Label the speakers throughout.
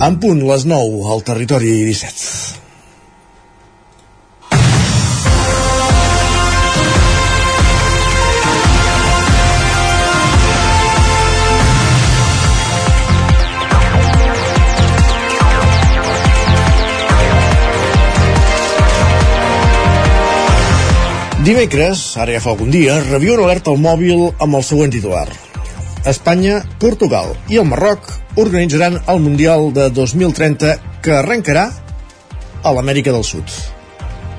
Speaker 1: En punt, les 9, al territori 17. Dimecres, ara ja fa algun dia, rebia una alerta al mòbil amb el següent titular. Espanya, Portugal i el Marroc organitzaran el Mundial de 2030 que arrencarà a l'Amèrica del Sud.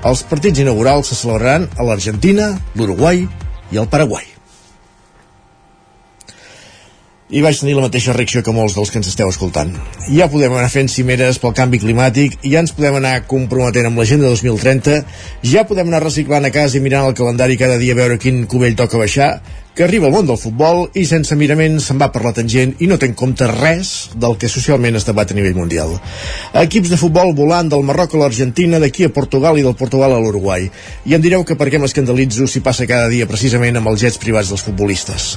Speaker 1: Els partits inaugurals se celebraran a l'Argentina, l'Uruguai i el Paraguai i vaig tenir la mateixa reacció que molts dels que ens esteu escoltant. Ja podem anar fent cimeres pel canvi climàtic, ja ens podem anar comprometent amb l'agenda 2030, ja podem anar reciclant a casa i mirant el calendari cada dia a veure quin cubell toca baixar, que arriba al món del futbol i sense mirament se'n va per la tangent i no té en compte res del que socialment es debat a nivell mundial. Equips de futbol volant del Marroc a l'Argentina, d'aquí a Portugal i del Portugal a l'Uruguai. I em direu que per què m'escandalitzo si passa cada dia precisament amb els jets privats dels futbolistes.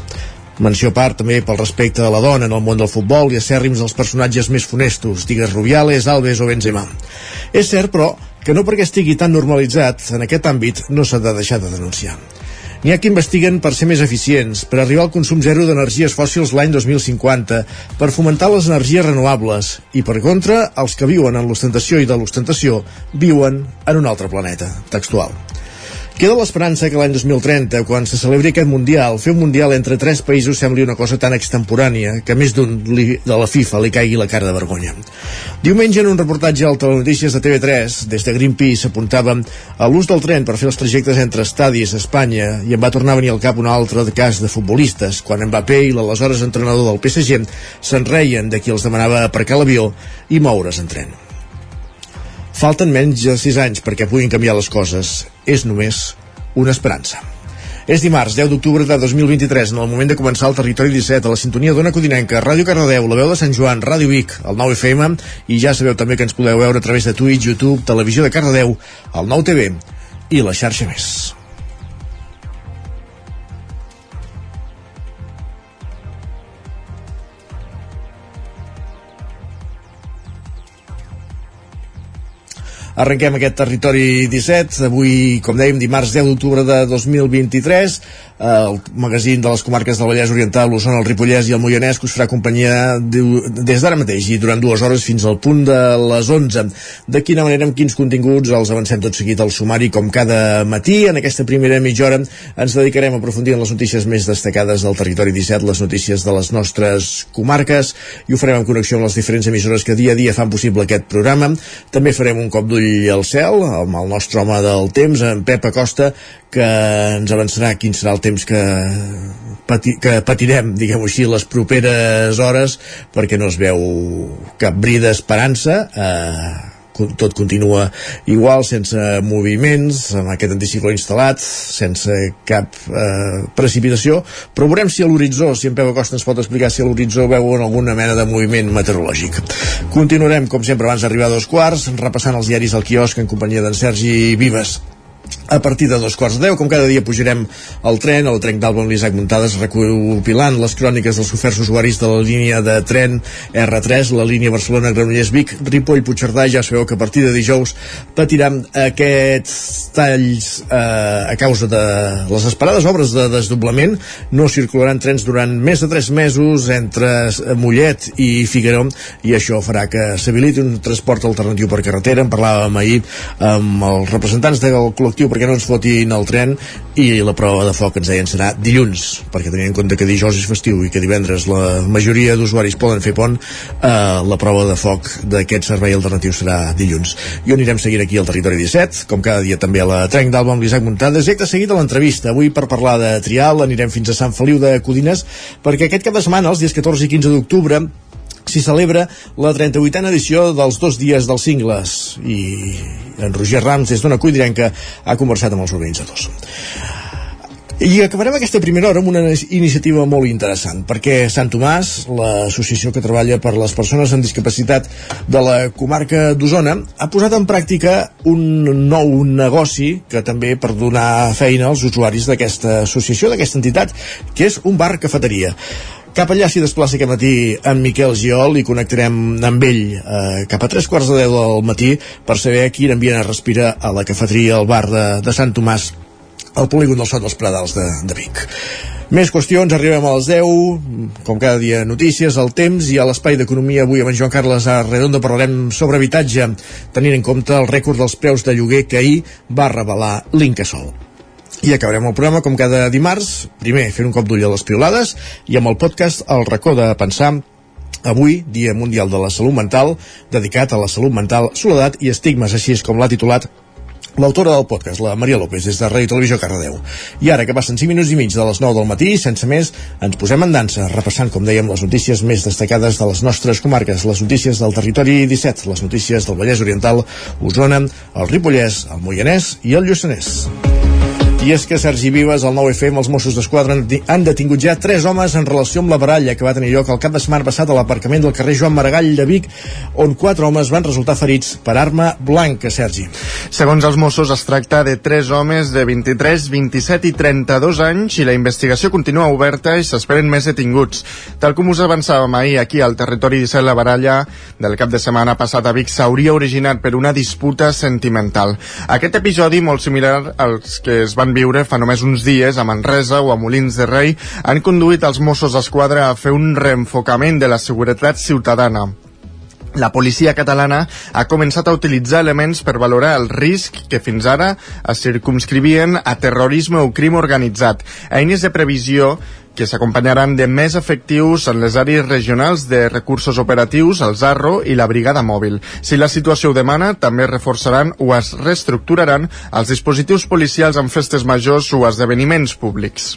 Speaker 1: Menció part també pel respecte a la dona en el món del futbol i a cèrrims dels personatges més funestos, digues Rubiales, Alves o Benzema. És cert, però, que no perquè estigui tan normalitzat, en aquest àmbit no s'ha de deixar de denunciar. N'hi ha que investiguen per ser més eficients, per arribar al consum zero d'energies fòssils l'any 2050, per fomentar les energies renovables i, per contra, els que viuen en l'ostentació i de l'ostentació viuen en un altre planeta, textual. Queda l'esperança que l'any 2030, quan se celebri aquest Mundial, fer un Mundial entre tres països sembli una cosa tan extemporània que més d'un de la FIFA li caigui la cara de vergonya. Diumenge, en un reportatge al Telenotícies de TV3, des de Greenpeace apuntava a l'ús del tren per fer els trajectes entre estadis a Espanya i em va tornar a venir al cap un altre cas de futbolistes, quan Mbappé i l'aleshores entrenador del PSG se'n reien de qui els demanava aparcar l'avió i moure's en tren. Falten menys de 6 anys perquè puguin canviar les coses. És només una esperança. És dimarts, 10 d'octubre de 2023, en el moment de començar el Territori 17, a la sintonia d'Ona Codinenca, Ràdio Cardedeu, la veu de Sant Joan, Ràdio Vic, el 9 FM, i ja sabeu també que ens podeu veure a través de Twitch, YouTube, Televisió de Cardedeu, el 9 TV i la xarxa més. Arrenquem aquest territori 17, avui, com dèiem, dimarts 10 d'octubre de 2023, el magazín de les comarques del Vallès Oriental, l'Osona, el Ripollès i el Moianès, que us farà companyia des d'ara mateix i durant dues hores fins al punt de les 11. De quina manera, amb quins continguts, els avancem tot seguit al sumari, com cada matí. En aquesta primera mitja hora ens dedicarem a aprofundir en les notícies més destacades del territori 17, les notícies de les nostres comarques, i ho farem en connexió amb les diferents emissores que dia a dia fan possible aquest programa. També farem un cop d'ull ull al cel amb el nostre home del temps, en Pep Acosta, que ens avançarà quin serà el temps que, pati, que patirem, diguem-ho així, les properes hores, perquè no es veu cap bri d'esperança. Eh, tot continua igual, sense moviments, amb aquest anticicló instal·lat, sense cap eh, precipitació, però veurem si a l'horitzó, si en Peu Acosta ens pot explicar si a l'horitzó veuen alguna mena de moviment meteorològic. Continuarem, com sempre, abans d'arribar a dos quarts, repassant els diaris al quiosc en companyia d'en Sergi Vives a partir de dos quarts de deu, com cada dia pujarem al tren, al tren d'Alba amb l'Isaac Muntades, recopilant les cròniques dels oferts usuaris de la línia de tren R3, la línia Barcelona-Granollers-Vic, Ripoll, Puigcerdà, ja sabeu que a partir de dijous patiran aquests talls eh, a causa de les esperades obres de desdoblament. No circularan trens durant més de tres mesos entre Mollet i Figaró i això farà que s'habiliti un transport alternatiu per carretera. En parlàvem ahir amb els representants del col·lectiu col·lectiu perquè no ens fotin el tren i la prova de foc ens deien serà dilluns perquè tenint en compte que dijous és festiu i que divendres la majoria d'usuaris poden fer pont eh, la prova de foc d'aquest servei alternatiu serà dilluns. I anirem seguint aquí al Territori 17 com cada dia també a la Trenc d'Alba amb l'Isaac Muntades. I acte seguit a l'entrevista. Avui per parlar de trial anirem fins a Sant Feliu de Codines perquè aquest cap de setmana els dies 14 i 15 d'octubre s'hi celebra la 38a edició dels dos dies dels cingles i en Roger Rams des d'una cuidrenca ha conversat amb els organitzadors. I acabarem aquesta primera hora amb una iniciativa molt interessant, perquè Sant Tomàs, l'associació que treballa per les persones amb discapacitat de la comarca d'Osona, ha posat en pràctica un nou negoci que també per donar feina als usuaris d'aquesta associació, d'aquesta entitat, que és un bar-cafeteria Cap allà s'hi desplaça aquest matí en Miquel Giol i connectarem amb ell eh, cap a tres quarts de deu del matí per saber quin ambient es respira a la cafeteria al bar de, de Sant Tomàs al polígon del Sot dels Pradals de, de Vic. Més qüestions, arribem a les 10, com cada dia notícies, el temps i a l'espai d'economia avui amb en Joan Carles Arredondo parlarem sobre habitatge, tenint en compte el rècord dels preus de lloguer que ahir va revelar l'Incasol. I acabarem el programa com cada dimarts, primer fent un cop d'ull a les piolades i amb el podcast El racó de pensar Avui, Dia Mundial de la Salut Mental, dedicat a la salut mental, soledat i estigmes, així com l'ha titulat l'autora del podcast, la Maria López, des de Ràdio Televisió Cardedeu. I ara que passen 5 minuts i mig de les 9 del matí, sense més, ens posem en dansa, repassant, com dèiem, les notícies més destacades de les nostres comarques, les notícies del territori 17, les notícies del Vallès Oriental, Osona, el Ripollès, el Moianès i el Lluçanès. I és que Sergi Vives, el 9FM, els Mossos d'Esquadra han detingut ja tres homes en relació amb la baralla que va tenir lloc el cap de setmana passat a l'aparcament del carrer Joan Maragall de Vic, on quatre homes van resultar ferits per arma blanca, Sergi.
Speaker 2: Segons els Mossos, es tracta de tres homes de 23, 27 i 32 anys i la investigació continua oberta i s'esperen més detinguts. Tal com us avançàvem ahir aquí al territori 17, la baralla del cap de setmana passat a Vic s'hauria originat per una disputa sentimental. Aquest episodi, molt similar als que es van viure fa només uns dies a Manresa o a Molins de Rei han conduït els Mossos d'Esquadra a fer un reenfocament de la seguretat ciutadana. La policia catalana ha començat a utilitzar elements per valorar el risc que fins ara es circumscrivien a terrorisme o crim organitzat, eines de previsió que s'acompanyaran de més efectius en les àrees regionals de recursos operatius, el Zarro i la Brigada Mòbil. Si la situació ho demana, també reforçaran o es reestructuraran els dispositius policials en festes majors o esdeveniments públics.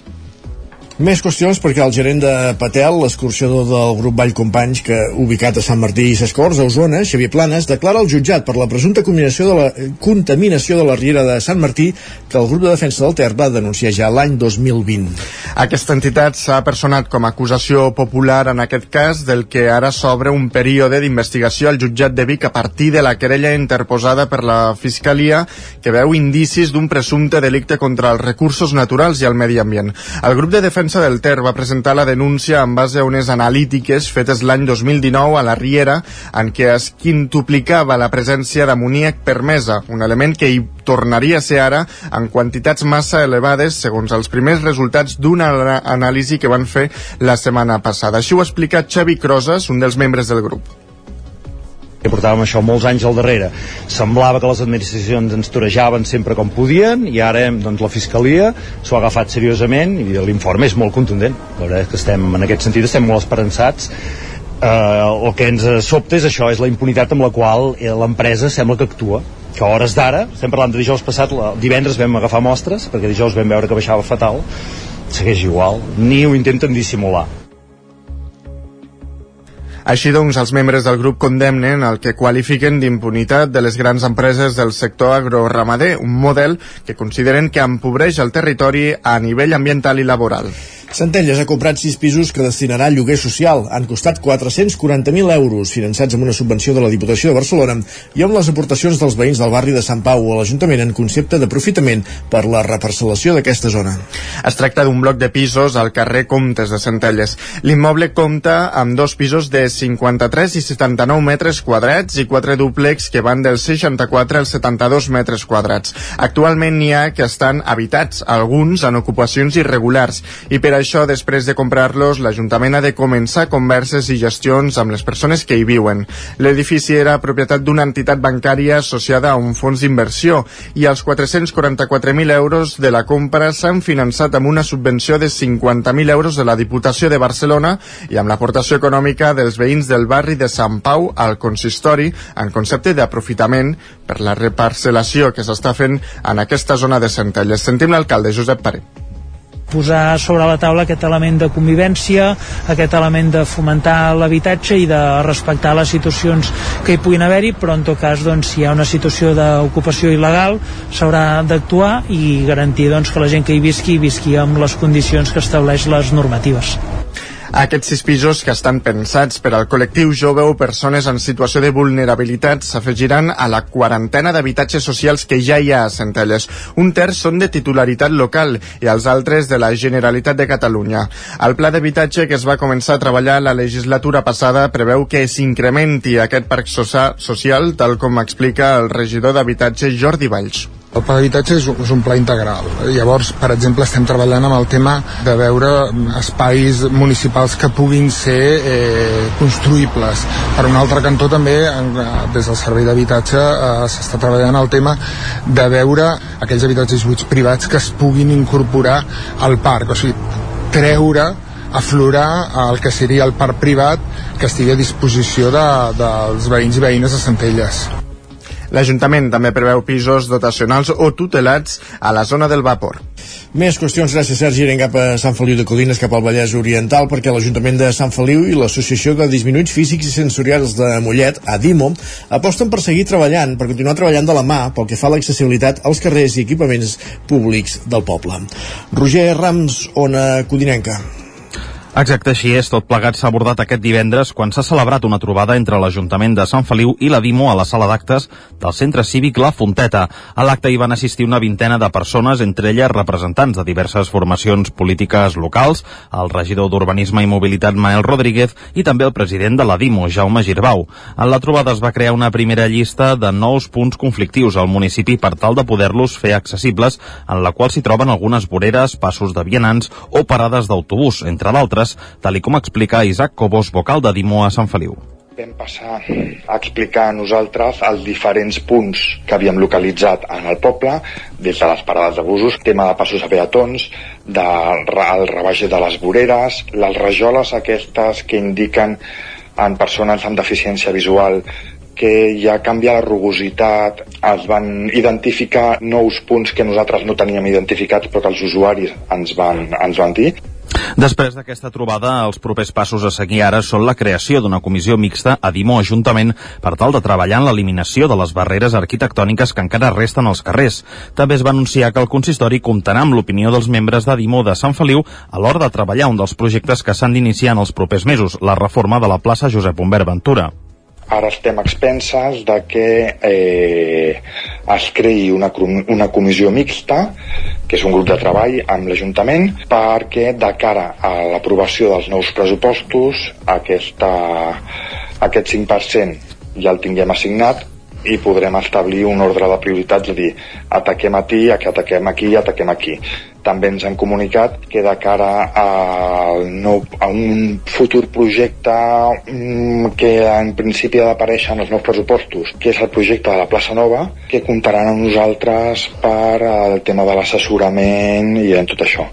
Speaker 1: Més qüestions perquè el gerent de Patel, l'escurçador del grup Vall Companys, que ubicat a Sant Martí i Sescors, a Osona, Xavier Planes, declara al jutjat per la presumpta contaminació de la, contaminació de la riera de Sant Martí que el grup de defensa del Ter va denunciar ja l'any 2020.
Speaker 2: Aquesta entitat s'ha personat com a acusació popular en aquest cas del que ara s'obre un període d'investigació al jutjat de Vic a partir de la querella interposada per la Fiscalia que veu indicis d'un presumpte delicte contra els recursos naturals i el medi ambient. El grup de defensa defensa del Ter va presentar la denúncia en base a unes analítiques fetes l'any 2019 a la Riera en què es quintuplicava la presència d'amoníac permesa, un element que hi tornaria a ser ara en quantitats massa elevades segons els primers resultats d'una anàlisi que van fer la setmana passada. Així ho ha explicat Xavi Crosas, un dels membres del grup
Speaker 3: que portàvem això molts anys al darrere. Semblava que les administracions ens torejaven sempre com podien i ara doncs, la Fiscalia s'ho ha agafat seriosament i l'informe és molt contundent. La veritat és que estem, en aquest sentit estem molt esperançats. Eh, el que ens sobta és això, és la impunitat amb la qual eh, l'empresa sembla que actua que a hores d'ara, estem parlant de dijous passat la, divendres vam agafar mostres perquè dijous vam veure que baixava fatal segueix igual, ni ho intenten dissimular
Speaker 2: així doncs, els membres del grup condemnen el que qualifiquen d'impunitat de les grans empreses del sector agroramader, un model que consideren que empobreix el territori a nivell ambiental i laboral.
Speaker 1: Centelles ha comprat sis pisos que destinarà a lloguer social. Han costat 440.000 euros, finançats amb una subvenció de la Diputació de Barcelona i amb les aportacions dels veïns del barri de Sant Pau a l'Ajuntament en concepte d'aprofitament per la reparcel·lació d'aquesta zona.
Speaker 2: Es tracta d'un bloc de pisos al carrer Comtes de Centelles. L'immoble compta amb dos pisos de 53 i 79 metres quadrats i quatre dúplex que van dels 64 als 72 metres quadrats. Actualment n'hi ha que estan habitats, alguns en ocupacions irregulars, i per això, després de comprar-los, l'Ajuntament ha de començar converses i gestions amb les persones que hi viuen. L'edifici era propietat d'una entitat bancària associada a un fons d'inversió i els 444.000 euros de la compra s'han finançat amb una subvenció de 50.000 euros de la Diputació de Barcelona i amb l'aportació econòmica dels veïns del barri de Sant Pau al consistori en concepte d'aprofitament per la reparcel·lació que s'està fent en aquesta zona de Centelles. Sentim l'alcalde Josep Paré
Speaker 4: posar sobre la taula aquest element de convivència, aquest element de fomentar l'habitatge i de respectar les situacions que hi puguin haver-hi, però en tot cas doncs, si hi ha una situació d'ocupació il·legal s'haurà d'actuar i garantir doncs, que la gent que hi visqui, visqui amb les condicions que estableix les normatives.
Speaker 2: Aquests sis pisos que estan pensats per al col·lectiu jove o persones en situació de vulnerabilitat s'afegiran a la quarantena d'habitatges socials que ja hi ha a Centelles. Un terç són de titularitat local i els altres de la Generalitat de Catalunya. El pla d'habitatge que es va començar a treballar la legislatura passada preveu que s'incrementi aquest parc social, tal com explica el regidor d'habitatge Jordi Valls.
Speaker 5: El pla d'habitatge és, és un pla integral. Llavors, per exemple, estem treballant amb el tema de veure espais municipals que puguin ser eh, construïbles. Per un altre cantó també, en, des del Servei d'Habitatge, eh, s'està treballant el tema de veure aquells habitatges buits privats que es puguin incorporar al parc, o sigui, treure aflorar el que seria el parc privat que estigui a disposició de, dels veïns i veïnes de Centelles.
Speaker 2: L'Ajuntament també preveu pisos dotacionals o tutelats a la zona del vapor.
Speaker 1: Més qüestions, gràcies Sergi, anem cap a Sant Feliu de Codines, cap al Vallès Oriental, perquè l'Ajuntament de Sant Feliu i l'Associació de Disminuïts Físics i Sensorials de Mollet, ADIMO, aposten per seguir treballant, per continuar treballant de la mà pel que fa a l'accessibilitat als carrers i equipaments públics del poble. Roger Rams, Ona Codinenca.
Speaker 6: Exacte, així és. Tot plegat s'ha abordat aquest divendres quan s'ha celebrat una trobada entre l'Ajuntament de Sant Feliu i la DIMO a la sala d'actes del Centre Cívic La Fonteta. A l'acte hi van assistir una vintena de persones, entre elles representants de diverses formacions polítiques locals, el regidor d'Urbanisme i Mobilitat Mael Rodríguez i també el president de la DIMO, Jaume Girbau. En la trobada es va crear una primera llista de nous punts conflictius al municipi per tal de poder-los fer accessibles, en la qual s'hi troben algunes voreres, passos de vianants o parades d'autobús, entre d'altres altres, tal com explica Isaac Cobos, vocal de Dimo a Sant Feliu.
Speaker 7: Vam passar a explicar a nosaltres els diferents punts que havíem localitzat en el poble, des de les parades de busos, tema de passos a peatons, del de, rebaix de les voreres, les rajoles aquestes que indiquen en persones amb deficiència visual que ja canvia la rugositat, es van identificar nous punts que nosaltres no teníem identificats però que els usuaris ens van, ens van dir
Speaker 6: Després d'aquesta trobada, els propers passos a seguir ara són la creació d'una comissió mixta a Dimo Ajuntament per tal de treballar en l'eliminació de les barreres arquitectòniques que encara resten als carrers. També es va anunciar que el consistori comptarà amb l'opinió dels membres de Dimo de Sant Feliu a l'hora de treballar un dels projectes que s'han d'iniciar en els propers mesos, la reforma de la plaça Josep Humbert Ventura
Speaker 7: ara estem a expenses de que eh, es creï una, una comissió mixta, que és un grup de treball amb l'Ajuntament, perquè de cara a l'aprovació dels nous pressupostos aquesta, aquest 5% ja el tinguem assignat i podrem establir un ordre de prioritats, és a dir, ataquem aquí, ataquem aquí, ataquem aquí. També ens han comunicat que de cara a, nou, a un futur projecte mm, que en principi ha d'aparèixer en els nous pressupostos, que és el projecte de la plaça Nova, que comptaran amb nosaltres per al tema de l'assessorament i en tot això.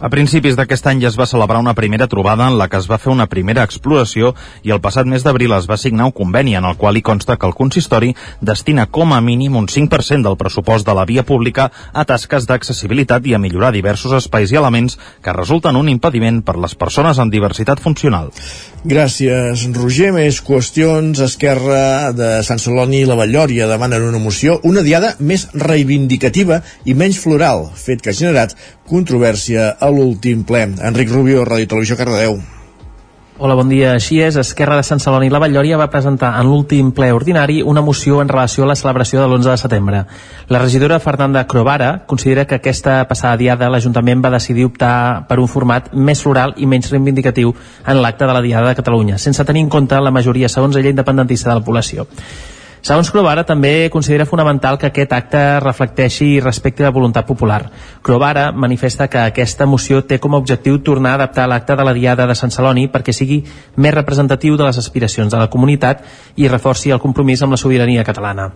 Speaker 6: A principis d'aquest any ja es va celebrar una primera trobada en la que es va fer una primera exploració i el passat mes d'abril es va signar un conveni en el qual hi consta que el consistori destina com a mínim un 5% del pressupost de la via pública a tasques d'accessibilitat i a millorar diversos espais i elements que resulten un impediment per les persones amb diversitat funcional.
Speaker 1: Gràcies, Roger. Més qüestions. Esquerra de Sant Celoni i la Vallòria demanen una moció, una diada més reivindicativa i menys floral, fet que ha generat controvèrsia a l'últim ple. Enric Rubio, Ràdio Televisió, Cardedeu.
Speaker 8: Hola, bon dia. Així és, Esquerra de Sant Celoni i la Valllòria va presentar en l'últim ple ordinari una moció en relació a la celebració de l'11 de setembre. La regidora Fernanda Crovara considera que aquesta passada diada l'Ajuntament va decidir optar per un format més floral i menys reivindicatiu en l'acte de la Diada de Catalunya, sense tenir en compte la majoria segons ella independentista de la població. Segons Crovara, també considera fonamental que aquest acte reflecteixi i respecti la voluntat popular. Crovara manifesta que aquesta moció té com a objectiu tornar a adaptar l'acte de la Diada de Sant Celoni perquè sigui més representatiu de les aspiracions de la comunitat i reforci el compromís amb la sobirania catalana.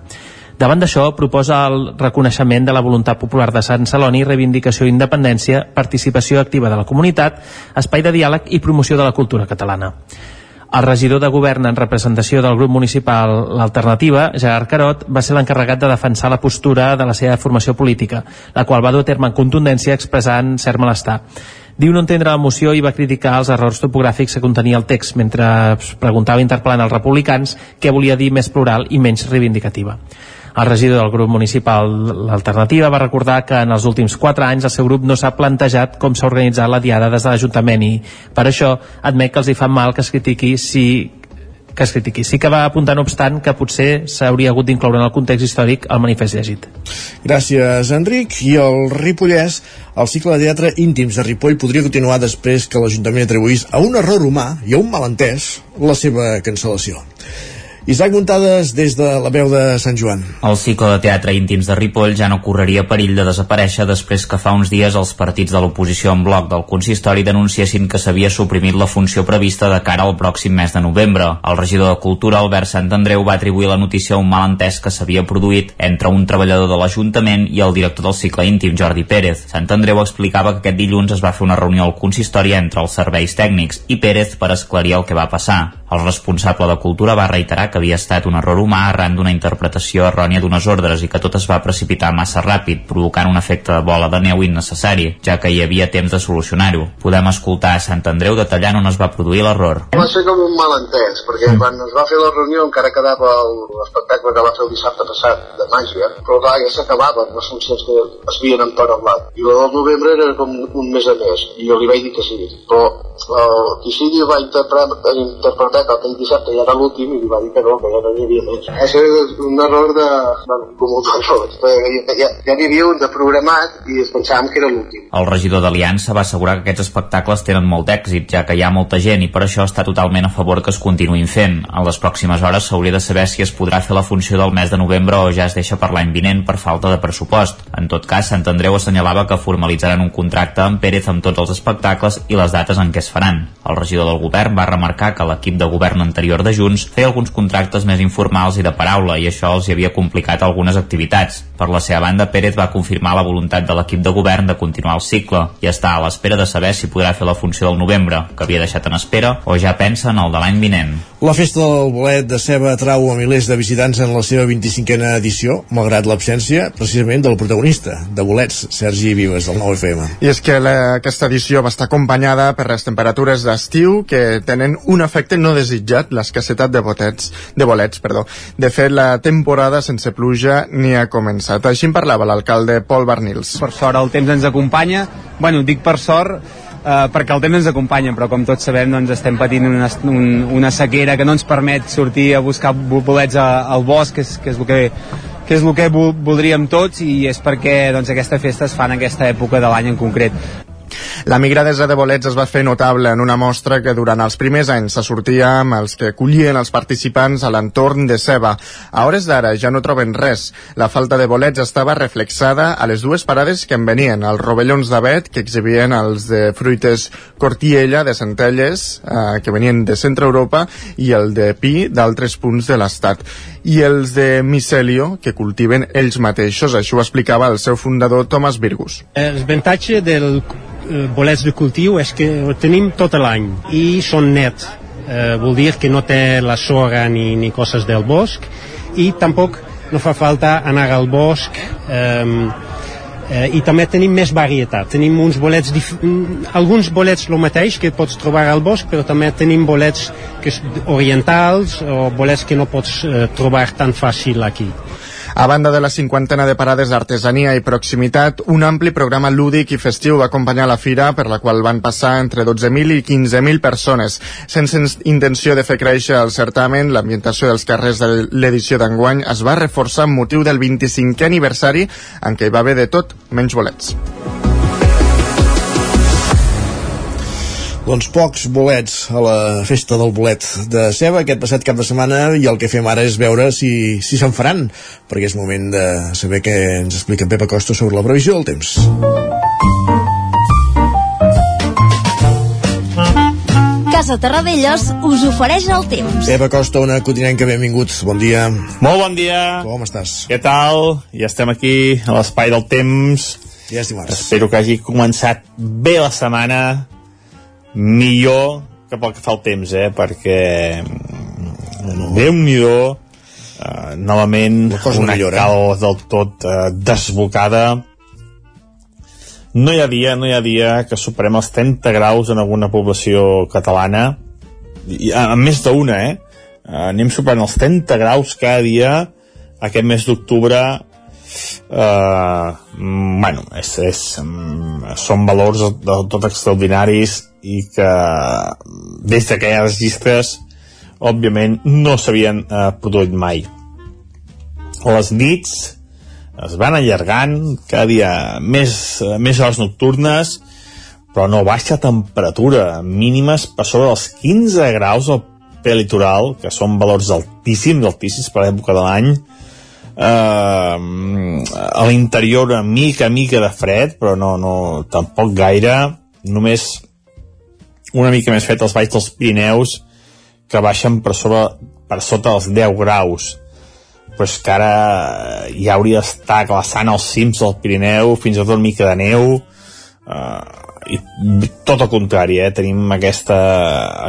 Speaker 8: Davant d'això, proposa el reconeixement de la voluntat popular de Sant Celoni, reivindicació d'independència, participació activa de la comunitat, espai de diàleg i promoció de la cultura catalana. El regidor de govern en representació del grup municipal L'Alternativa, Gerard Carot, va ser l'encarregat de defensar la postura de la seva formació política, la qual va dur a terme en contundència expressant cert malestar. Diu no entendre la moció i va criticar els errors topogràfics que contenia el text, mentre preguntava interpel·lant als republicans què volia dir més plural i menys reivindicativa. El regidor del grup municipal L'Alternativa va recordar que en els últims 4 anys el seu grup no s'ha plantejat com s'ha organitzat la diada des de l'Ajuntament i per això admet que els hi fa mal que es critiqui si que es critiqui. Sí que va apuntar, no obstant, que potser s'hauria hagut d'incloure en el context històric el manifest llegit.
Speaker 1: Gràcies, Enric. I el Ripollès, el cicle de teatre íntims de Ripoll podria continuar després que l'Ajuntament atribuís a un error humà i a un malentès la seva cancel·lació. Isaac Muntades des de la veu de Sant Joan.
Speaker 9: El cicle de teatre íntims de Ripoll ja no correria perill de desaparèixer després que fa uns dies els partits de l'oposició en bloc del consistori denunciessin que s'havia suprimit la funció prevista de cara al pròxim mes de novembre. El regidor de Cultura, Albert Sant Andreu, va atribuir la notícia a un malentès que s'havia produït entre un treballador de l'Ajuntament i el director del cicle íntim, Jordi Pérez. Sant Andreu explicava que aquest dilluns es va fer una reunió al consistori entre els serveis tècnics i Pérez per esclarir el que va passar. El responsable de Cultura va reiterar que havia estat un error humà arran d'una interpretació errònia d'unes ordres i que tot es va precipitar massa ràpid, provocant un efecte de bola de neu innecessari, ja que hi havia temps de solucionar-ho. Podem escoltar a Sant Andreu detallant on es va produir l'error.
Speaker 10: Va ser com un malentès, perquè mm. quan es va fer la reunió encara quedava l'espectacle que va fer el dissabte passat de màgia, però clar, ja s'acabaven les funcions que es havien entornat. I la del novembre era com un mes a més, i jo li vaig dir que sí. Però el sigui va interpretar, interpretar que aquell dissabte ja era l'últim i li va dir que no, que ja no n'hi havia més. Això és un error de... Bueno, com un error. Ja, ja, ja n'hi havia un de programat i es pensàvem que era l'últim.
Speaker 9: El regidor d'Aliança va assegurar que aquests espectacles tenen molt d'èxit, ja que hi ha molta gent i per això està totalment a favor que es continuïn fent. En les pròximes hores s'hauria de saber si es podrà fer la funció del mes de novembre o ja es deixa per l'any vinent per falta de pressupost. En tot cas, Sant Andreu assenyalava que formalitzaran un contracte amb Pérez amb tots els espectacles i les dates en què es faran. El regidor del govern va remarcar que l'equip de govern anterior de Junts feia alguns contractes més informals i de paraula i això els hi havia complicat algunes activitats. Per la seva banda, Pérez va confirmar la voluntat de l'equip de govern de continuar el cicle i està a l'espera de saber si podrà fer la funció del novembre, que havia deixat en espera, o ja pensa en el de l'any vinent.
Speaker 1: La festa del bolet de ceba atrau a milers de visitants en la seva 25a edició, malgrat l'absència precisament del protagonista, de bolets, Sergi Vives, del 9FM.
Speaker 2: I és que la, aquesta edició va estar acompanyada per les temperatures d'estiu que tenen un efecte no desitjat, l'escassetat de botets, de bolets. Perdó. De fet, la temporada sense pluja ni ha començat. Així en parlava l'alcalde Pol Barnils.
Speaker 11: Per sort el temps ens acompanya. Bueno, dic per sort eh, perquè el temps ens acompanya, però com tots sabem doncs estem patint una, un, una sequera que no ens permet sortir a buscar bolets a, al bosc, que és, que és el que que és el que voldríem tots i és perquè doncs, aquesta festa es fa en aquesta època de l'any en concret.
Speaker 2: La migradesa de bolets es va fer notable en una mostra que durant els primers anys se sortia amb els que collien els participants a l'entorn de Ceba. A hores d'ara ja no troben res. La falta de bolets estava reflexada a les dues parades que en venien, els rovellons d'avet, que exhibien els de fruites Cortiella de Centelles, eh, que venien de Centre Europa, i el de Pi d'altres punts de l'estat i els de Micelio, que cultiven ells mateixos. Això ho explicava el seu fundador, Thomas Virgus.
Speaker 12: El avantatge del bolets de cultiu és que ho tenim tot l'any i són nets. Eh, vol dir que no té la sorra ni, ni coses del bosc i tampoc no fa falta anar al bosc eh, eh, i també tenim més varietat tenim uns bolets alguns bolets el mateix que pots trobar al bosc però també tenim bolets que orientals o bolets que no pots eh, trobar tan fàcil aquí
Speaker 2: a banda de la cinquantena de parades d'artesania i proximitat, un ampli programa lúdic i festiu va acompanyar la fira per la qual van passar entre 12.000 i 15.000 persones. Sense intenció de fer créixer el certamen, l'ambientació dels carrers de l'edició d'enguany es va reforçar amb motiu del 25è aniversari en què hi va haver de tot menys bolets.
Speaker 1: Doncs pocs bolets a la festa del bolet de ceba aquest passat cap de setmana i el que fem ara és veure si si se'n faran perquè és moment de saber què ens explica Pepa Costa sobre la previsió del temps
Speaker 13: Casa Terradellos us ofereix el temps.
Speaker 1: Eva Costa, una cotinenca, benvingut. Bon dia.
Speaker 14: Molt bon dia.
Speaker 1: Com estàs?
Speaker 14: Què tal? Ja estem aquí a l'espai del temps.
Speaker 1: Ja és dimarts.
Speaker 14: Espero que hagi començat bé la setmana millor que pel que fa el temps, eh? perquè no. Déu-n'hi-do uh, novament una millora. cal del tot uh, desbocada no hi ha dia no hi ha dia que superem els 30 graus en alguna població catalana i, a, a més d'una eh? Uh, anem superant els 30 graus cada dia aquest mes d'octubre eh, bueno, és, és, mm, són valors del tot extraordinaris i que des d'aquelles registres òbviament no s'havien eh, produït mai. Les nits es van allargant cada dia més, més hores nocturnes però no baixa temperatura mínimes per sobre dels 15 graus al prelitoral que són valors altíssims altíssims per l'època de l'any. Eh, a l'interior una mica mica de fred però no, no, tampoc gaire. Només una mica més fred als valls dels Pirineus que baixen per, sobre, per sota dels 10 graus però és que ara ja hauria d'estar glaçant els cims del Pirineu fins a tot una mica de neu eh, i tot el contrari, eh? tenim aquesta,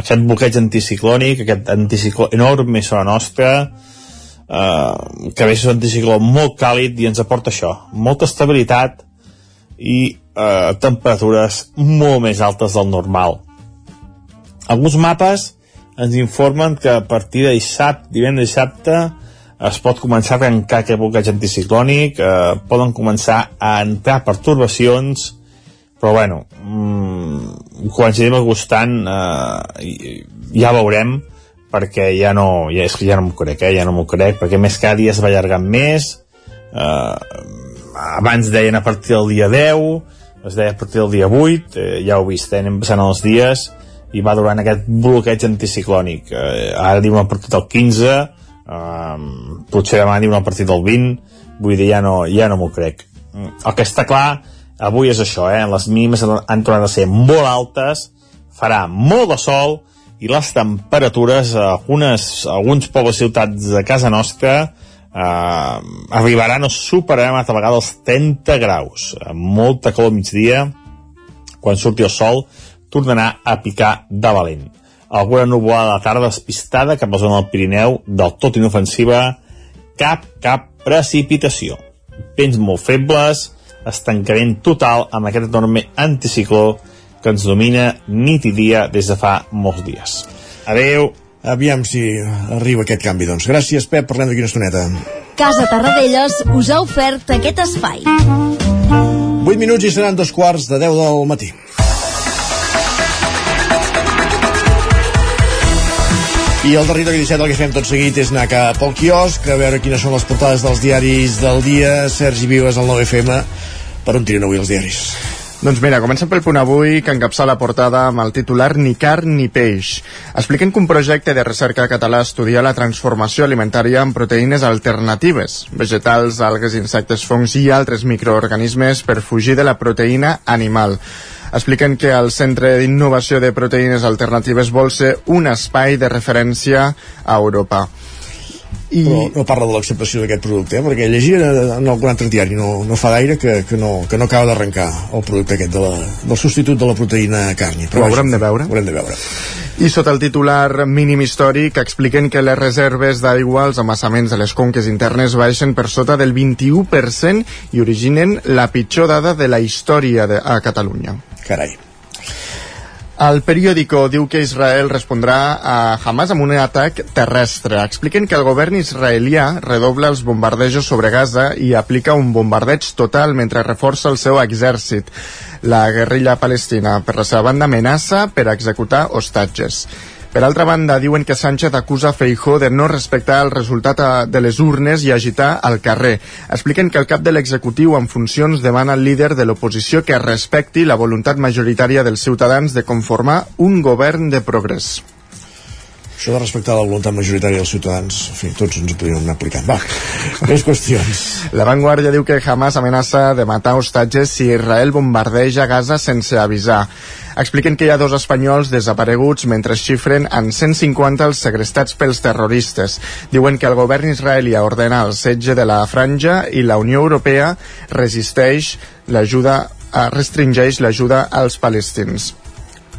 Speaker 14: aquest bloqueig anticiclònic, aquest anticicló enorme sobre la nostra, eh, que ve és un anticicló molt càlid i ens aporta això, molta estabilitat i eh, temperatures molt més altes del normal. Alguns mapes ens informen que a partir de dissabte, divendres dissabte, es pot començar a trencar aquest bloqueig anticiclònic, eh, poden començar a entrar pertorbacions, però bueno, mmm, quan ens anem acostant eh, ja veurem, perquè ja no, ja, és que ja no m'ho crec, eh, ja no m'ho crec, perquè més cada dia es va allargant més, eh, abans deien a partir del dia 10, es deia a partir del dia 8, eh, ja ho he vist, eh, anem passant els dies, i va durant aquest bloqueig anticiclònic. Eh, ara diuen a partir del 15, um, potser demà diuen a partir del 20 vull dir, ja no, ja no m'ho crec el que està clar avui és això, eh? les mínimes han tornat a ser molt altes farà molt de sol i les temperatures a algunes, a alguns pobles ciutats de casa nostra eh, arribaran o superaran altra vegada els 30 graus amb molta calor al migdia quan surti el sol tornarà a picar de valent alguna nuvolada de tarda despistada cap a la zona del Pirineu, del tot inofensiva, cap, cap precipitació. Vents molt febles, estancament total amb aquest enorme anticicló que ens domina nit i dia des de fa molts dies. Adeu!
Speaker 1: Aviam si arriba aquest canvi, doncs. Gràcies, Pep, parlem d'aquí una estoneta.
Speaker 13: Casa Tarradellas us ha ofert aquest espai.
Speaker 1: 8 minuts i seran dos quarts de 10 del matí. I el territori 17 el que fem tot seguit és anar cap al quiosc a veure quines són les portades dels diaris del dia. Sergi Vives, al 9FM. Per on tiren avui els diaris?
Speaker 2: Doncs mira, comencem pel punt avui que encapça la portada amb el titular Ni carn ni peix. Expliquen que un projecte de recerca català estudia la transformació alimentària en proteïnes alternatives, vegetals, algues, insectes, fongs i altres microorganismes per fugir de la proteïna animal expliquen que el Centre d'Innovació de Proteïnes Alternatives vol ser un espai de referència a Europa.
Speaker 1: I... Però no parla de l'acceptació d'aquest producte, eh? perquè llegia en algun altre diari no, no fa gaire que, que, no, que no acaba d'arrencar el producte aquest de la, del substitut de la proteïna carni.
Speaker 2: Però ho haurem de veure.
Speaker 1: Haurem de veure.
Speaker 2: I sota el titular mínim històric expliquen que les reserves d'aigua als amassaments de les conques internes baixen per sota del 21% i originen la pitjor dada de la història de, a Catalunya.
Speaker 1: Carai.
Speaker 2: El periòdico diu que Israel respondrà a Hamas amb un atac terrestre. Expliquen que el govern israelià redobla els bombardejos sobre Gaza i aplica un bombardeig total mentre reforça el seu exèrcit. La guerrilla palestina, per la seva banda, amenaça per executar hostatges. Per altra banda, diuen que Sánchez acusa Feijó de no respectar el resultat de les urnes i agitar al carrer. Expliquen que el cap de l'executiu en funcions demana al líder de l'oposició que respecti la voluntat majoritària dels ciutadans de conformar un govern de progrés.
Speaker 1: Això de respectar la voluntat majoritària dels ciutadans, en fi, tots ens ho podríem anar aplicant. Va, més qüestions.
Speaker 2: La Vanguardia diu que Hamas amenaça de matar hostatges si Israel bombardeja Gaza sense avisar. Expliquen que hi ha dos espanyols desapareguts mentre xifren en 150 els segrestats pels terroristes. Diuen que el govern israelià ordena el setge de la franja i la Unió Europea resisteix l'ajuda eh, restringeix l'ajuda als palestins.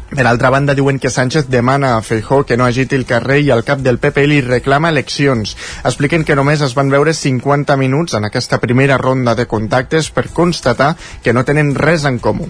Speaker 2: Per altra banda, diuen que Sánchez demana a Feijó que no agiti el carrer i el cap del PP li reclama eleccions. Expliquen que només es van veure 50 minuts en aquesta primera ronda de contactes per constatar que no tenen res en comú.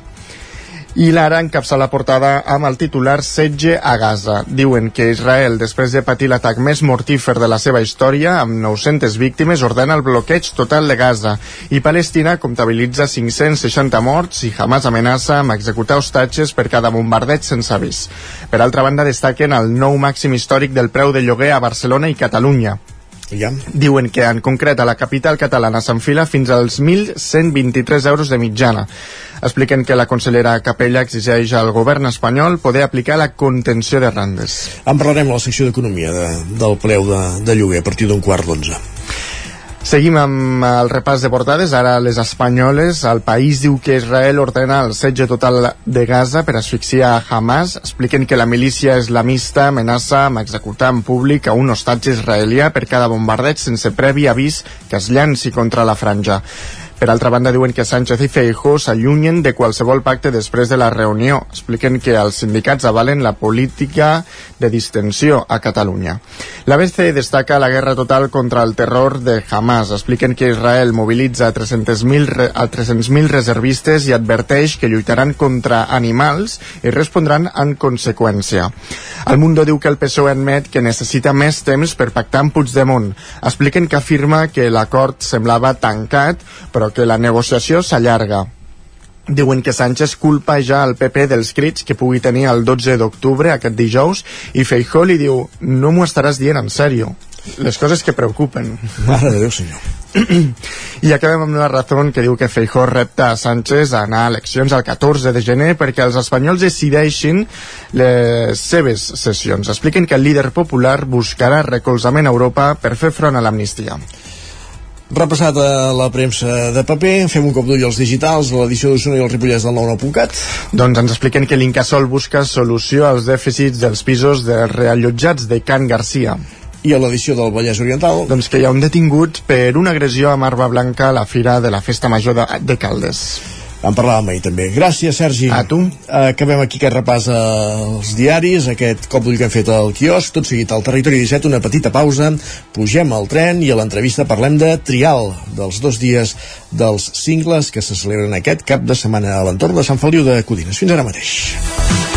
Speaker 2: I l'ara encapça la portada amb el titular Setge a Gaza. Diuen que Israel, després de patir l'atac més mortífer de la seva història, amb 900 víctimes, ordena el bloqueig total de Gaza i Palestina comptabilitza 560 morts i Hamas amenaça amb executar hostatges per cada bombardeig sense avís. Per altra banda, destaquen el nou màxim històric del preu de lloguer a Barcelona i Catalunya.
Speaker 1: Ja.
Speaker 2: Diuen que en concret a la capital catalana s'enfila fins als 1.123 euros de mitjana. Expliquen que la consellera Capella exigeix al govern espanyol poder aplicar la contenció de rendes.
Speaker 1: En parlarem a la secció d'Economia de, del preu de, de lloguer a partir d'un quart d'onze.
Speaker 2: Seguim amb el repàs de portades, ara les espanyoles. El país diu que Israel ordena el setge total de Gaza per asfixiar Hamas. Expliquen que la milícia islamista amenaça amb executar en públic a un hostatge israelià per cada bombardeig sense previ avís que es llanci contra la franja. Per altra banda, diuen que Sánchez i Feijó s'allunyen de qualsevol pacte després de la reunió. Expliquen que els sindicats avalen la política de distensió a Catalunya. La BCE destaca la guerra total contra el terror de Hamas. Expliquen que Israel mobilitza a 300.000 a 300.000 reservistes i adverteix que lluitaran contra animals i respondran en conseqüència. El Mundo diu que el PSOE admet que necessita més temps per pactar amb Puigdemont. Expliquen que afirma que l'acord semblava tancat, però que la negociació s'allarga. Diuen que Sánchez culpa ja el PP dels crits que pugui tenir el 12 d'octubre, aquest dijous, i Feijó li diu, no m'ho estaràs dient en sèrio. Les coses que preocupen.
Speaker 1: Mare de Déu, senyor.
Speaker 2: I acabem amb la raó que diu que Feijó repta a Sánchez a anar a eleccions el 14 de gener perquè els espanyols decideixin les seves sessions. Expliquen que el líder popular buscarà recolzament a Europa per fer front a l'amnistia.
Speaker 1: Repassat a la premsa de paper, fem un cop d'ull als digitals, a l'edició d'Osona i el Ripollès del 99.cat.
Speaker 2: Doncs ens expliquen que l'Incasol busca solució als dèficits dels pisos de reallotjats de Can Garcia.
Speaker 1: I a l'edició del Vallès Oriental?
Speaker 2: Doncs que hi ha un detingut per una agressió a Marba Blanca a la fira de la Festa Major de, de Caldes.
Speaker 1: En parlàvem ahir també. Gràcies, Sergi.
Speaker 2: A tu.
Speaker 1: Acabem aquí aquest repàs als diaris, aquest cop d'ull que hem fet al quiosc, tot seguit al Territori 17, una petita pausa, pugem al tren i a l'entrevista parlem de Trial, dels dos dies dels cingles que se celebren aquest cap de setmana a l'entorn de Sant Feliu de Codines. Fins ara mateix.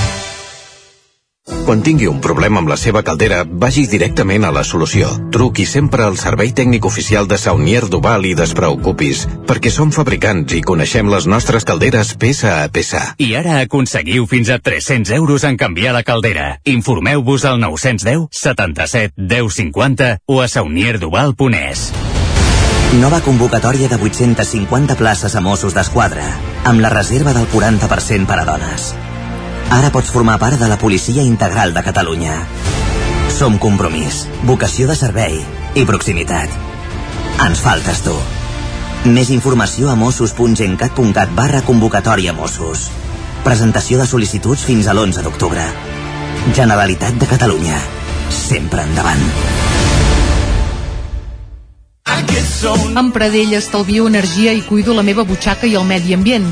Speaker 15: Quan tingui un problema amb la seva caldera, vagi directament a la solució. Truqui sempre al servei tècnic oficial de Saunier Duval i despreocupis, perquè som fabricants i coneixem les nostres calderes peça a peça.
Speaker 16: I ara aconseguiu fins a 300 euros en canviar la caldera. Informeu-vos al 910 77 10 50 o a saunierduval.es.
Speaker 17: Nova convocatòria de 850 places a Mossos d'Esquadra, amb la reserva del 40% per a dones. Ara pots formar part de la Policia Integral de Catalunya. Som compromís, vocació de servei i proximitat. Ens faltes tu. Més informació a mossos.gencat.cat barra convocatòria Mossos. Presentació de sol·licituds fins a l'11 d'octubre. Generalitat de Catalunya. Sempre endavant.
Speaker 18: Amb Pradell estalvio energia i cuido la meva butxaca i el medi ambient.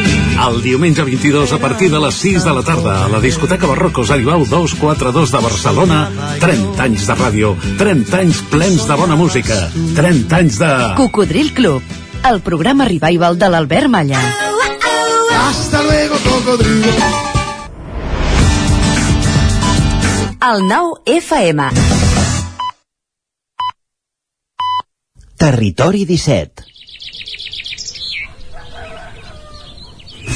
Speaker 19: El diumenge 22 a partir de les 6 de la tarda a la discoteca Barrocos Aribau 242 de Barcelona 30 anys de ràdio 30 anys plens de bona música 30 anys de...
Speaker 13: Cocodril Club, el programa revival de l'Albert Malla.
Speaker 19: Hasta luego, cocodrilo.
Speaker 13: El nou FM.
Speaker 17: Territori 17.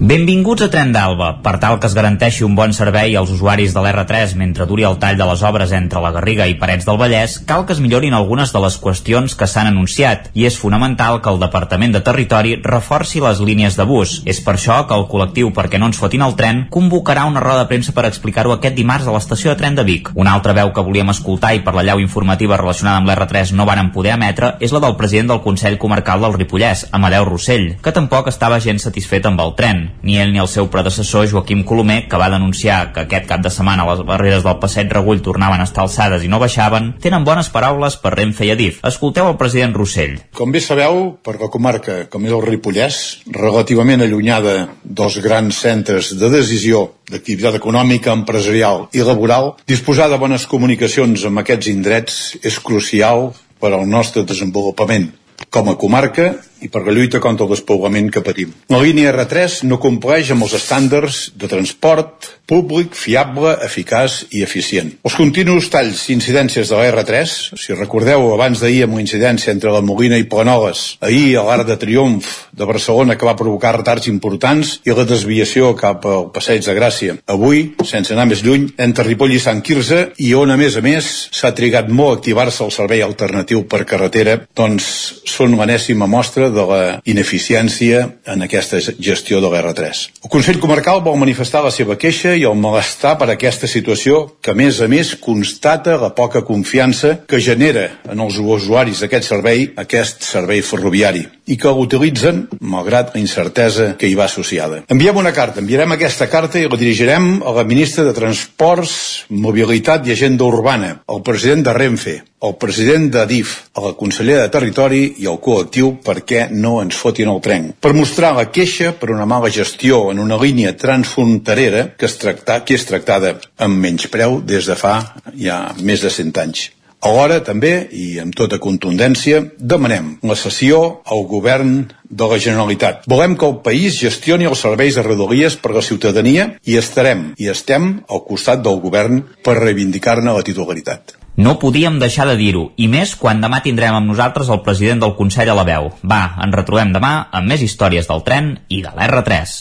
Speaker 9: Benvinguts a Tren d'Alba. Per tal que es garanteixi un bon servei als usuaris de l'R3 mentre duri el tall de les obres entre la Garriga i Parets del Vallès, cal que es millorin algunes de les qüestions que s'han anunciat i és fonamental que el Departament de Territori reforci les línies de bus. És per això que el col·lectiu Perquè no ens fotin el tren convocarà una roda de premsa per explicar-ho aquest dimarts a l'estació de tren de Vic. Una altra veu que volíem escoltar i per la llau informativa relacionada amb l'R3 no varen poder emetre és la del president del Consell Comarcal del Ripollès, Amadeu Rossell, que tampoc estava gens satisfet amb el tren ni ell ni el seu predecessor Joaquim Colomer, que va denunciar que aquest cap de setmana les barreres del passeig Regull tornaven a estar alçades i no baixaven, tenen bones paraules per Renfe i Adif. Escolteu el president Rossell.
Speaker 20: Com bé sabeu, per la comarca com és el Ripollès, relativament allunyada dels grans centres de decisió d'activitat econòmica, empresarial i laboral, disposar de bones comunicacions amb aquests indrets és crucial per al nostre desenvolupament com a comarca i per la lluita contra el despoblament que patim. La línia R3 no compleix amb els estàndards de transport públic, fiable, eficaç i eficient. Els continus talls i incidències de la R3, si recordeu abans d'ahir amb la incidència entre la Molina i Planoles, ahir a l'Arc de Triomf de Barcelona que va provocar retards importants i la desviació cap al Passeig de Gràcia. Avui, sense anar més lluny, entre Ripoll i Sant Quirze i on a més a més s'ha trigat molt a activar-se el servei alternatiu per carretera, doncs són l'enèsima mostra de la ineficiència en aquesta gestió de l'R3. El Consell Comarcal vol manifestar la seva queixa i el malestar per aquesta situació que, a més a més, constata la poca confiança que genera en els usuaris d'aquest servei aquest servei ferroviari i que l'utilitzen malgrat la incertesa que hi va associada. Enviem una carta, enviarem aquesta carta i la dirigirem a la ministra de Transports, Mobilitat i Agenda Urbana, al president de Renfe, al president d'Adif, a la consellera de Territori i al col·lectiu perquè no ens fotin el tren. Per mostrar la queixa per una mala gestió en una línia transfronterera que es, tracta, que és tractada amb menyspreu des de fa ja més de 100 anys. Alhora, també, i amb tota contundència, demanem la cessió al govern de la Generalitat. Volem que el país gestioni els serveis de rodalies per la ciutadania i estarem i estem al costat del govern per reivindicar-ne la titularitat.
Speaker 9: No podíem deixar de dir-ho, i més quan demà tindrem amb nosaltres el president del Consell a la veu. Va, ens retrobem demà amb més històries del tren i de l'R3.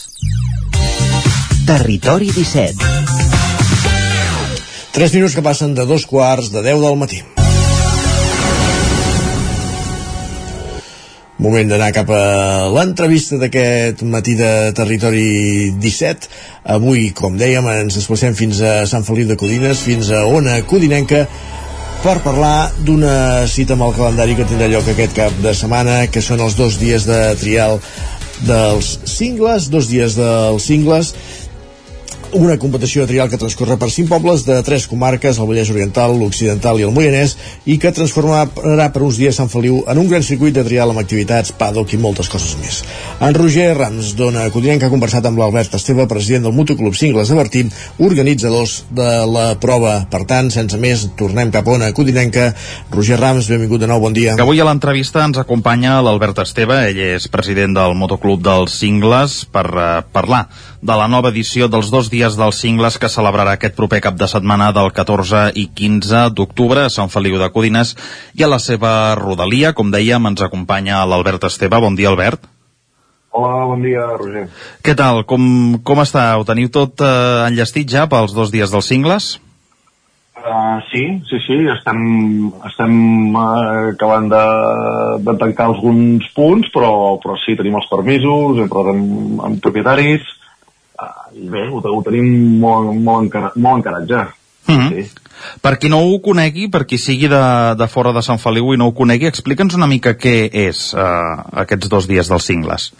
Speaker 17: Territori 17.
Speaker 1: 3 minuts que passen de dos quarts de 10 del matí. Moment d'anar cap a l'entrevista d'aquest matí de Territori 17. Avui, com dèiem, ens desplacem fins a Sant Feliu de Codines, fins a Ona Codinenca, per parlar d'una cita amb el calendari que tindrà lloc aquest cap de setmana, que són els dos dies de trial dels cingles, dos dies dels cingles, una competició de trial que transcorre per cinc pobles de tres comarques, el Vallès Oriental, l'Occidental i el Moianès, i que transformarà per uns dies Sant Feliu en un gran circuit de trial amb activitats, paddock i moltes coses més. En Roger Rams, dona Codinenc, ha conversat amb l'Albert Esteve, president del Motoclub Cingles de Bertí, organitzadors de la prova. Per tant, sense més, tornem cap a una Codinenca. Roger Rams, benvingut de nou, bon dia.
Speaker 6: Avui a l'entrevista ens acompanya l'Albert Esteve, ell és president del Motoclub dels Cingles, per uh, parlar de la nova edició dels dos dies dels cingles que celebrarà aquest proper cap de setmana del 14 i 15 d'octubre a Sant Feliu de Codines i a la seva rodalia. Com dèiem, ens acompanya l'Albert Esteve. Bon dia, Albert.
Speaker 21: Hola, bon dia, Roger.
Speaker 6: Què tal? Com, com està? Ho teniu tot eh, enllestit ja pels dos dies dels cingles?
Speaker 21: Uh, sí, sí, sí, estem, estem uh, acabant de, de tancar alguns punts, però, però sí, tenim els permisos, hem parlat amb, amb propietaris, i bé, ho, ho tenim molt, molt, encarat, molt encarat ja.
Speaker 6: Mm -hmm. sí. Per qui no ho conegui, per qui sigui de, de fora de Sant Feliu i no ho conegui, explica'ns una mica què és uh, aquests dos dies dels cingles.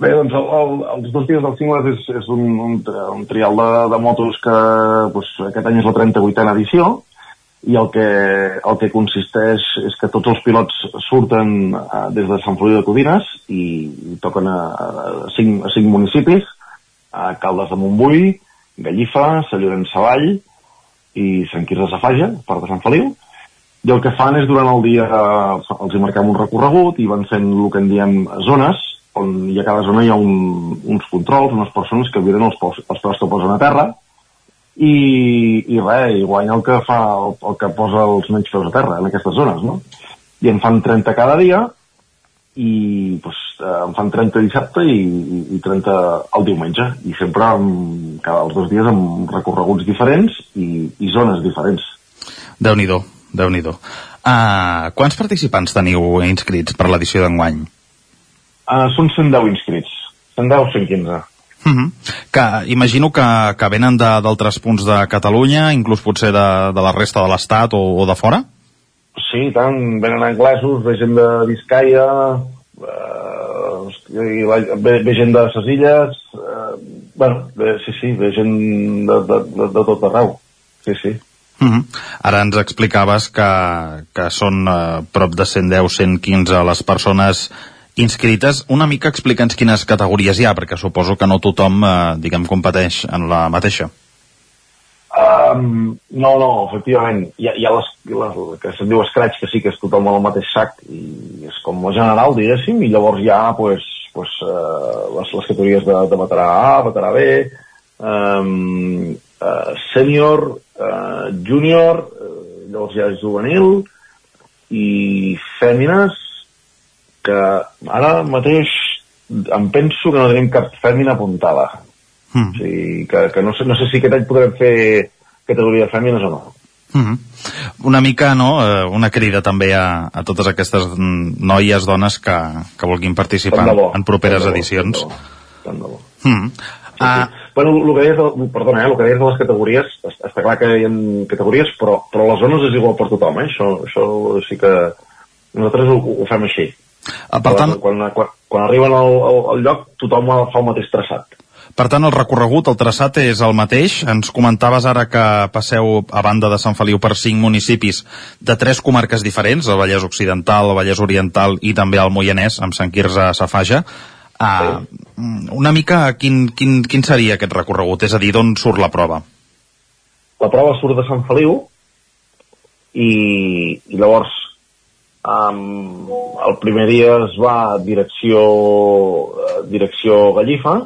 Speaker 21: Bé, doncs el, el, els dos dies dels cingles és, és un, un, un trial de, de motos que doncs, aquest any és la 38a edició i el que, el que consisteix és que tots els pilots surten uh, des de Sant Feliu de Codines i, toquen a, a, cinc, a cinc municipis, a Caldes de Montbui, Gallifa, Sant Llorenç Savall i Sant Quirze Safaja, part de Sant Feliu, i el que fan és durant el dia eh, els hi marquem un recorregut i van fent el que en diem zones, on hi cada zona hi ha un, uns controls, unes persones que miren els, els peus que posen a terra i, i res, i guanya el que fa el, el que posa els menys peus a terra en aquestes zones, no? I en fan 30 cada dia i pues, eh, en fan 30 dissabte i, i, i 30 el diumenge i sempre amb, cada els dos dies amb recorreguts diferents i, i zones diferents.
Speaker 6: Déu nhi déu uh, Quants participants teniu inscrits per l'edició d'enguany?
Speaker 21: Uh, són 110 inscrits. 110 o 115.
Speaker 6: Uh -huh. que imagino que, que venen d'altres punts de Catalunya, inclús potser de, de la resta de l'Estat o, o de fora?
Speaker 21: Sí, tant, venen anglesos, ve gent de Vizcaya, eh, ve, ve gent de ses illes, eh, bueno, ve, sí, sí, ve gent de, de, de, de tot arreu, sí, sí.
Speaker 6: Uh -huh. Ara ens explicaves que, que són eh, prop de 110-115 les persones inscrites. Una mica explica'ns quines categories hi ha, perquè suposo que no tothom, eh, diguem, competeix en la mateixa.
Speaker 21: Um, no, no, efectivament. Hi ha, hi ha les, les, que se'n diu Scratch, que sí que és tothom al mateix sac, i és com la general, diguéssim, i llavors hi ha pues, pues, uh, les, les categories de, de veterà A, veterà B, um, uh, sènior, uh, júnior, uh, llavors hi ha juvenil, i fèmines, que ara mateix em penso que no tenim cap fèmina apuntada. Mm. O sigui, que, que no, sé, no sé si aquest any podrem fer categoria de fèmines o no.
Speaker 6: Mm -hmm. Una mica, no?, eh, una crida també a, a totes aquestes noies, dones que, que vulguin participar
Speaker 21: bo,
Speaker 6: en properes
Speaker 21: bo,
Speaker 6: edicions.
Speaker 21: Tant de bo.
Speaker 6: Mm -hmm.
Speaker 21: Sí, sí. Bueno, el que deies de, perdona, eh, el que deies de les categories, està clar que hi ha categories, però, però les zones és igual per tothom, eh? Això, això sí que nosaltres ho, ho fem així.
Speaker 6: Ah, per tant...
Speaker 21: Quan, quan, quan, quan arriben al, al, al lloc, tothom fa el mateix traçat.
Speaker 6: Per tant, el recorregut, el traçat és el mateix. Ens comentaves ara que passeu a banda de Sant Feliu per cinc municipis de tres comarques diferents, el Vallès Occidental, el Vallès Oriental i també el Moianès, amb Sant Quirze Safaja. Uh, una mica, quin, quin, quin seria aquest recorregut? És a dir, d'on surt la prova?
Speaker 21: La prova surt de Sant Feliu i, i llavors um, el primer dia es va direcció uh, direcció Gallifa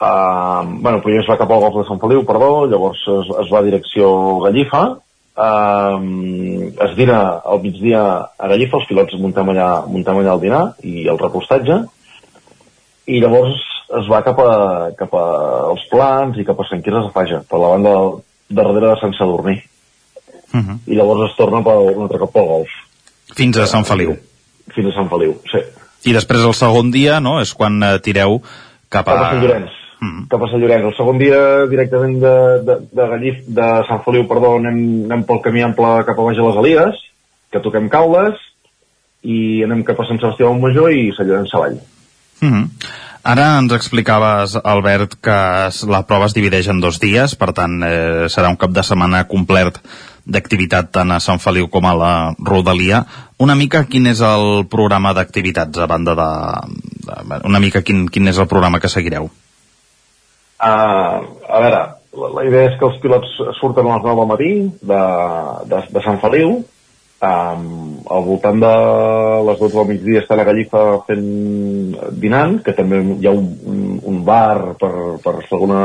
Speaker 21: uh, bueno, primer es va cap al golf de Sant Feliu, perdó, llavors es, es va a direcció Gallifa, uh, es dina al migdia a Gallifa, els pilots muntem allà, muntem allà el dinar i el repostatge, i llavors es va cap a, cap a els plans i cap a Sant Quirze de Faja, per la banda darrere de Sant Sadurní.
Speaker 6: Uh -huh.
Speaker 21: I llavors es torna per un altre cop pel golf.
Speaker 6: Fins a Sant Feliu.
Speaker 21: Fins a Sant Feliu, sí.
Speaker 6: I després el segon dia, no?, és quan eh, tireu cap a...
Speaker 21: Cap a Sant Llorenç. Mm. cap a Sant Llorenç. El segon dia, directament de, de, de Gallif, de Sant Feliu, perdó, anem, anem pel camí ample cap a baix a les Alies, que toquem Caules, i anem cap a Sant Sebastià del Major i Sant Llorenç Savall.
Speaker 6: Mm -hmm. Ara ens explicaves, Albert, que la prova es divideix en dos dies, per tant, eh, serà un cap de setmana complet d'activitat tant a Sant Feliu com a la Rodalia. Una mica quin és el programa d'activitats, a banda de. Una mica quin, quin és el programa que seguireu?
Speaker 21: Uh, a veure, la, la idea és que els pilots surten a les 9 del matí de, de, de Sant Feliu, um, al voltant de les 12 del migdia està la Gallifa fent dinant, que també hi ha un, un, bar per, per alguna,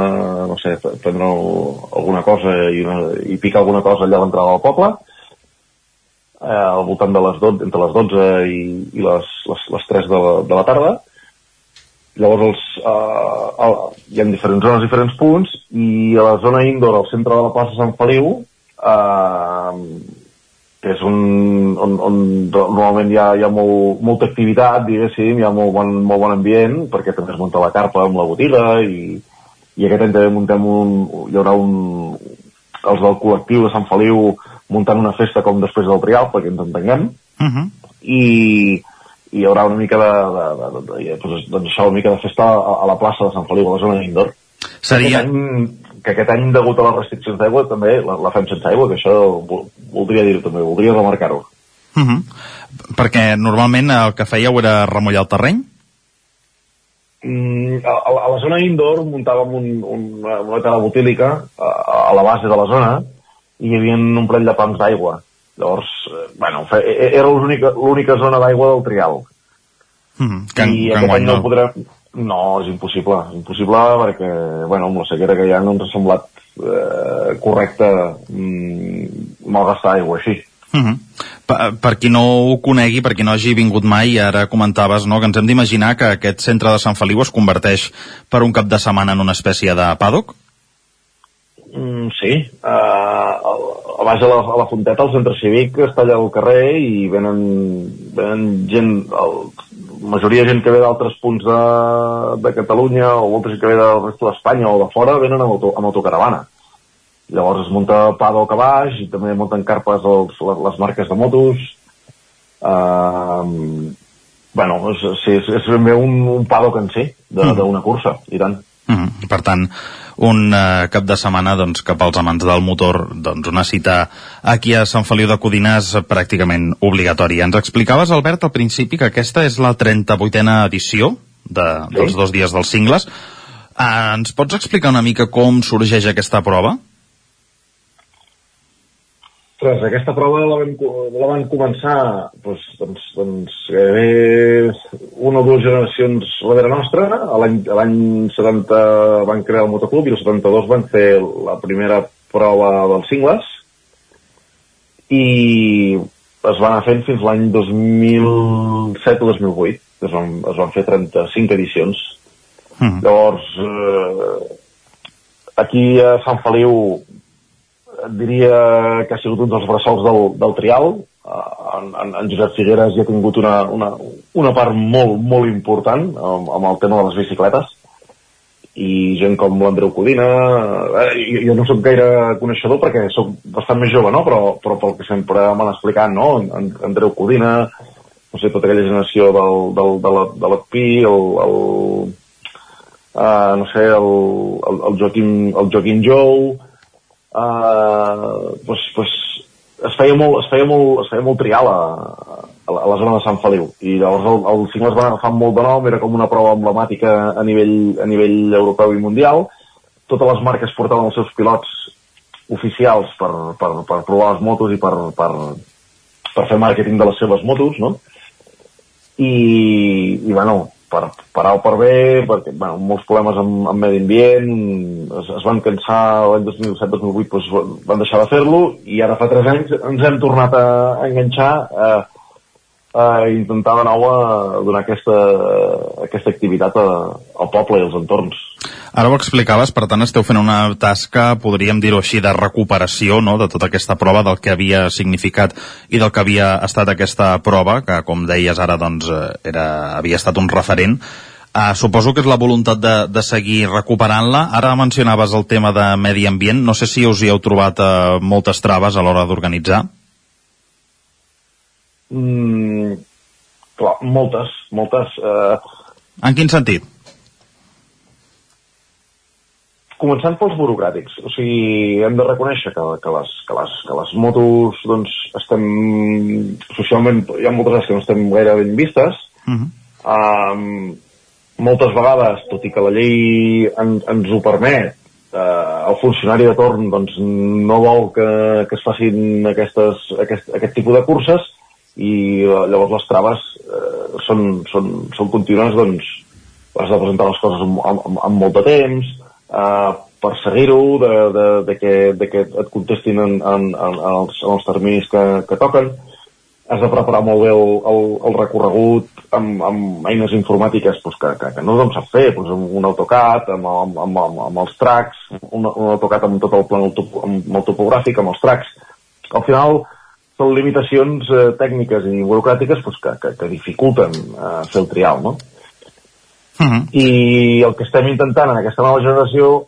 Speaker 21: no sé, prendre alguna cosa i, una, i picar alguna cosa allà a l'entrada del poble. eh, al voltant de les 12, entre les 12 i, i les, les, les 3 de la, de la tarda. Llavors els, uh, uh, hi ha diferents zones, diferents punts, i a la zona indoor, al centre de la plaça Sant Feliu, uh, que és un, on, on normalment hi ha, hi ha molt, molta activitat, diguéssim, hi ha molt bon, molt bon ambient, perquè també es munta la carpa amb la botiga, i, i aquest any també muntem un, hi haurà un, els del col·lectiu de Sant Feliu muntant una festa com després del trial, perquè ens entenguem,
Speaker 6: Uh -huh.
Speaker 21: i, i hi haurà una mica de, de, de, de, de doncs, doncs això, una mica de festa a, a la plaça de Sant Feliu, a la zona indoor.
Speaker 6: Seria...
Speaker 21: Aquest any, que aquest any, degut a les restriccions d'aigua, també la, la fem sense aigua, que això vol- voldria dir-ho també, voldria remarcar-ho.
Speaker 6: Uh -huh. Perquè normalment el que fèieu era remullar el terreny?
Speaker 21: Mm, a, a, a la zona indoor muntàvem un, un, una, tela botílica a, a la base de la zona i hi havia un parell de pams d'aigua. Llavors, eh, bueno, fe, e- era l'única zona d'aigua del trial.
Speaker 6: -huh. Que,
Speaker 21: I
Speaker 6: que
Speaker 21: aquest any no
Speaker 6: no.
Speaker 21: podrem... No, és impossible. És impossible perquè, bueno, amb la sequera que hi ha no ens ha semblat eh, correcte mm, malgastar aigua així.
Speaker 6: Uh -huh. per, per qui no ho conegui, per qui no hagi vingut mai, ara comentaves no, que ens hem d'imaginar que aquest centre de Sant Feliu es converteix per un cap de setmana en una espècie de paddock?
Speaker 21: Mm, sí, uh, a baix a la, a la Fonteta, al centre cívic, està allà al carrer i venen, venen gent, el, majoria de gent que ve d'altres punts de, de Catalunya o molta gent que ve del resto d'Espanya o de fora venen amb, auto, amb autocaravana. Llavors es munta paddock a baix i també munten carpes els, les, les marques de motos. Uh, bueno, és, és, és ben bé un, un paddock en si, de-
Speaker 6: Mm.
Speaker 21: d'una cursa, i tant.
Speaker 6: Uh -huh. Per tant, un uh, cap de setmana doncs, cap als amants del motor, doncs, una cita aquí a Sant Feliu de Codines pràcticament obligatòria. Ens explicaves, Albert, al principi que aquesta és la 38a edició de, dels dos dies dels cingles. Uh, ens pots explicar una mica com sorgeix aquesta prova?
Speaker 21: Ostres, aquesta prova la co- la van començar doncs, doncs, doncs gairebé una o dues generacions darrere nostra. A L'any a l'any 70 van crear el motoclub i el 72 van fer la primera prova dels cingles i es van anar fent fins l'any 2007 o 2008. Es van, es van fer 35 edicions.
Speaker 6: Mm.
Speaker 21: Llavors, eh, aquí a Sant Feliu diria que ha sigut un dels bressols del, del trial. Uh, en, en, en Josep Figueres hi ha tingut una, una, una part molt, molt important amb, amb el tema de les bicicletes i gent com l'Andreu Codina eh, jo, jo no sóc gaire coneixedor perquè sóc bastant més jove, no? però, però pel que sempre m'han explicat, no? En, Andreu Codina no sé, tota aquella generació del, del, de la, de l'Atpi el, el, uh, no sé, el, el, el, Joaquim, el Joaquim Jou uh, pues, pues, es feia molt, es feia molt, es feia molt trial a, a, la, la zona de Sant Feliu i llavors el, el cingle es va agafar molt de nom era com una prova emblemàtica a nivell, a nivell europeu i mundial totes les marques portaven els seus pilots oficials per, per, per provar les motos i per, per, per fer màrqueting de les seves motos no? i, i bueno, per, per alt per bé, perquè bueno, molts problemes amb, amb medi ambient, es, es van cansar l'any 2007-2008, doncs van deixar de fer-lo, i ara fa 3 anys ens hem tornat a enganxar a, a intentar de nou a donar aquesta, aquesta activitat a, al poble i als entorns.
Speaker 6: Ara ho explicaves, per tant esteu fent una tasca, podríem dir-ho així, de recuperació no? de tota aquesta prova, del que havia significat i del que havia estat aquesta prova, que com deies ara doncs, eh, era, havia estat un referent. Uh, suposo que és la voluntat de, de seguir recuperant-la. Ara mencionaves el tema de medi ambient. No sé si us hi heu trobat uh, moltes traves a l'hora d'organitzar.
Speaker 21: Mm, clar, moltes, moltes. Eh,
Speaker 6: En quin sentit?
Speaker 21: començant pels burocràtics, o sigui, hem de reconèixer que, que, les, que, les, que les motos, doncs, estem, socialment, hi ha moltes vegades que no estem gaire ben vistes,
Speaker 6: Uh -huh.
Speaker 21: um, moltes vegades, tot i que la llei en, ens ho permet, uh, el funcionari de torn doncs, no vol que, que es facin aquestes, aquest, aquest tipus de curses i uh, llavors les traves uh, són, són, són contínues, doncs, has de presentar les coses amb, amb, amb molt de temps, uh, perseguir-ho, de, de, de, que, de que et contestin en, en, en, els, en els terminis que, que toquen. has de preparar molt bé el, el, el recorregut amb, amb eines informàtiques pues, que, que, que no tothom sap fer, amb un AutoCAD, amb, amb, amb, amb, amb els tracks, un, un AutoCAD amb tot el plan amb el topogràfic, amb els tracks. Al final són limitacions eh, tècniques i burocràtiques pues, que, que, que dificulten eh, fer el trial, no? Uh -huh. I el que estem intentant en aquesta nova generació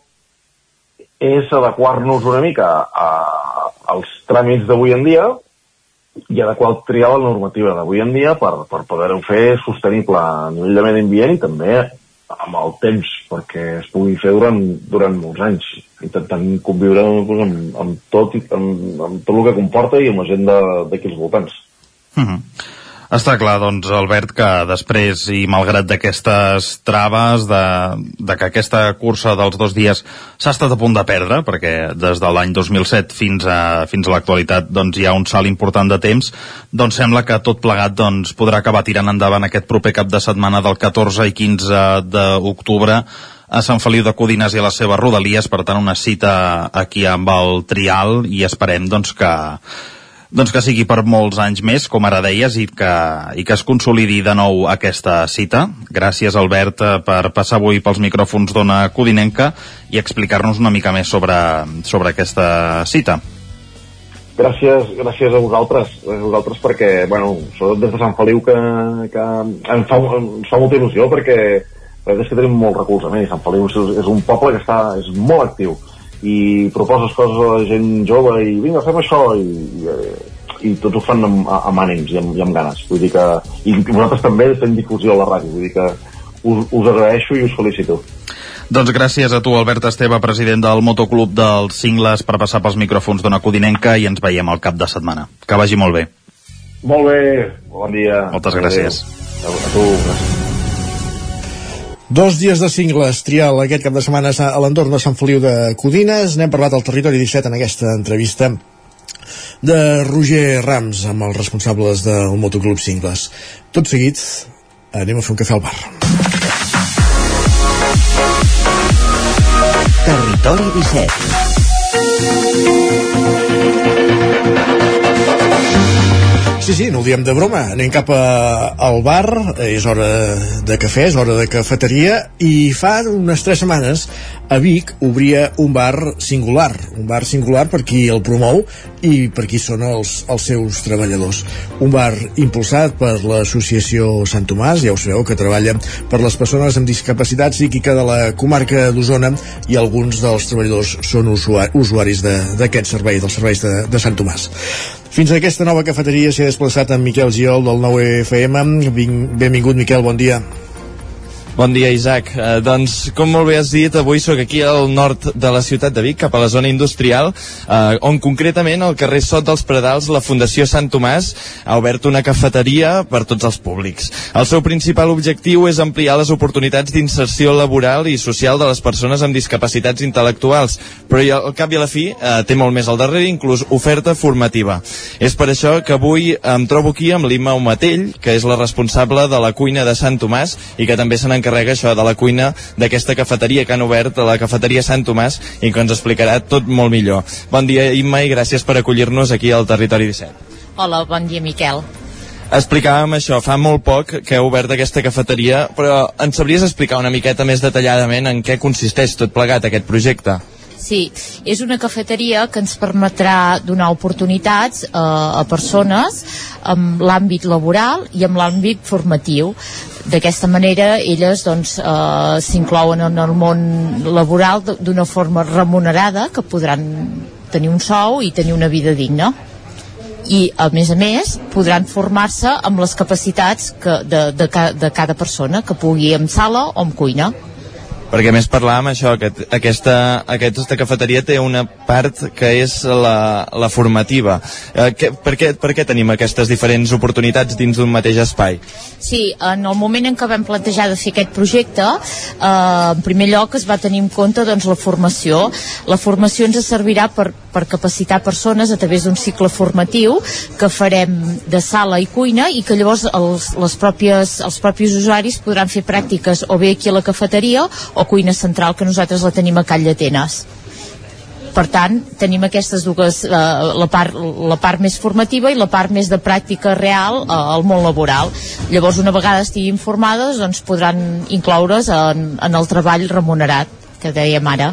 Speaker 21: és adequar-nos una mica a, als tràmits d'avui en dia i adequar el triar la normativa d'avui en dia per, per poder-ho fer sostenible a nivell de medi ambient i també amb el temps perquè es pugui fer durant, durant molts anys intentant conviure doncs, amb, amb, tot, amb, amb tot el que comporta i amb la gent d'aquí als voltants.
Speaker 6: Uh -huh. Està clar, doncs, Albert, que després, i malgrat d'aquestes traves, de, de que aquesta cursa dels dos dies s'ha estat a punt de perdre, perquè des de l'any 2007 fins a, fins a l'actualitat doncs, hi ha un salt important de temps, doncs sembla que tot plegat doncs, podrà acabar tirant endavant aquest proper cap de setmana del 14 i 15 d'octubre a Sant Feliu de Codines i a les seves rodalies, per tant una cita aquí amb el Trial i esperem doncs, que, doncs que sigui per molts anys més, com ara deies, i que, i que es consolidi de nou aquesta cita. Gràcies, Albert, eh, per passar avui pels micròfons d'Ona Codinenca i explicar-nos una mica més sobre, sobre aquesta cita.
Speaker 21: Gràcies, gràcies a vosaltres, a vosaltres perquè, bueno, sobretot des de Sant Feliu que, que em, fa, em fa molta il·lusió perquè, perquè és que tenim molt recolzament i Sant Feliu és, un poble que està, és molt actiu i proposes coses a la gent jove i vinga, fem això i, i, i tots ho fan amb, amb ànims i amb, i amb ganes vull dir que, i vosaltres també fem difusió a la ràdio vull dir que us, us agraeixo i us felicito
Speaker 6: doncs gràcies a tu, Albert Esteve, president del Motoclub dels Cingles, per passar pels micròfons d'una Codinenca i ens veiem al cap de setmana. Que vagi molt bé.
Speaker 21: Molt bé, bon dia.
Speaker 6: Moltes gràcies.
Speaker 21: A, a tu, gràcies.
Speaker 1: Dos dies de cingles trial aquest cap de setmana a l'entorn de Sant Feliu de Codines. N'hem parlat al Territori 17 en aquesta entrevista de Roger Rams amb els responsables del Motoclub Cingles. Tot seguit anem a fer un cafè al bar.
Speaker 17: Territori 17
Speaker 1: Sí, sí, no ho diem de broma. Anem cap a, al bar, és hora de cafè, és hora de cafeteria, i fa unes tres setmanes a Vic obria un bar singular, un bar singular per qui el promou i per qui són els, els seus treballadors. Un bar impulsat per l'associació Sant Tomàs, ja ho sabeu, que treballa per les persones amb discapacitat psíquica de la comarca d'Osona i alguns dels treballadors són usuaris d'aquest servei, dels serveis de, de Sant Tomàs. Fins a aquesta nova cafeteria s'hi ha desplaçat en Miquel Giol del 9FM. Benvingut, Miquel, bon dia.
Speaker 22: Bon dia, Isaac. Eh, doncs, com molt bé has dit, avui sóc aquí al nord de la ciutat de Vic, cap a la zona industrial, eh, on concretament al carrer Sot dels Predals la Fundació Sant Tomàs ha obert una cafeteria per tots els públics. El seu principal objectiu és ampliar les oportunitats d'inserció laboral i social de les persones amb discapacitats intel·lectuals, però al cap i a la fi eh, té molt més al darrere, inclús oferta formativa. És per això que avui em trobo aquí amb l'Imma Omatell, que és la responsable de la cuina de Sant Tomàs i que també se n'encarrega s'encarrega això de la cuina d'aquesta cafeteria que han obert a la cafeteria Sant Tomàs i que ens explicarà tot molt millor. Bon dia, Imma, i gràcies per acollir-nos aquí al Territori 17.
Speaker 23: Hola, bon dia, Miquel.
Speaker 22: Explicàvem això, fa molt poc que heu obert aquesta cafeteria, però ens sabries explicar una miqueta més detalladament en què consisteix tot plegat aquest projecte?
Speaker 23: Sí, és una cafeteria que ens permetrà donar oportunitats eh, a persones amb l'àmbit laboral i amb l'àmbit formatiu. D'aquesta manera elles doncs, eh, s'inclouen en el món laboral d'una forma remunerada que podran tenir un sou i tenir una vida digna i a més a més podran formar-se amb les capacitats que de, de, de cada persona que pugui amb sala o amb cuina
Speaker 22: perquè més parlàvem això, que aquesta, aquesta cafeteria té una part que és la, la formativa. Eh, que, per, què, per què tenim aquestes diferents oportunitats dins d'un mateix espai?
Speaker 23: Sí, en el moment en què vam plantejar de fer aquest projecte, eh, en primer lloc es va tenir en compte doncs, la formació. La formació ens servirà per, per capacitar persones a través d'un cicle formatiu que farem de sala i cuina i que llavors els, les pròpies, els propis usuaris podran fer pràctiques o bé aquí a la cafeteria o cuina central que nosaltres la tenim a Call d'Atenes. per tant, tenim aquestes dues, eh, la, part, la part més formativa i la part més de pràctica real eh, al món laboral. Llavors, una vegada estiguin formades, doncs podran incloure's en, en el treball remunerat, que dèiem ara.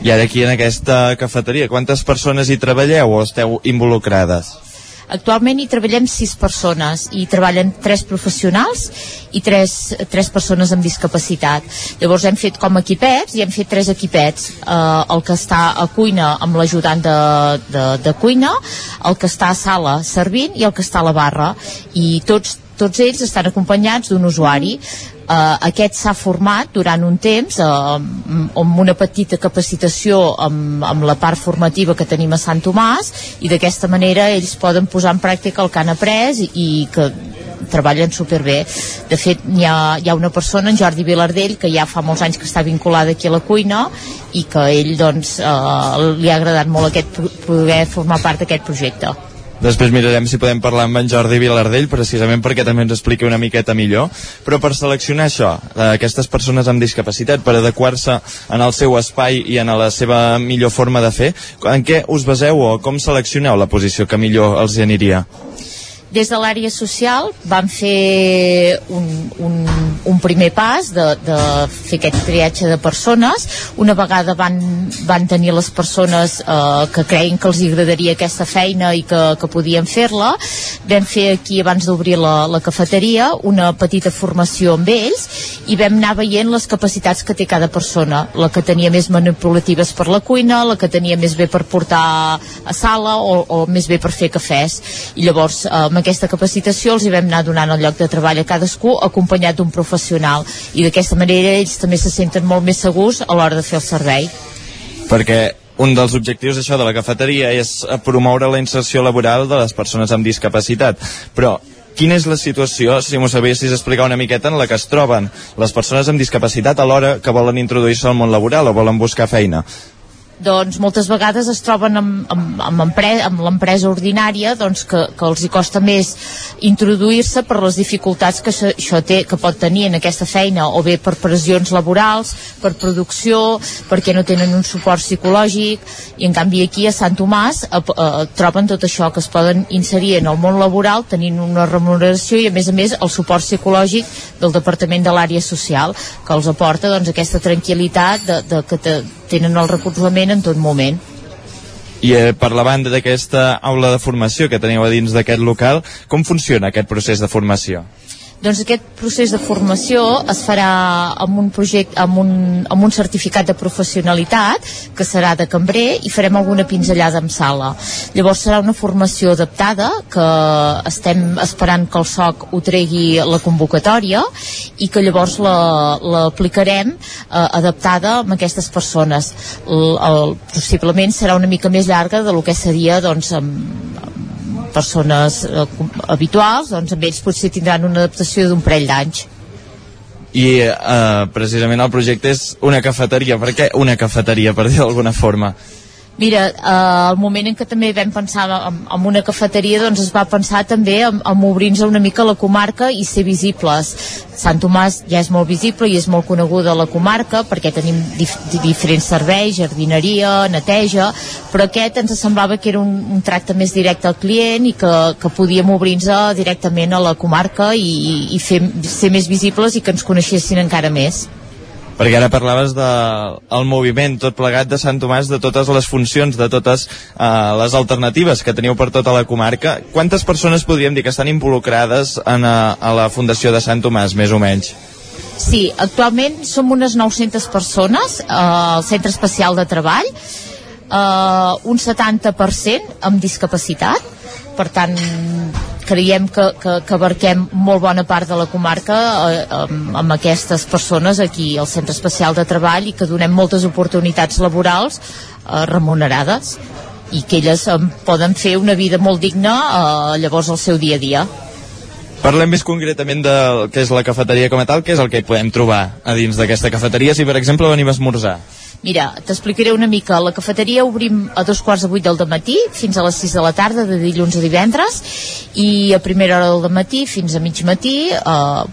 Speaker 22: I ara aquí en aquesta cafeteria, quantes persones hi treballeu o esteu involucrades?
Speaker 23: Actualment hi treballem sis persones i treballen tres professionals i tres, tres persones amb discapacitat. Llavors hem fet com equipets i hem fet tres equipets. Eh, el que està a cuina amb l'ajudant de, de, de cuina, el que està a sala servint i el que està a la barra. I tots tots ells estan acompanyats d'un usuari Uh, aquest s'ha format durant un temps uh, amb una petita capacitació amb, amb la part formativa que tenim a Sant Tomàs i d'aquesta manera ells poden posar en pràctica el que han après i, que treballen superbé. De fet, hi ha, hi ha una persona, en Jordi Vilardell, que ja fa molts anys que està vinculada aquí a la cuina i que ell, doncs, uh, li ha agradat molt aquest, poder formar part d'aquest projecte.
Speaker 22: Després mirarem si podem parlar amb en Jordi Vilardell, precisament perquè també ens expliqui una miqueta millor. Però per seleccionar això, aquestes persones amb discapacitat, per adequar-se en el seu espai i en la seva millor forma de fer, en què us baseu o com seleccioneu la posició que millor els aniria?
Speaker 23: Des de l'àrea social vam fer un, un, un primer pas de, de fer aquest triatge de persones. Una vegada van, van tenir les persones eh, que creien que els agradaria aquesta feina i que, que podien fer-la, vam fer aquí, abans d'obrir la, la cafeteria, una petita formació amb ells i vam anar veient les capacitats que té cada persona. La que tenia més manipulatives per la cuina, la que tenia més bé per portar a sala o, o més bé per fer cafès. I llavors, eh, aquesta capacitació els hi vam anar donant el lloc de treball a cadascú acompanyat d'un professional i d'aquesta manera ells també se senten molt més segurs a l'hora de fer el servei.
Speaker 22: Perquè un dels objectius això de la cafeteria és promoure la inserció laboral de les persones amb discapacitat, però quina és la situació, si m'ho sabessis explicar una miqueta, en la que es troben les persones amb discapacitat a l'hora que volen introduir-se al món laboral o volen buscar feina?
Speaker 23: Doncs moltes vegades es troben amb, amb, amb, amb l'empresa ordinària doncs que, que els hi costa més introduir-se per les dificultats que això, això té, que pot tenir en aquesta feina o bé per pressions laborals, per producció, perquè no tenen un suport psicològic i en canvi aquí a Sant Tomàs eh, eh, troben tot això que es poden inserir en el món laboral tenint una remuneració i a més a més el suport psicològic del Departament de l'Àrea Social que els aporta doncs, aquesta tranquil·litat de, de que te, tenen el recolzament en tot moment.
Speaker 22: I eh, per la banda d'aquesta aula de formació que teniu a dins d'aquest local, com funciona aquest procés de formació?
Speaker 23: Doncs aquest procés de formació es farà amb un projecte, amb un, amb un certificat de professionalitat que serà de cambrer i farem alguna pinzellada en sala. Llavors serà una formació adaptada que estem esperant que el SOC ho tregui la convocatòria i que llavors l'aplicarem la, eh, adaptada amb aquestes persones. El, el, possiblement serà una mica més llarga de lo que seria doncs, amb, persones eh, habituals, doncs amb ells potser tindran una adaptació d'un parell d'anys.
Speaker 22: I eh, precisament el projecte és una cafeteria. Per què una cafeteria, per dir d'alguna forma?
Speaker 23: Mira, eh, el moment en què també vam pensar en, en una cafeteria, doncs es va pensar també en, en obrir-nos una mica la comarca i ser visibles. Sant Tomàs ja és molt visible i és molt coneguda la comarca perquè tenim dif diferents serveis, jardineria, neteja, però aquest ens semblava que era un, un tracte més directe al client i que, que podíem obrir-nos directament a la comarca i, i fer, ser més visibles i que ens coneixessin encara més
Speaker 22: perquè ara parlaves del de, el moviment tot plegat de Sant Tomàs, de totes les funcions, de totes uh, les alternatives que teniu per tota la comarca. Quantes persones podríem dir que estan involucrades en, a, a la Fundació de Sant Tomàs, més o menys?
Speaker 23: Sí, actualment som unes 900 persones uh, al Centre Especial de Treball, uh, un 70% amb discapacitat, per tant creiem que, que, que abarquem molt bona part de la comarca eh, amb, amb aquestes persones aquí al Centre Especial de Treball i que donem moltes oportunitats laborals eh, remunerades i que elles eh, poden fer una vida molt digna eh, llavors al seu dia a dia.
Speaker 22: Parlem més concretament del que és la cafeteria com a tal, que és el que hi podem trobar a dins d'aquesta cafeteria si per exemple venim a esmorzar.
Speaker 23: Mira, t'explicaré una mica. La cafeteria obrim a dos quarts de vuit del matí fins a les 6 de la tarda, de dilluns a divendres, i a primera hora del matí fins a mig matí eh,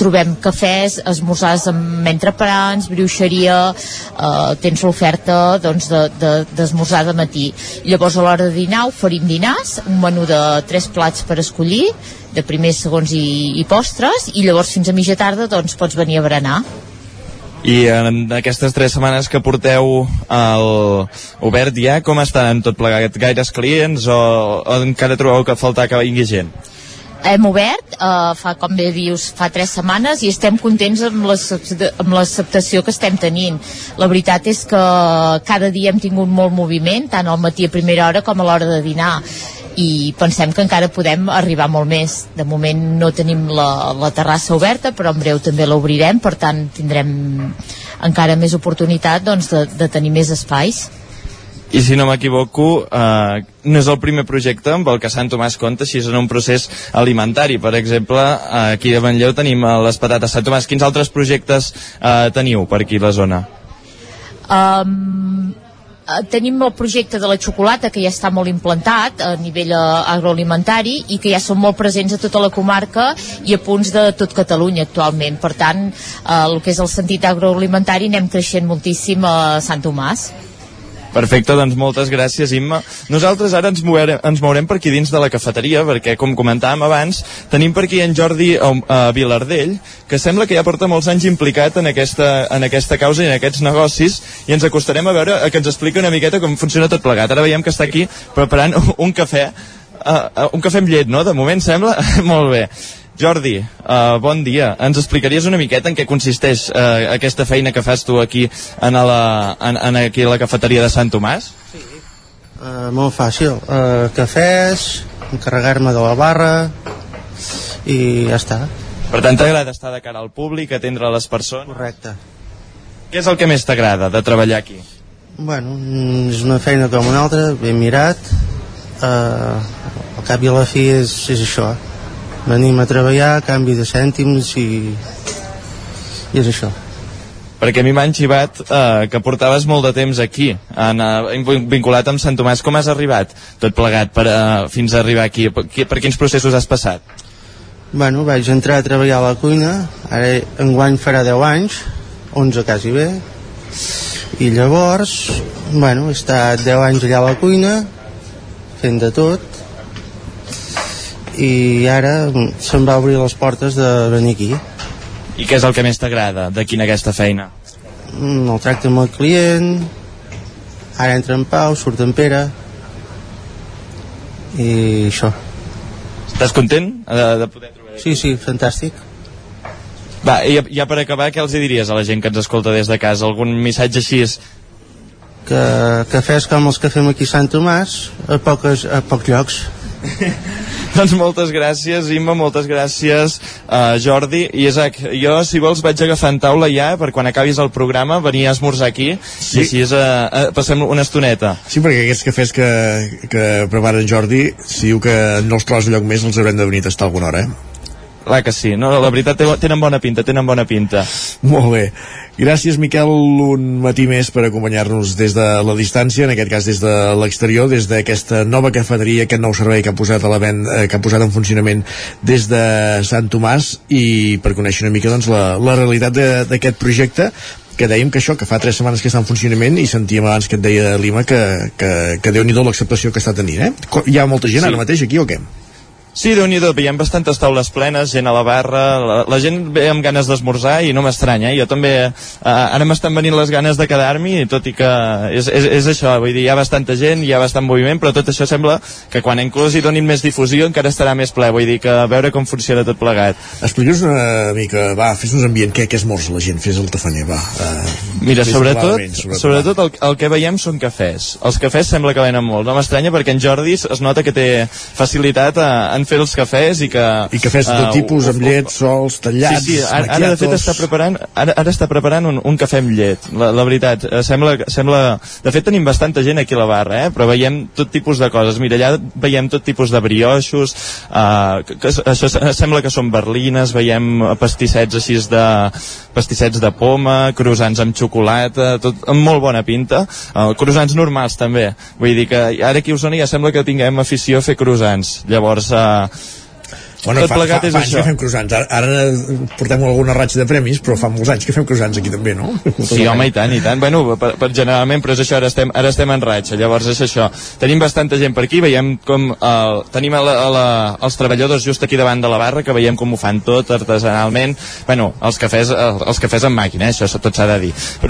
Speaker 23: trobem cafès, esmorzars amb entrepans, bruixeria, eh, tens l'oferta doncs, de, de, de matí. Llavors a l'hora de dinar oferim dinars, un menú de tres plats per escollir, de primers, segons i, i postres, i llavors fins a mitja tarda doncs, pots venir a berenar.
Speaker 22: I en aquestes tres setmanes que porteu el obert ja, com estan tot plegat? Gaires clients o, o encara trobeu que falta que vingui gent?
Speaker 23: hem obert, eh, fa com bé dius, fa tres setmanes i estem contents amb l'acceptació que estem tenint. La veritat és que cada dia hem tingut molt moviment, tant al matí a primera hora com a l'hora de dinar i pensem que encara podem arribar molt més. De moment no tenim la, la terrassa oberta, però en breu també l'obrirem, per tant tindrem encara més oportunitat doncs, de, de tenir més espais.
Speaker 22: I si no m'equivoco, eh, no és el primer projecte amb el que Sant Tomàs compta així en un procés alimentari. Per exemple, aquí de Manlleu tenim les patates Sant Tomàs. Quins altres projectes eh, teniu per aquí a la zona?
Speaker 23: Um, tenim el projecte de la xocolata que ja està molt implantat a nivell eh, agroalimentari i que ja són molt presents a tota la comarca i a punts de tot Catalunya actualment. Per tant, eh, el que és el sentit agroalimentari anem creixent moltíssim a Sant Tomàs.
Speaker 22: Perfecte, doncs moltes gràcies, Imma. Nosaltres ara ens mourem, ens mourem per aquí dins de la cafeteria, perquè, com comentàvem abans, tenim per aquí en Jordi a, a Vilardell, que sembla que ja porta molts anys implicat en aquesta, en aquesta causa i en aquests negocis, i ens acostarem a veure que ens explica una miqueta com funciona tot plegat. Ara veiem que està aquí preparant un cafè, uh, un cafè amb llet, no? De moment sembla? Molt bé. Jordi, uh, bon dia. Ens explicaries una miqueta en què consisteix uh, aquesta feina que fas tu aquí en, la, en, en aquí a la cafeteria de Sant Tomàs?
Speaker 24: Sí. Uh, molt fàcil. Uh, cafès, encarregar-me de la barra i ja està.
Speaker 22: Per tant, t'agrada estar de cara al públic, atendre les persones?
Speaker 24: Correcte.
Speaker 22: Què és el que més t'agrada de treballar aquí?
Speaker 24: Bueno, és una feina com una altra, ben mirat. Uh, al cap i a la fi és, és això venim a treballar, canvi de cèntims i, i és això
Speaker 22: perquè a mi m'han xivat eh, que portaves molt de temps aquí, en, eh, vinculat amb Sant Tomàs. Com has arribat tot plegat per, eh, fins a arribar aquí? Per, per quins processos has passat?
Speaker 24: Bueno, vaig entrar a treballar a la cuina, ara enguany farà 10 anys, 11 quasi bé, i llavors, bueno, he estat 10 anys allà a la cuina, fent de tot, i ara se'm va obrir les portes de venir aquí.
Speaker 22: I què és el que més t'agrada d'aquí en aquesta feina?
Speaker 24: Mm, el tracte amb el client, ara entra en Pau, surt en Pere, i això.
Speaker 22: Estàs content de, de poder trobar
Speaker 24: Sí, sí, fantàstic.
Speaker 22: Va, i ja per acabar, què els diries a la gent que ens escolta des de casa? Algun missatge així
Speaker 24: que cafès com els que fem aquí a Sant Tomàs a, poques, a pocs llocs
Speaker 22: doncs moltes gràcies, Imma, moltes gràcies, uh, Jordi. I Isaac, jo, si vols, vaig agafant taula ja per quan acabis el programa, venir a esmorzar aquí sí. i així és, uh, uh, passem una estoneta.
Speaker 1: Sí, perquè aquests cafès que, que preparen Jordi, si diu que no els trobes lloc més, els haurem de venir a tastar alguna hora, eh?
Speaker 22: Clar que sí, no, la veritat tenen bona pinta, tenen bona pinta.
Speaker 1: Molt bé. Gràcies, Miquel, un matí més per acompanyar-nos des de la distància, en aquest cas des de l'exterior, des d'aquesta nova cafeteria, aquest nou servei que ha posat a la vent, eh, que ha posat en funcionament des de Sant Tomàs i per conèixer una mica doncs, la, la realitat d'aquest projecte que dèiem que això, que fa tres setmanes que està en funcionament i sentíem abans que et deia Lima que, que, que déu-n'hi-do l'acceptació que està tenint, eh? Hi ha molta gent sí. ara mateix aquí o què?
Speaker 22: Sí, déu nhi veiem bastantes taules plenes, gent a la barra, la, la gent ve amb ganes d'esmorzar i no m'estranya, eh? jo també, eh, ara m'estan venint les ganes de quedar-m'hi, tot i que és, és, és això, vull dir, hi ha bastanta gent, hi ha bastant moviment, però tot això sembla que quan inclús hi donin més difusió encara estarà més ple, vull dir que a veure com funciona tot plegat.
Speaker 1: Explica'ns una mica, va, fes-nos ambient, què, què esmorza la gent, fes el tafaner, va. Uh,
Speaker 22: Mira, sobretot, sobretot, sobretot el, el que veiem són cafès. Els cafès sembla que venen molt, no m'estranya perquè en Jordi es nota que té facilitat a, a en fer els cafès i que...
Speaker 1: I cafès de tot uh, tipus, amb llet, sols, tallats,
Speaker 22: Sí, sí, ara, ara de fet està preparant, ara, ara està preparant un, un cafè amb llet, la, la veritat. Uh, sembla, sembla... De fet tenim bastanta gent aquí a la barra, eh? però veiem tot tipus de coses. Mira, allà veiem tot tipus de brioixos, uh, que, que, això sembla que són berlines, veiem pastissets així de... pastissets de poma, croissants amb xocolata, tot amb molt bona pinta. Uh, croissants normals també. Vull dir que ara aquí a Osona ja sembla que tinguem afició a fer croissants. Llavors, uh, eh,
Speaker 1: Bueno,
Speaker 22: tot
Speaker 1: fa,
Speaker 22: plegat
Speaker 1: fa,
Speaker 22: és
Speaker 1: fa anys
Speaker 22: això.
Speaker 1: que fem croissants. Ara, ara portem alguna ratxa de premis, però fa molts anys que fem croissants aquí també, no?
Speaker 22: Sí, home, i tant, i tant. Bueno, per, per generalment, però és això, ara estem, ara estem en ratxa, llavors és això. Tenim bastanta gent per aquí, veiem com el, tenim a la, a la, els treballadors just aquí davant de la barra, que veiem com ho fan tot artesanalment. Bueno, els cafès, els, els cafès en màquina, eh? això tot s'ha de dir.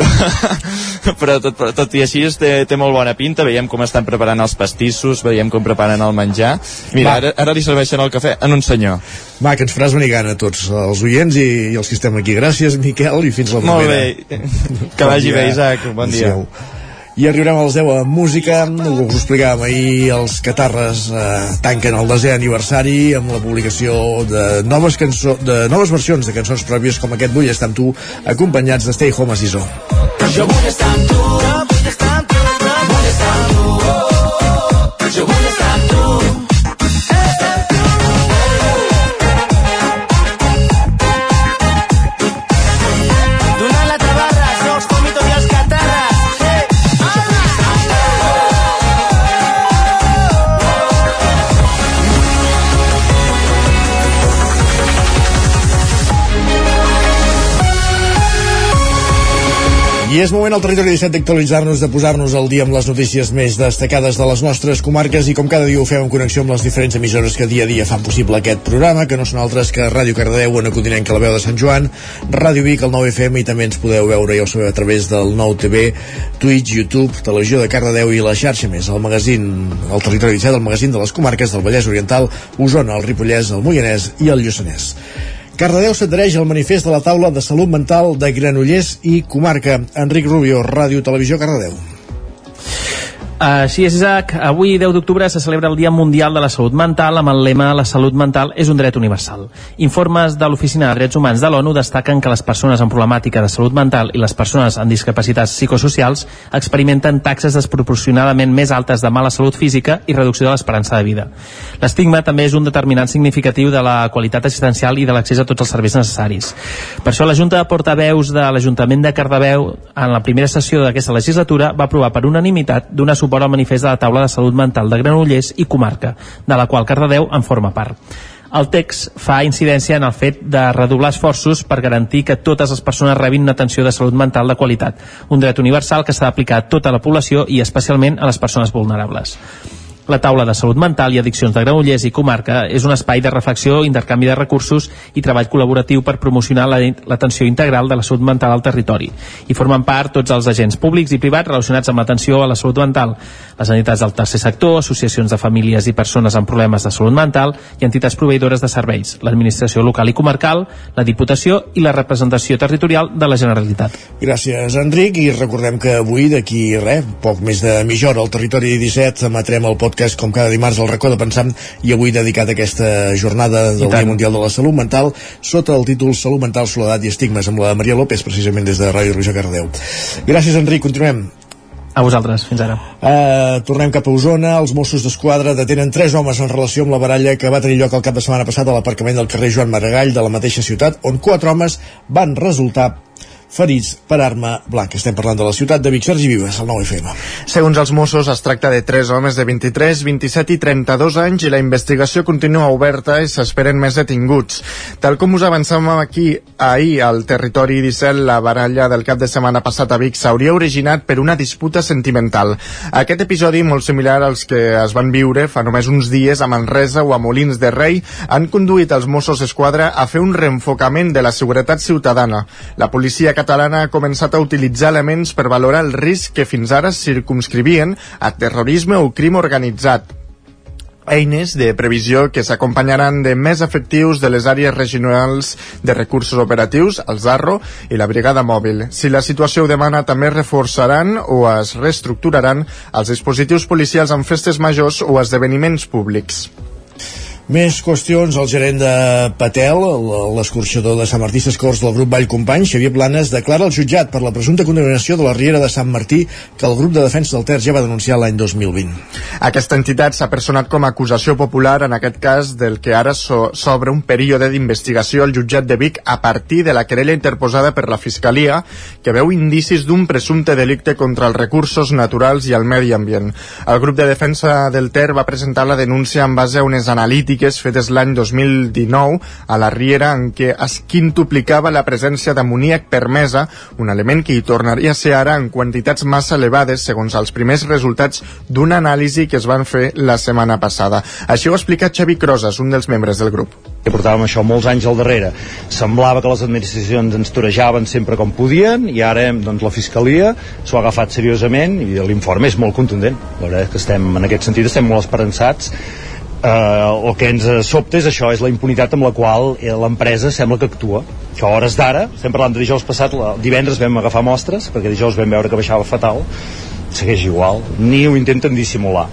Speaker 22: Però, però tot, però tot i així té, té molt bona pinta, veiem com estan preparant els pastissos, veiem com preparen el menjar. Mira,
Speaker 1: Va.
Speaker 22: ara, ara li serveixen el cafè en un senyor.
Speaker 1: Va, que ens faràs venir gana a tots els oients i, i els que estem aquí. Gràcies, Miquel, i fins la
Speaker 22: Molt
Speaker 1: propera.
Speaker 22: bé. Que vagi bé, Isaac. Bon dia.
Speaker 1: Adéu. I arribarem als 10 a música, ho us explicàvem ahir, els Catarres eh, tanquen el desè aniversari amb la publicació de noves, cançó, de noves versions de cançons pròpies com aquest Vull estar amb tu, acompanyats de Stay Home a Sisó.
Speaker 25: Jo vull estar amb tu, vull estar amb tu, vull estar amb tu. Jo vull I
Speaker 1: és moment al territori 17 d'actualitzar-nos, de posar-nos al dia amb les notícies més destacades de les nostres comarques i com cada dia ho fem en connexió amb les diferents emissores que dia a dia fan possible aquest programa, que no són altres que Ràdio Cardedeu, on Continent que la veu de Sant Joan, Ràdio Vic, el 9FM i també ens podeu veure, ja ho sabeu, a través del nou TV, Twitch, YouTube, Televisió de Cardedeu i la xarxa més, el magazín, el territori 17, el magazín de les comarques del Vallès Oriental, Osona, el Ripollès, el Moianès i el Lluçanès. Cardedeu s'adhereix al manifest de la taula de salut mental de Granollers i comarca. Enric Rubio, Ràdio Televisió Cardedeu.
Speaker 8: Així és, Isaac. Avui, 10 d'octubre, se celebra el Dia Mundial de la Salut Mental amb el lema La salut mental és un dret universal. Informes de l'Oficina de Drets Humans de l'ONU destaquen que les persones amb problemàtica de salut mental i les persones amb discapacitats psicosocials experimenten taxes desproporcionadament més altes de mala salut física i reducció de l'esperança de vida. L'estigma també és un determinant significatiu de la qualitat assistencial i de l'accés a tots els serveis necessaris. Per això la Junta de Portaveus de l'Ajuntament de Cardedeu en la primera sessió d'aquesta legislatura va aprovar per unanimitat suport al manifest de la taula de salut mental de Granollers i comarca, de la qual Cardedeu en forma part. El text fa incidència en el fet de redoblar esforços per garantir que totes les persones rebin una atenció de salut mental de qualitat, un dret universal que s'ha d'aplicar a tota la població i especialment a les persones vulnerables. La taula de salut mental i addiccions de Granollers i comarca és un espai de reflexió, intercanvi de recursos i treball col·laboratiu per promocionar la- l'atenció integral de la salut mental al territori. I formen part tots els agents públics i privats relacionats amb l'atenció a la salut mental, les entitats del tercer sector, associacions de famílies i persones amb problemes de salut mental i entitats proveïdores de serveis, l'administració local i comarcal, la Diputació i la representació territorial de la Generalitat.
Speaker 1: Gràcies, Enric, i recordem que avui, d'aquí res, poc més de mitja hora, al Territori 17, emetrem el podcast com cada dimarts al racó de pensar i avui dedicat a aquesta jornada del Dia Mundial de la Salut Mental sota el títol Salut Mental, Soledat i Estigmes amb la Maria López, precisament des de Ràdio Roger Cardeu. Gràcies, Enric, continuem.
Speaker 8: A vosaltres, fins ara.
Speaker 1: Uh, tornem cap a Osona. Els Mossos d'Esquadra detenen tres homes en relació amb la baralla que va tenir lloc el cap de setmana passat a l'aparcament del carrer Joan Maragall de la mateixa ciutat, on quatre homes van resultar ferits per arma blanca. Estem parlant de la ciutat de Vic, Sergi Vives, al 9FM.
Speaker 2: Segons els Mossos, es tracta de tres homes de 23, 27 i 32 anys i la investigació continua oberta i s'esperen més detinguts. Tal com us avançàvem aquí ahir al territori 17, la baralla del cap de setmana passat a Vic s'hauria originat per una disputa sentimental. Aquest episodi, molt similar als que es van viure fa només uns dies a Manresa o a Molins de Rei, han conduït els Mossos d'Esquadra a fer un reenfocament de la seguretat ciutadana. La policia catalana ha començat a utilitzar elements per valorar el risc que fins ara circumscrivien a terrorisme o crim organitzat eines de previsió que s'acompanyaran de més efectius de les àrees regionals de recursos operatius, el ZARRO i la brigada mòbil. Si la situació ho demana, també reforçaran o es reestructuraran els dispositius policials en festes majors o esdeveniments públics.
Speaker 1: Més qüestions, el gerent de Patel, l'escorxador de Sant Martí Sescors del grup Vall Company, Xavier Planes, declara al jutjat per la presumpta condemnació de la Riera de Sant Martí que el grup de defensa del Ter ja va denunciar l'any 2020.
Speaker 2: Aquesta entitat s'ha personat com a acusació popular en aquest cas del que ara so- s'obre un període d'investigació al jutjat de Vic a partir de la querella interposada per la Fiscalia que veu indicis d'un presumpte delicte contra els recursos naturals i el medi ambient. El grup de defensa del Ter va presentar la denúncia en base a unes analítiques científiques fetes l'any 2019 a la Riera en què es quintuplicava la presència d'amoníac permesa, un element que hi tornaria a ser ara en quantitats massa elevades segons els primers resultats d'una anàlisi que es van fer la setmana passada. Així ho ha explicat Xavi Crosas, un dels membres del grup.
Speaker 26: que portàvem això molts anys al darrere. Semblava que les administracions ens torejaven sempre com podien i ara doncs, la Fiscalia s'ho ha agafat seriosament i l'informe és molt contundent. La que estem, en aquest sentit estem molt esperançats eh, el que ens sobta és això, és la impunitat amb la qual eh, l'empresa sembla que actua. Que a hores d'ara, estem parlant de dijous passat la, divendres vam agafar mostres perquè dijous vam veure que baixava fatal. Segueix igual, ni ho intenten dissimular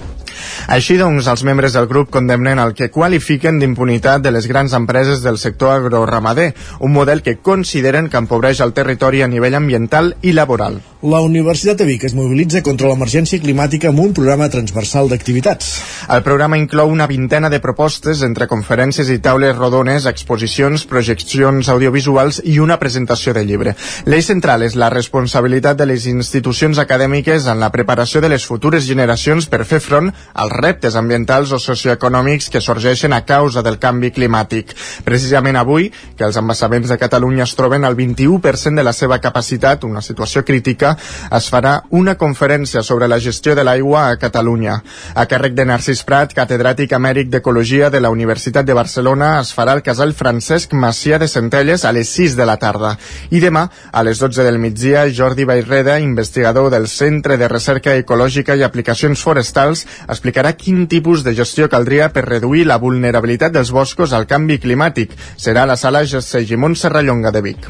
Speaker 2: Així doncs, els membres del grup condemnen el que qualifiquen d'impunitat de les grans empreses del sector agroramader, un model que consideren que empobreix el territori a nivell ambiental i laboral.
Speaker 1: La Universitat de Vic es mobilitza contra l'emergència climàtica amb un programa transversal d'activitats.
Speaker 2: El programa inclou una vintena de propostes entre conferències i taules rodones, exposicions, projeccions audiovisuals i una presentació de llibre. L'eix central és la responsabilitat de les institucions acadèmiques en la preparació de les futures generacions per fer front als reptes ambientals o socioeconòmics que sorgeixen a causa del canvi climàtic. Precisament avui, que els embassaments de Catalunya es troben al 21% de la seva capacitat, una situació crítica, es farà una conferència sobre la gestió de l'aigua a Catalunya. A càrrec de Narcís Prat, catedràtic emèric d'Ecologia de la Universitat de Barcelona, es farà el casal Francesc Macià de Centelles a les 6 de la tarda. I demà, a les 12 del migdia, Jordi Bairreda, investigador del Centre de Recerca Ecològica i Aplicacions Forestals, explicarà quin tipus de gestió caldria per reduir la vulnerabilitat dels boscos al canvi climàtic. Serà la sala Segimon Serrallonga de Vic.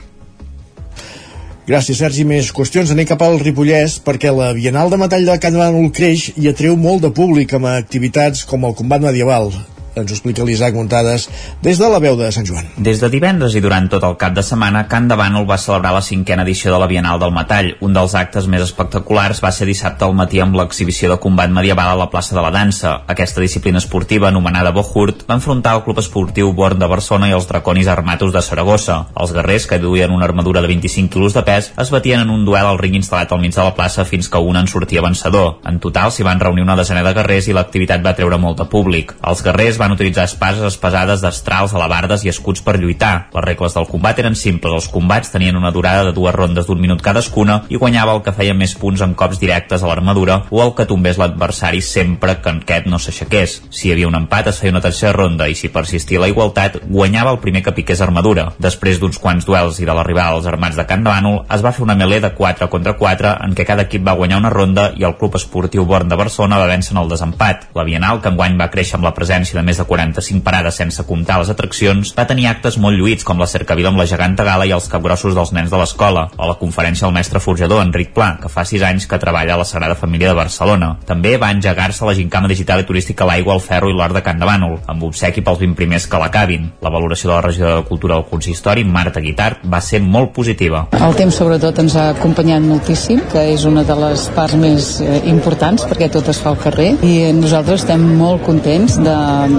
Speaker 1: Gràcies, Sergi. Més qüestions. Anem cap al Ripollès perquè la Bienal de Metall de Can creix i atreu molt de públic amb activitats com el combat medieval. Ens ho explica l'Isaac Muntades des de la veu de Sant Joan.
Speaker 9: Des de divendres i durant tot el cap de setmana, Can de Bànol va celebrar la cinquena edició de la Bienal del Metall. Un dels actes més espectaculars va ser dissabte al matí amb l'exhibició de combat medieval a la plaça de la Dansa. Aquesta disciplina esportiva, anomenada Bohurt, va enfrontar el club esportiu Born de Barcelona i els draconis armatos de Saragossa. Els guerrers, que duien una armadura de 25 quilos de pes, es batien en un duel al ring instal·lat al mig de la plaça fins que un en sortia vencedor. En total s'hi van reunir una desena de guerrers i l'activitat va treure molt de públic. Els guerrers van utilitzar espases espesades destrals, alabardes i escuts per lluitar. Les regles del combat eren simples. Els combats tenien una durada de dues rondes d'un minut cadascuna i guanyava el que feia més punts en cops directes a l'armadura o el que tombés l'adversari sempre que aquest no s'aixequés. Si hi havia un empat es feia una tercera ronda i si persistia la igualtat guanyava el primer que piqués armadura. Després d'uns quants duels i de l'arribada als armats de Can Bànol es va fer una melé de 4 contra 4 en què cada equip va guanyar una ronda i el club esportiu Born de Barcelona va vèncer en el desempat. La Bienal, que enguany va créixer amb la presència de més de 45 parades sense comptar les atraccions, va tenir actes molt lluïts com la cercavila amb la geganta gala i els capgrossos dels nens de l'escola, o la conferència del mestre forjador Enric Pla, que fa 6 anys que treballa a la Sagrada Família de Barcelona. També va engegar-se la gincama digital i turística a l'aigua, al ferro i l'or de Can de Bànol, amb obsequi pels 20 primers que l'acabin. La valoració de la regió de cultura del consistori, Marta Guitart, va ser molt positiva.
Speaker 27: El temps sobretot ens ha acompanyat moltíssim, que és una de les parts més eh, importants perquè tot es fa al carrer i nosaltres estem molt contents de,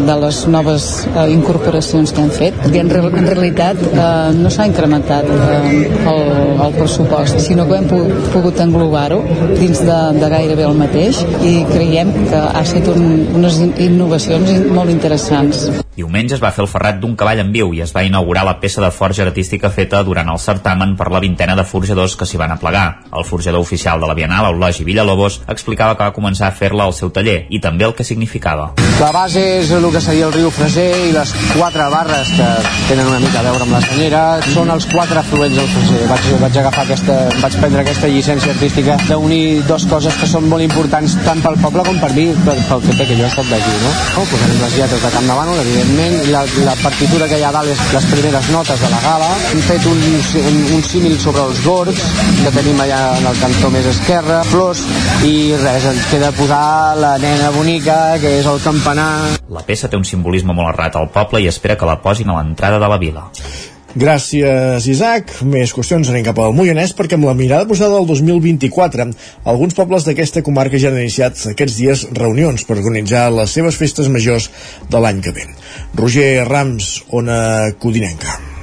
Speaker 27: de les noves eh, incorporacions que hem fet perquè en, real, en realitat eh, no s'ha incrementat eh, el, el pressupost sinó que hem pogut, pogut englobar-ho dins de, de gairebé el mateix i creiem que ha estat un, unes innovacions molt interessants
Speaker 9: Diumenge es va fer el ferrat d'un cavall en viu i es va inaugurar la peça de forja artística feta durant el certamen per la vintena de forjadors que s'hi van aplegar. El forjador oficial de la Bienal, Eulogi Villalobos, explicava que va començar a fer-la al seu taller i també el que significava.
Speaker 10: La base és el que seria el riu Freser i les quatre barres que tenen una mica a veure amb la senyera són els quatre afluents del Freser. Vaig, vaig agafar aquesta, vaig prendre aquesta llicència artística d'unir dues coses que són molt importants tant pel poble com per mi, pel, pel fet que jo soc d'aquí, no? no? Posarem les lletres de Camp de Bànol, evidentment, la, la partitura que hi ha dalt és les primeres notes de la gala. Hem fet un, un, un símil sobre els gorgs que tenim allà en el cantó més esquerre, flors, i res, ens queda posar la nena bonica, que és el campanar.
Speaker 9: La peça té un simbolisme molt errat al poble i espera que la posin a l'entrada de la vila.
Speaker 1: Gràcies, Isaac. Més qüestions anem cap al Moianès perquè amb la mirada posada al 2024 alguns pobles d'aquesta comarca ja han iniciat aquests dies reunions per organitzar les seves festes majors de l'any que ve. Roger Rams, Ona Codinenca.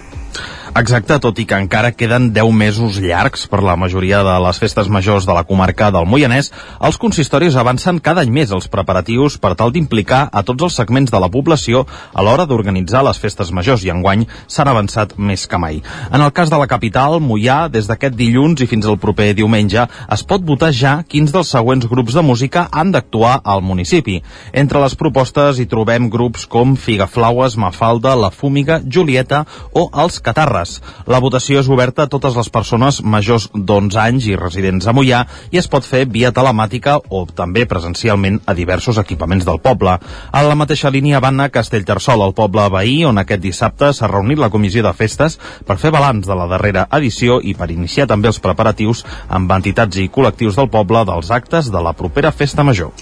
Speaker 6: Exacte, tot i que encara queden 10 mesos llargs per la majoria de les festes majors de la comarca del Moianès, els consistoris avancen cada any més els preparatius per tal d'implicar a tots els segments de la població a l'hora d'organitzar les festes majors i enguany s'han avançat més que mai. En el cas de la capital, Moià, des d'aquest dilluns i fins al proper diumenge, es pot votar ja quins dels següents grups de música han d'actuar al municipi. Entre les propostes hi trobem grups com Figaflaues, Mafalda, La Fúmiga, Julieta o Els Catarres. La votació és oberta a totes les persones majors d'11 anys i residents a Mollà i es pot fer via telemàtica o també presencialment a diversos equipaments del poble. A la mateixa línia van a Castellterçol, el poble veí, on aquest dissabte s'ha reunit la comissió de festes per fer balanç de la darrera edició i per iniciar també els preparatius amb entitats i col·lectius del poble dels actes de la propera festa major.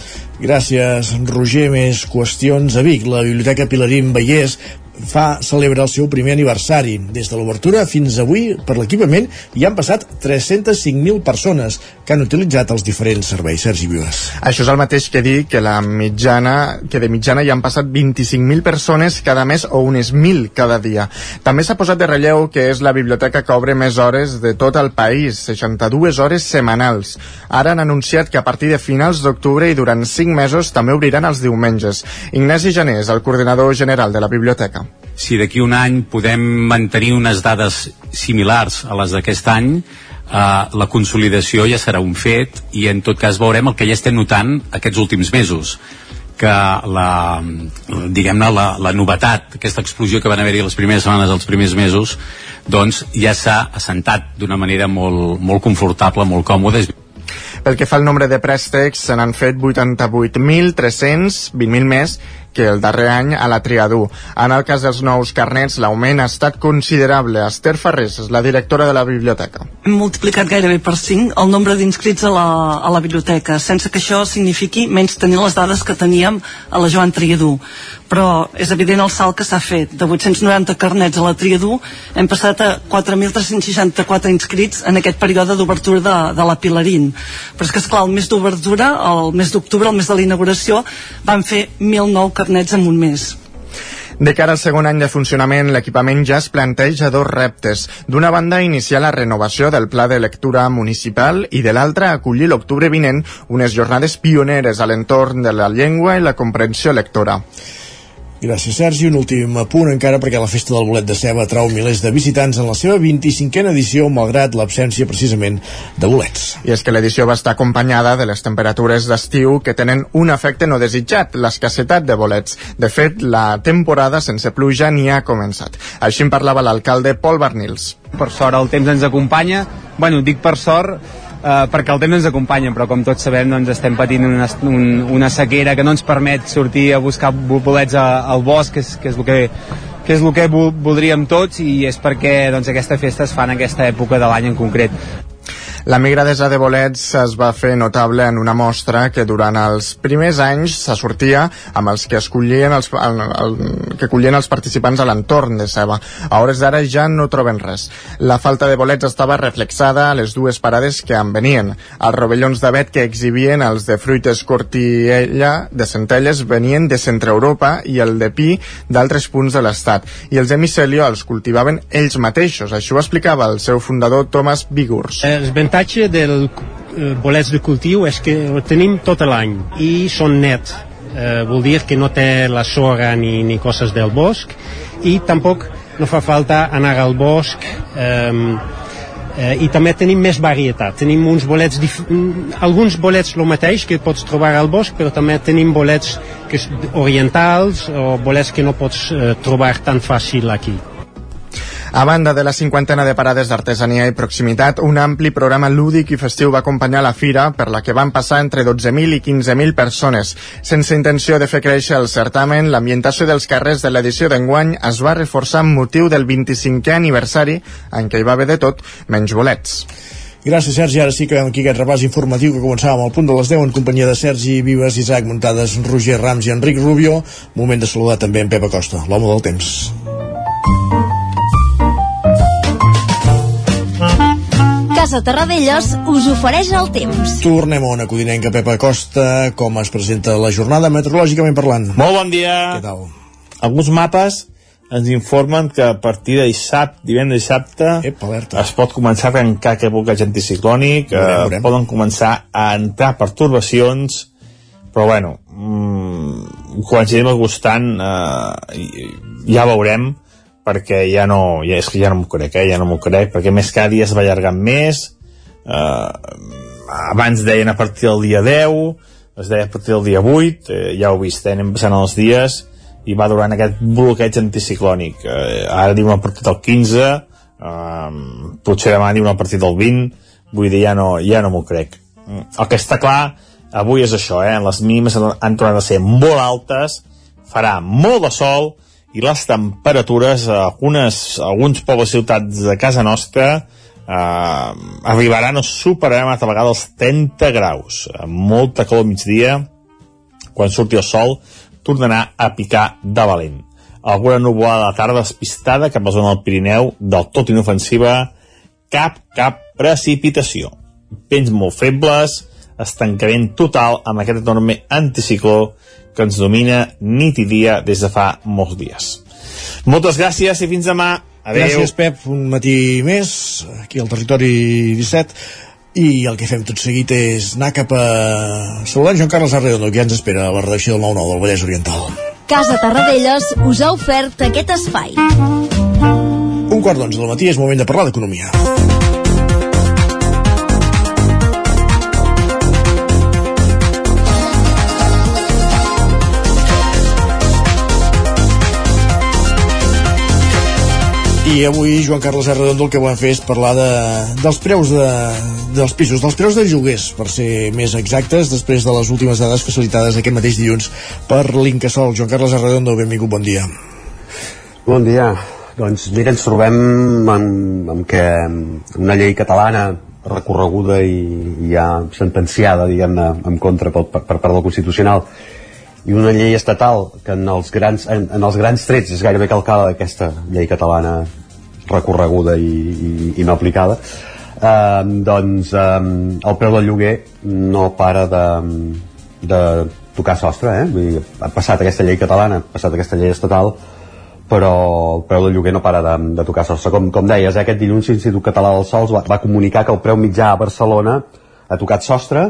Speaker 1: Gràcies, Roger. Més qüestions a Vic. La Biblioteca Pilarín Vallès fa celebra el seu primer aniversari. Des de l'obertura fins avui, per l'equipament, hi han passat 305.000 persones que han utilitzat els diferents serveis. Sergi Vives.
Speaker 2: Això és el mateix que dir que la mitjana que de mitjana hi han passat 25.000 persones cada mes o unes 1.000 cada dia. També s'ha posat de relleu que és la biblioteca que obre més hores de tot el país, 62 hores setmanals. Ara han anunciat que a partir de finals d'octubre i durant 5 mesos també obriran els diumenges. Ignasi Janés, el coordinador general de la biblioteca.
Speaker 28: Si d'aquí un any podem mantenir unes dades similars a les d'aquest any, eh, la consolidació ja serà un fet i en tot cas veurem el que ja estem notant aquests últims mesos que la, diguem-ne, la, la novetat, aquesta explosió que van haver-hi les primeres setmanes, els primers mesos, doncs ja s'ha assentat d'una manera molt, molt confortable, molt còmoda.
Speaker 2: Pel que fa al nombre de préstecs, se n'han fet 88.300, 20.000 més que el darrer any a la Triadú. En el cas dels nous carnets, l'augment ha estat considerable. Esther Ferrés és la directora de la biblioteca.
Speaker 29: Hem multiplicat gairebé per 5 el nombre d'inscrits a, la, a la biblioteca, sense que això signifiqui menys tenir les dades que teníem a la Joan Triadú. Però és evident el salt que s'ha fet. De 890 carnets a la Triadú hem passat a 4.364 inscrits en aquest període d'obertura de, de la Pilarín. Però és que, esclar, el mes d'obertura, el mes d'octubre, el mes de la inauguració, van fer 1.009 carnets en un mes.
Speaker 2: De cara al segon any de funcionament, l'equipament ja es planteja dos reptes. D'una banda, iniciar la renovació del pla de lectura municipal i de l'altra, acollir l'octubre vinent unes jornades pioneres a l'entorn de la llengua i la comprensió lectora.
Speaker 1: Gràcies, Sergi. Un últim punt encara perquè la Festa del Bolet de Ceba atrau milers de visitants en la seva 25a edició, malgrat l'absència precisament de bolets.
Speaker 2: I és que l'edició va estar acompanyada de les temperatures d'estiu que tenen un efecte no desitjat, l'escassetat de bolets. De fet, la temporada sense pluja ni ha començat. Així en parlava l'alcalde Pol Bernils.
Speaker 30: Per sort el temps ens acompanya. Bueno, dic per sort eh, perquè el temps ens acompanya, però com tots sabem doncs estem patint una, un, una sequera que no ens permet sortir a buscar bolets a, al bosc, que és, que és el que que és el que voldríem tots i és perquè doncs, aquesta festa es fa en aquesta època de l'any en concret.
Speaker 2: La migradesa de bolets es va fer notable en una mostra que durant els primers anys se sortia amb els que escollien els, el, el, que collien els participants a l'entorn de Ceba. A hores d'ara ja no troben res. La falta de bolets estava reflexada a les dues parades que en venien. Els rovellons d'avet que exhibien els de fruites cortiella de centelles venien de Centre Europa i el de pi d'altres punts de l'estat. I els de micelió els cultivaven ells mateixos. Això ho explicava el seu fundador Thomas Vigurs.
Speaker 12: Els L'avantatge del eh, bolets de cultiu és que ho tenim tot l'any i són nets. Eh, vol dir que no té la sorra ni, ni coses del bosc i tampoc no fa falta anar al bosc eh, eh, i també tenim més varietat tenim uns bolets alguns bolets el mateix que pots trobar al bosc però també tenim bolets que, orientals o bolets que no pots eh, trobar tan fàcil aquí
Speaker 2: a banda de la cinquantena de parades d'artesania i proximitat, un ampli programa lúdic i festiu va acompanyar la fira, per la que van passar entre 12.000 i 15.000 persones. Sense intenció de fer créixer el certamen, l'ambientació dels carrers de l'edició d'enguany es va reforçar amb motiu del 25è aniversari, en què hi va haver de tot, menys bolets.
Speaker 1: Gràcies, Sergi. Ara sí que veiem aquí aquest repàs informatiu que començàvem al punt de les 10 en companyia de Sergi Vives, Isaac Muntades, Roger Rams i Enric Rubio. Moment de saludar també en Pep Acosta, l'home del temps.
Speaker 13: Casa Terradellos us ofereix el temps.
Speaker 1: Tornem a una codinenca Pepa Costa, com es presenta la jornada meteorològicament parlant.
Speaker 31: Molt bon dia.
Speaker 1: Què tal?
Speaker 31: Alguns mapes
Speaker 14: ens informen que a partir de dissabte, divendres i dissabte
Speaker 1: Ep, alerta.
Speaker 14: es pot començar a trencar aquest bloqueig anticiclònic,
Speaker 1: Veurem,
Speaker 14: eh,
Speaker 1: veurem.
Speaker 14: poden començar a entrar pertorbacions, però bueno, mm, quan s'hi anem acostant eh, ja veurem, perquè ja no, ja, és que ja no m'ho crec, eh, ja no m'ho crec, perquè més cada dia es va allargant més, eh, abans deien a partir del dia 10, es deia a partir del dia 8, eh, ja ho vist, eh, anem passant els dies, i va durant aquest bloqueig anticiclònic. Eh, ara diuen a partir del 15, eh, potser demà diuen a partir del 20, vull dir, ja no, ja no m'ho crec. Mm. El que està clar avui és això, eh? les mínimes han tornat a ser molt altes, farà molt de sol, i les temperatures a algunes, a alguns pobles ciutats de casa nostra eh, arribaran o superaran altra vegada els 30 graus. Amb molta calor al migdia quan surti el sol tornarà a picar de valent. Alguna nuvolada a la tarda despistada cap a la zona del Pirineu del tot inofensiva. Cap, cap precipitació. Vents molt febles estancament total amb aquest enorme anticicló que ens domina nit i dia des de fa molts dies. Moltes gràcies i fins demà. Adéu.
Speaker 1: Gràcies, Pep. Un matí més, aquí al Territori 17. I el que fem tot seguit és anar cap a saludar en Joan Carles Arredondo, que ja ens espera a la redacció del 9-9 del Vallès Oriental.
Speaker 13: Casa Tarradellas us ha ofert aquest espai.
Speaker 1: Un quart d'onze del matí és moment de parlar d'economia. I avui, Joan Carles Arredondo, el que volem fer és parlar de, dels preus de, dels pisos, dels preus de lloguers, per ser més exactes, després de les últimes dades facilitades aquest mateix dilluns per l'Incasol. Joan Carles Arredondo, benvingut, bon dia.
Speaker 32: Bon dia. Doncs mira, ens trobem amb, amb que una llei catalana recorreguda i, i ja sentenciada, diguem-ne, en contra per, per part del Constitucional, i una llei estatal que en els grans, en, en els grans trets és gairebé calcada d'aquesta llei catalana recorreguda i, i, i no aplicada eh, doncs eh, el preu del lloguer no para de, de tocar sostre eh? Vull dir, ha passat aquesta llei catalana ha passat aquesta llei estatal però el preu del lloguer no para de, de tocar sostre com, com deies, eh, aquest dilluns l'Institut Català dels Sols va, va comunicar que el preu mitjà a Barcelona ha tocat sostre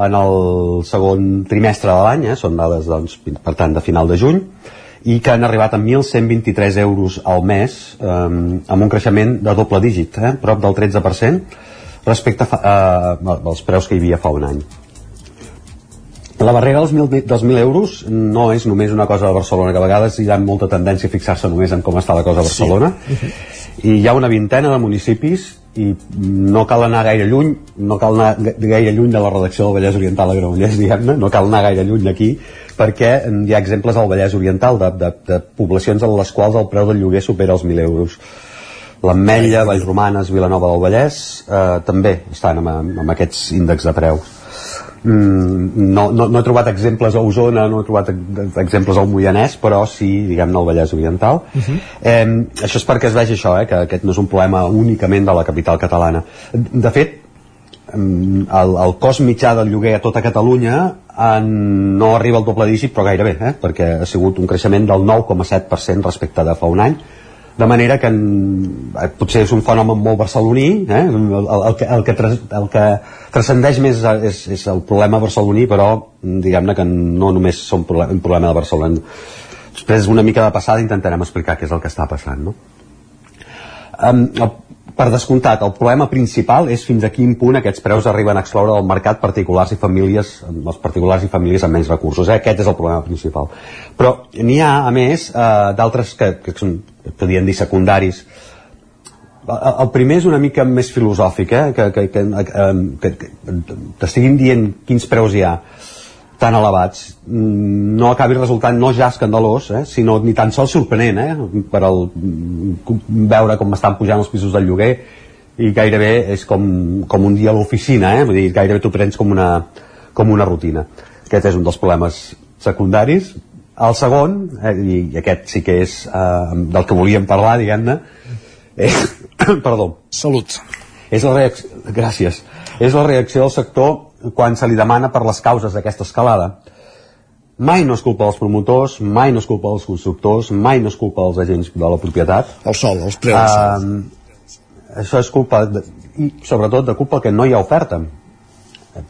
Speaker 32: en el segon trimestre de l'any, eh? són dades doncs, per tant de final de juny, i que han arribat a 1.123 euros al mes eh, amb un creixement de doble dígit, eh? prop del 13% respecte a, eh, als preus que hi havia fa un any. La barrera dels 1.000 dels 1.000 euros no és només una cosa de Barcelona, que a vegades hi ha molta tendència a fixar-se només en com està la cosa a Barcelona, sí. i hi ha una vintena de municipis i no cal anar gaire lluny no cal anar gaire lluny de la redacció del Vallès Oriental a Granollers, diguem-ne no cal anar gaire lluny d'aquí perquè hi ha exemples al Vallès Oriental de, de, de poblacions en les quals el preu del lloguer supera els 1.000 euros. l'Ametlla, Vallromanes, Vilanova del Vallès eh, també estan amb, amb aquests índexs de preus no, no, no he trobat exemples a Osona, no he trobat exemples al Moianès, però sí, diguem-ne, al Vallès Oriental. Uh -huh. eh, això és perquè es vegi això, eh, que aquest no és un problema únicament de la capital catalana. De fet, el, el cost mitjà del lloguer a tota Catalunya en, no arriba al doble dígit, però gairebé, eh, perquè ha sigut un creixement del 9,7% respecte de fa un any, de manera que en, eh, potser és un fenomen molt barceloní eh? el, el, el, que, el, que, el que transcendeix més és, és el problema barceloní però diguem-ne que no només són problem, un problema de Barcelona després una mica de passada intentarem explicar què és el que està passant no? um, el, per descomptat, el problema principal és fins a quin punt aquests preus arriben a excloure del mercat particulars i famílies, els particulars i famílies amb menys recursos. Eh? Aquest és el problema principal. Però n'hi ha, a més, eh, d'altres que, que són, podríem dir, secundaris. El, primer és una mica més filosòfic, eh? que, que, que, que, que t'estiguin dient quins preus hi ha tan elevats no acabi resultant no ja escandalós eh, sinó ni tan sols sorprenent eh, per el, veure com estan pujant els pisos del lloguer i gairebé és com, com un dia a l'oficina eh, vull dir, gairebé t'ho prens com una, com una rutina. Aquest és un dels problemes secundaris. El segon, eh, i aquest sí que és eh, del que volíem parlar diguem-ne eh, perdó.
Speaker 1: Salut.
Speaker 32: És la reacció, gràcies. És la reacció del sector quan se li demana per les causes d'aquesta escalada. mai no és culpa dels promotors, mai no és culpa dels constructors, mai no és culpa dels agents de la propietat.
Speaker 1: El sol, els preus sol.
Speaker 32: Uh, això és culpa, de, i sobretot de culpa que no hi ha oferta.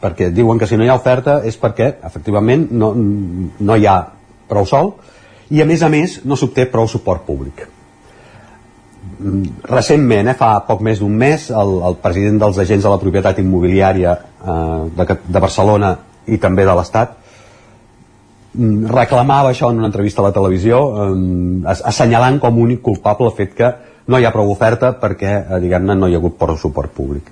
Speaker 32: Perquè diuen que si no hi ha oferta és perquè, efectivament, no, no hi ha prou sol i, a més a més, no s'obté prou suport públic. Recentment, eh, fa poc més d'un mes, el, el president dels agents de la propietat immobiliària eh, de, de Barcelona i també de l'Estat mm, reclamava això en una entrevista a la televisió eh, assenyalant com únic culpable el fet que no hi ha prou oferta perquè eh, diguem-ne no hi ha hagut prou suport públic.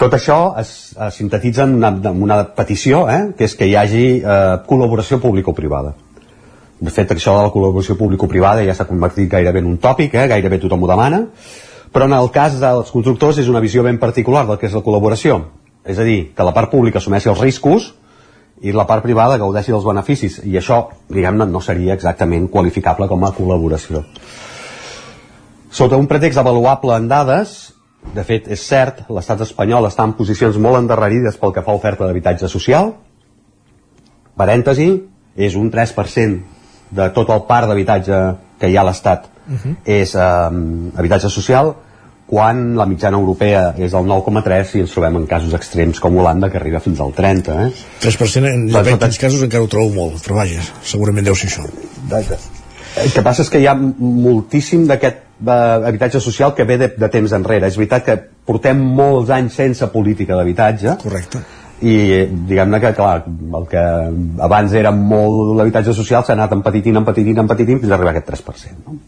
Speaker 32: Tot això es, es sintetitza en una, en una petició eh, que és que hi hagi eh, col·laboració público-privada de fet això de la col·laboració público-privada ja s'ha convertit gairebé en un tòpic eh, gairebé tothom ho demana. Però en el cas dels constructors és una visió ben particular del que és la col·laboració. És a dir, que la part pública assumeixi els riscos i la part privada gaudeixi dels beneficis. I això, diguem-ne, no seria exactament qualificable com a col·laboració. Sota un pretext avaluable en dades de fet és cert, l'estat espanyol està en posicions molt endarrerides pel que fa a oferta d'habitatge social. Parèntesi, és un 3% de tot el parc d'habitatge que hi ha a l'Estat. Uh -huh. és eh, habitatge social quan la mitjana europea és del 9,3 i ens trobem en casos extrems com Holanda que arriba fins al 30 eh?
Speaker 1: 3% en doncs, tants casos encara ho trobo molt però vaja, segurament deu ser això.
Speaker 32: El que passa és que hi ha moltíssim d'aquest eh, habitatge social que ve de, de temps enrere. És veritat que portem molts anys sense política d'habitatge.
Speaker 1: Correcte
Speaker 32: i diguem-ne que clar, el que abans era molt l'habitatge social s'ha anat empetitint, empetitint, empetitint fins a arribar a aquest 3% no?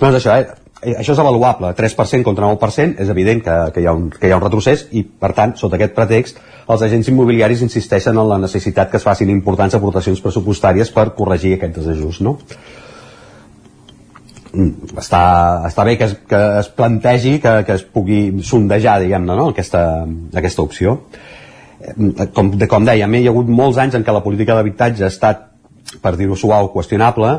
Speaker 32: doncs això, eh, això és avaluable 3% contra 9% és evident que, que, hi ha un, que hi ha un retrocés i per tant, sota aquest pretext els agents immobiliaris insisteixen en la necessitat que es facin importants aportacions pressupostàries per corregir aquest desajust no? Mm, està, està bé que es, que es plantegi que, que es pugui sondejar diguem-ne no? aquesta, aquesta opció com, de, com dèiem, hi ha hagut molts anys en què la política d'habitatge ha estat, per dir-ho suau, qüestionable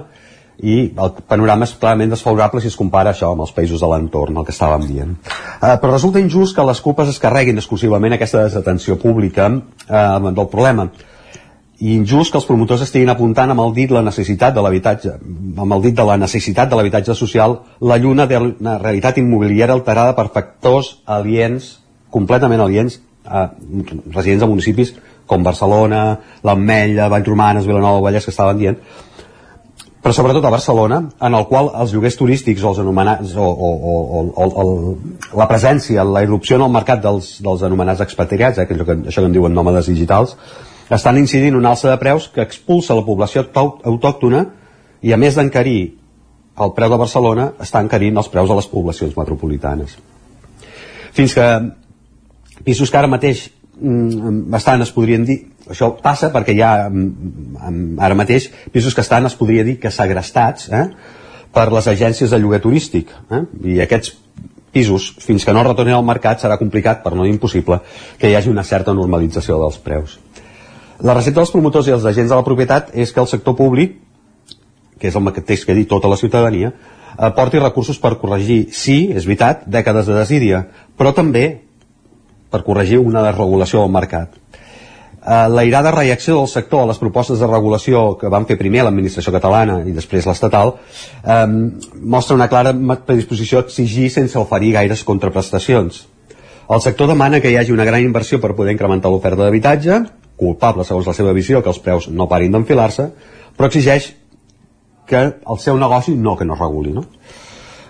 Speaker 32: i el panorama és clarament desfavorable si es compara això amb els països de l'entorn, el que estàvem dient. Eh, però resulta injust que les culpes es carreguin exclusivament aquesta desatenció pública eh, del problema i injust que els promotors estiguin apuntant amb el dit la necessitat de l'habitatge amb el dit de la necessitat de l'habitatge social la lluna de la realitat immobiliària alterada per factors aliens completament aliens a residents de municipis com Barcelona, l'Ametlla, Vallromanes, Vilanova, Vallès, que estaven dient, però sobretot a Barcelona, en el qual els lloguers turístics o els anomenats, o, o, o, o, o la presència, la irrupció en el mercat dels, dels anomenats expatriats, eh, que això, que, això que en diuen nòmades digitals, estan incidint una alça de preus que expulsa la població autòctona i a més d'encarir el preu de Barcelona, està encarint els preus de les poblacions metropolitanes. Fins que pisos que ara mateix mm, bastant es podrien dir això passa perquè hi ha mm, ara mateix pisos que estan es podria dir que segrestats eh, per les agències de lloguer turístic eh? i aquests pisos, fins que no retornin al mercat serà complicat, per no dir impossible que hi hagi una certa normalització dels preus la recepta dels promotors i els agents de la propietat és que el sector públic que és el mateix que dit tota la ciutadania aporti recursos per corregir, sí, és veritat, dècades de desídia, però també per corregir una desregulació del mercat. Eh, la irada reacció del sector a les propostes de regulació que van fer primer l'administració catalana i després l'estatal eh, mostra una clara predisposició a exigir sense oferir gaires contraprestacions. El sector demana que hi hagi una gran inversió per poder incrementar l'oferta d'habitatge, culpable segons la seva visió que els preus no parin d'enfilar-se, però exigeix que el seu negoci no que no es reguli. No?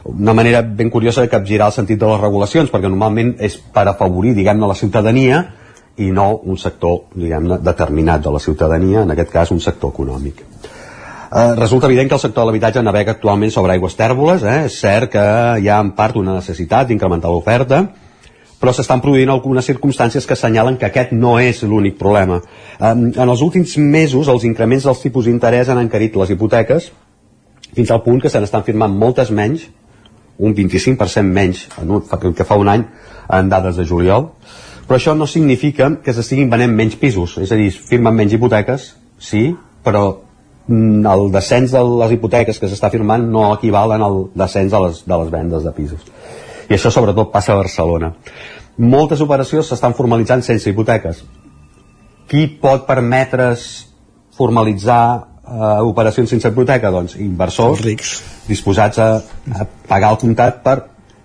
Speaker 32: Una manera ben curiosa de capgirar el sentit de les regulacions, perquè normalment és per afavorir, diguem-ne, la ciutadania i no un sector, diguem-ne, determinat de la ciutadania, en aquest cas un sector econòmic. Eh, resulta evident que el sector de l'habitatge navega actualment sobre aigües tèrboles, eh? és cert que hi ha en part una necessitat d'incrementar l'oferta, però s'estan produint algunes circumstàncies que assenyalen que aquest no és l'únic problema. En els últims mesos els increments dels tipus d'interès han encarit les hipoteques fins al punt que se n'estan firmant moltes menys un 25% menys en un, que fa un any en dades de juliol. Però això no significa que s'estiguin venent menys pisos. És a dir, firmen menys hipoteques sí, però el descens de les hipoteques que s'està firmant no equivalen al descens de les, de les vendes de pisos. I això sobretot passa a Barcelona. Moltes operacions s'estan formalitzant sense hipoteques. Qui pot permetre's formalitzar eh, operacions sense hipoteca? Doncs inversors
Speaker 1: rics
Speaker 32: disposats a, a pagar el comptat per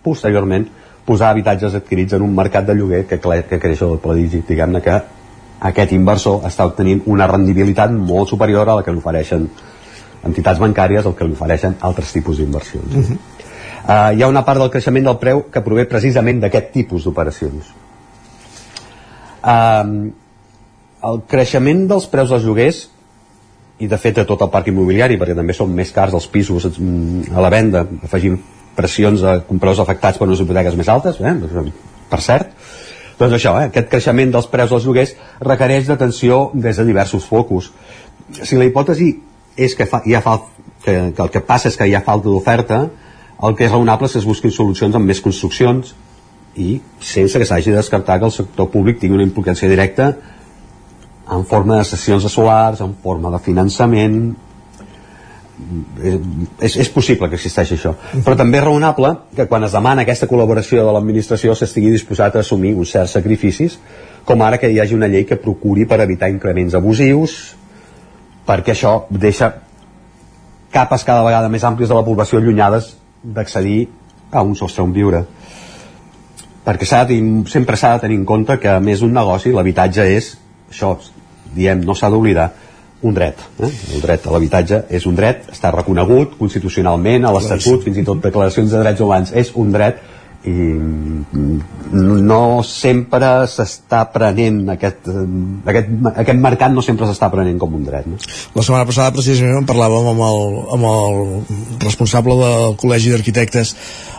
Speaker 32: posteriorment posar habitatges adquirits en un mercat de lloguer que, que creix el prodigi. Diguem-ne que aquest inversor està obtenint una rendibilitat molt superior a la que li ofereixen entitats bancàries o que li ofereixen altres tipus d'inversions. Uh hi ha una part del creixement del preu que prové precisament d'aquest tipus d'operacions. Uh, el creixement dels preus dels lloguers i de fet de tot el parc immobiliari perquè també són més cars els pisos mm, a la venda afegim pressions a compradors afectats per unes hipoteques més altes eh? per cert doncs això, eh? aquest creixement dels preus dels lloguers requereix d'atenció des de diversos focus si la hipòtesi és que fa, ha fal, que, que el que passa és que hi ha falta d'oferta el que és raonable és que es busquin solucions amb més construccions i sense que s'hagi de descartar que el sector públic tingui una implicació directa en forma de sessions de solars, en forma de finançament. Eh, és, és possible que existeixi això. Però també és raonable que quan es demana aquesta col·laboració de l'administració s'estigui disposat a assumir uns certs sacrificis com ara que hi hagi una llei que procuri per evitar increments abusius perquè això deixa capes cada vegada més àmplies de la població allunyades d'accedir a un sostre on viure. Perquè s'ha de tenir, sempre s'ha de tenir en compte que a més un negoci l'habitatge és això, diem, no s'ha d'oblidar un dret. Eh? El dret a l'habitatge és un dret, està reconegut constitucionalment a l'Estatut, fins i tot declaracions de drets humans, és un dret i no sempre s'està prenent aquest, eh, aquest, aquest mercat no sempre s'està prenent com un dret no?
Speaker 1: La setmana passada precisament en parlàvem amb el, amb el responsable del Col·legi d'Arquitectes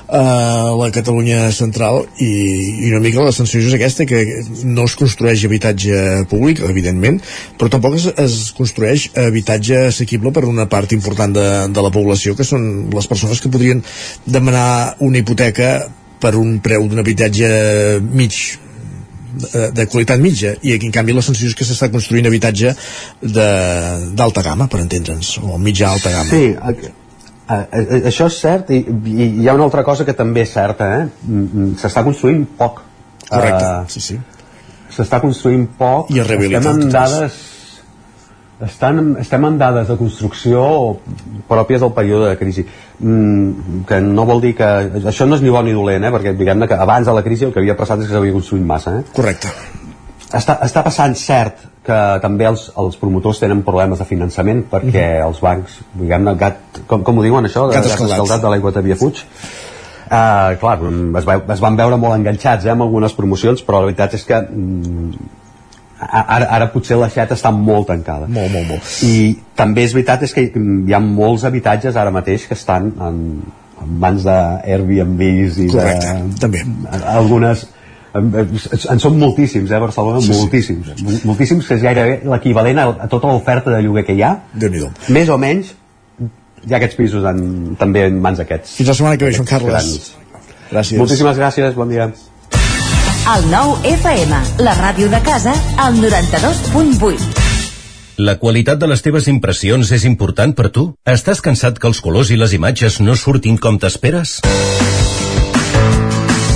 Speaker 1: a la Catalunya central i, i una mica la sensació és aquesta que no es construeix habitatge públic evidentment, però tampoc es, es construeix habitatge assequible per una part important de, de la població que són les persones que podrien demanar una hipoteca per un preu d'un habitatge mig de, de qualitat mitja. I aquí en canvi la sensació és que s'està construint habitatge d'alta gamma per entendre'ns, o mitja alta gamma.
Speaker 32: Sí, a- això és cert i, i hi ha una altra cosa que també és certa eh? Mm, mm, s'està construint poc
Speaker 1: Correcte,
Speaker 32: Eh,
Speaker 1: sí, sí.
Speaker 32: s'està construint poc
Speaker 1: I
Speaker 32: estem en dades estan, estem en dades de construcció pròpies del període de crisi mm, que no vol dir que això no és ni bo ni dolent eh? perquè diguem que abans de la crisi el que havia passat és que s'havia construït massa eh?
Speaker 1: correcte
Speaker 32: està, està passant cert que també els, els promotors tenen problemes de finançament perquè els bancs, diguem-ne, gat, com, com ho diuen això?
Speaker 1: Gat escaldat.
Speaker 32: de l'aigua t'havia fuig. Uh, clar, es, va, es van veure molt enganxats eh, amb algunes promocions, però la veritat és que mm, ara, ara potser l'aixeta està molt tancada.
Speaker 1: Molt, molt, molt.
Speaker 32: I també és veritat és que hi ha molts habitatges ara mateix que estan en, en mans d'Airbnbs i
Speaker 1: Correcte,
Speaker 32: de,
Speaker 1: també.
Speaker 32: algunes en, en són moltíssims, eh, a Barcelona,
Speaker 1: Sí,
Speaker 32: moltíssims. Sí. Moltíssims, que és gairebé l'equivalent a, a tota l'oferta de lloguer que hi ha.
Speaker 1: déu nhi
Speaker 32: Més o menys, hi ha aquests pisos en, també en mans d'aquests.
Speaker 1: Fins la setmana que ve, Joan Carles.
Speaker 32: grans.
Speaker 1: Gràcies.
Speaker 32: Moltíssimes gràcies, bon dia.
Speaker 13: El nou FM, la ràdio de casa, al 92.8.
Speaker 33: La qualitat de les teves impressions és important per tu? Estàs cansat que els colors i les imatges no surtin com t'esperes?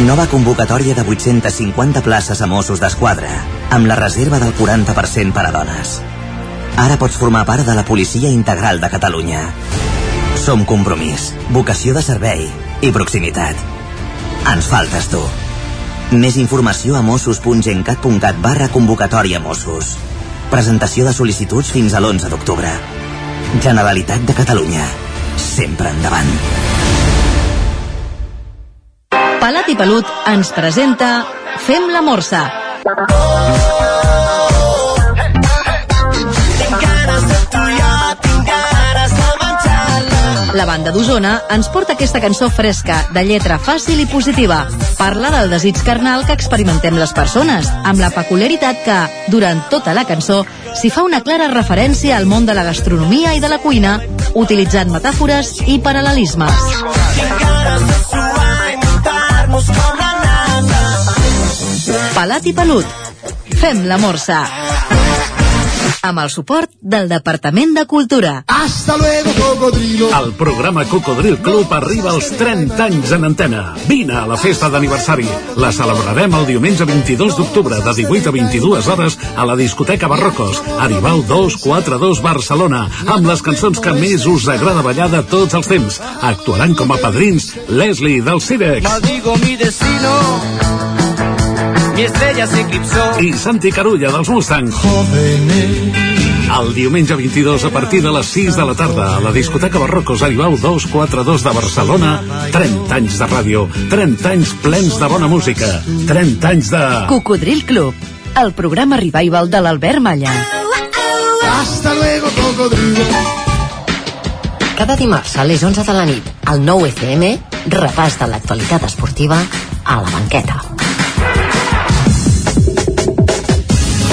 Speaker 34: Nova convocatòria de 850 places a Mossos d'Esquadra, amb la reserva del 40% per a dones. Ara pots formar part de la Policia Integral de Catalunya. Som compromís, vocació de servei i proximitat. Ens faltes tu. Més informació a mossos.gencat.cat barra convocatòria Mossos. Presentació de sol·licituds fins a l'11 d'octubre. Generalitat de Catalunya. Sempre endavant.
Speaker 35: Palat i Pelut ens presenta Fem la Morsa. La banda d'Osona ens porta aquesta cançó fresca, de lletra fàcil i positiva. Parla del desig carnal que experimentem les persones, amb la peculiaritat que, durant tota la cançó, s'hi fa una clara referència al món de la gastronomia i de la cuina, utilitzant metàfores i paral·lelismes. Pelat i pelut. Fem la morsa. Amb el suport del Departament de Cultura.
Speaker 36: Hasta luego, cocodrilo. El programa Cocodril Club arriba als 30 anys en antena. Vine a la festa d'aniversari. La celebrarem el diumenge 22 d'octubre de 18 a 22 hores a la discoteca Barrocos, Aribau 242 Barcelona, amb les cançons que més us agrada ballar de tots els temps. Actuaran com a padrins Leslie del Cirex
Speaker 37: Maldigo mi destino. Mi estrella se eclipsó.
Speaker 36: i Santi Carulla dels Mustang. El diumenge 22 a partir de les 6 de la tarda a la discoteca Barrocos Aribau 242 de Barcelona 30 anys de ràdio 30 anys plens de bona música 30 anys de...
Speaker 35: Cocodril Club, el programa revival de l'Albert Malla.
Speaker 36: Hasta luego cocodrilo
Speaker 38: Cada dimarts a les 11 de la nit, al 9 FM, repàs de l'actualitat esportiva a la banqueta.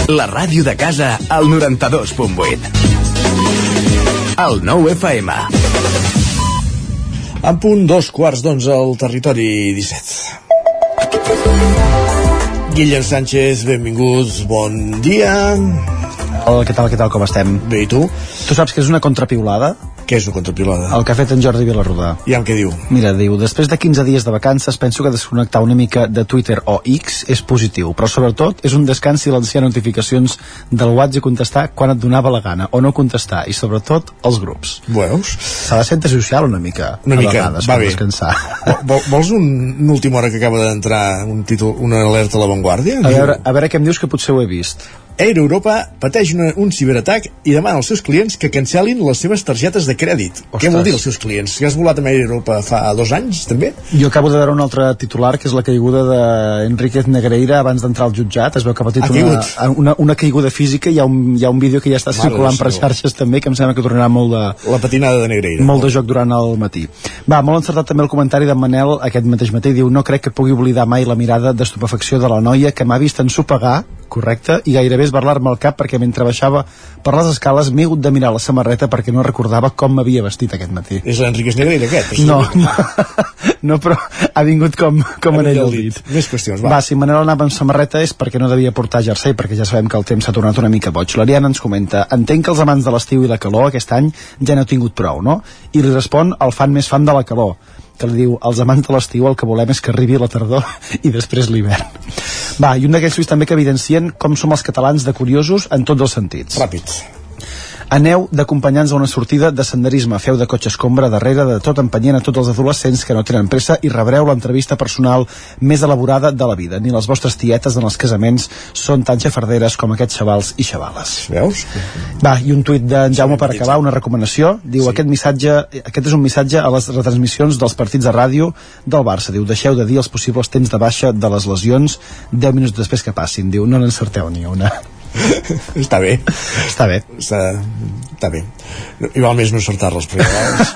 Speaker 39: La ràdio de casa al 92.8. El 9 FM.
Speaker 1: En punt, dos quarts d'onze al territori 17. Guillem Sánchez, benvinguts, bon dia.
Speaker 40: Hola, què tal, què tal, com estem?
Speaker 1: Bé, i tu?
Speaker 40: Tu saps que és una contrapiulada?
Speaker 1: Què és una contrapiulada?
Speaker 40: El que ha fet en Jordi Vilarrodà.
Speaker 1: I amb què diu?
Speaker 40: Mira, diu, després de 15 dies de vacances penso que desconnectar una mica de Twitter o X és positiu, però sobretot és un descans silenciar notificacions del WhatsApp i contestar quan et donava la gana, o no contestar, i sobretot els grups.
Speaker 1: Veus?
Speaker 40: S'ha de ser antisocial una mica,
Speaker 1: Una
Speaker 40: a
Speaker 1: mica,
Speaker 40: vegades,
Speaker 1: va bé.
Speaker 40: descansar.
Speaker 1: Vol, vols un, una última hora que acaba d'entrar un títol, una alerta a l'avantguàrdia?
Speaker 40: A veure, a veure què em dius que potser ho he vist.
Speaker 1: Air Europa pateix una, un ciberatac i demana als seus clients que cancel·lin les seves targetes de crèdit. Què vol dir els seus clients? Que has volat amb Air Europa fa dos anys, també?
Speaker 40: Jo acabo de veure un altre titular, que és la caiguda d'Enriquez Negreira abans d'entrar al jutjat. Es veu que ha patit
Speaker 1: Ha
Speaker 40: una, una, una caiguda física. Hi ha, un, hi ha un vídeo que ja està
Speaker 1: Mare
Speaker 40: circulant
Speaker 1: de
Speaker 40: per xarxes també, que em sembla que tornarà molt de...
Speaker 1: La patinada de Negreira.
Speaker 40: Molt de joc durant el matí. Va, molt encertat també el comentari d'en Manel aquest mateix matí. Diu, no crec que pugui oblidar mai la mirada d'estupefacció de la noia que m'ha vist ensopegar correcte, i gairebé esbarlar-me el cap perquè mentre baixava per les escales m'he hagut de mirar la samarreta perquè no recordava com m'havia vestit aquest matí.
Speaker 1: És l'Enriquez Negreira, aquest?
Speaker 40: No, no, no, però ha vingut com, com en ell el dit.
Speaker 1: Més qüestions, va.
Speaker 40: Va, si Manel anava amb samarreta és perquè no devia portar jersei, perquè ja sabem que el temps s'ha tornat una mica boig. L'Ariana ens comenta, entenc que els amants de l'estiu i la calor aquest any ja n'heu tingut prou, no? I li respon el fan més fan de la calor que li diu, els amants de l'estiu el que volem és que arribi la tardor i després l'hivern. Va, i un d'aquells tuits també que evidencien com som els catalans de curiosos en tots els sentits.
Speaker 1: Ràpid.
Speaker 40: Aneu d'acompanyants a una sortida de senderisme, feu de cotxe escombra darrere de tot empenyent a tots els adolescents que no tenen pressa i rebreu l'entrevista personal més elaborada de la vida. Ni les vostres tietes en els casaments són tan xafarderes com aquests xavals i xavales.
Speaker 1: Veus?
Speaker 40: Va, i un tuit d'en Jaume per acabar, una recomanació. Diu, sí. aquest missatge, aquest és un missatge a les retransmissions dels partits de ràdio del Barça. Diu, deixeu de dir els possibles temps de baixa de les lesions 10 minuts després que passin. Diu, no n'encerteu ni una.
Speaker 1: Està bé.
Speaker 40: Està bé.
Speaker 1: Està, està bé. No, igual més no encertar-les, però a vegades...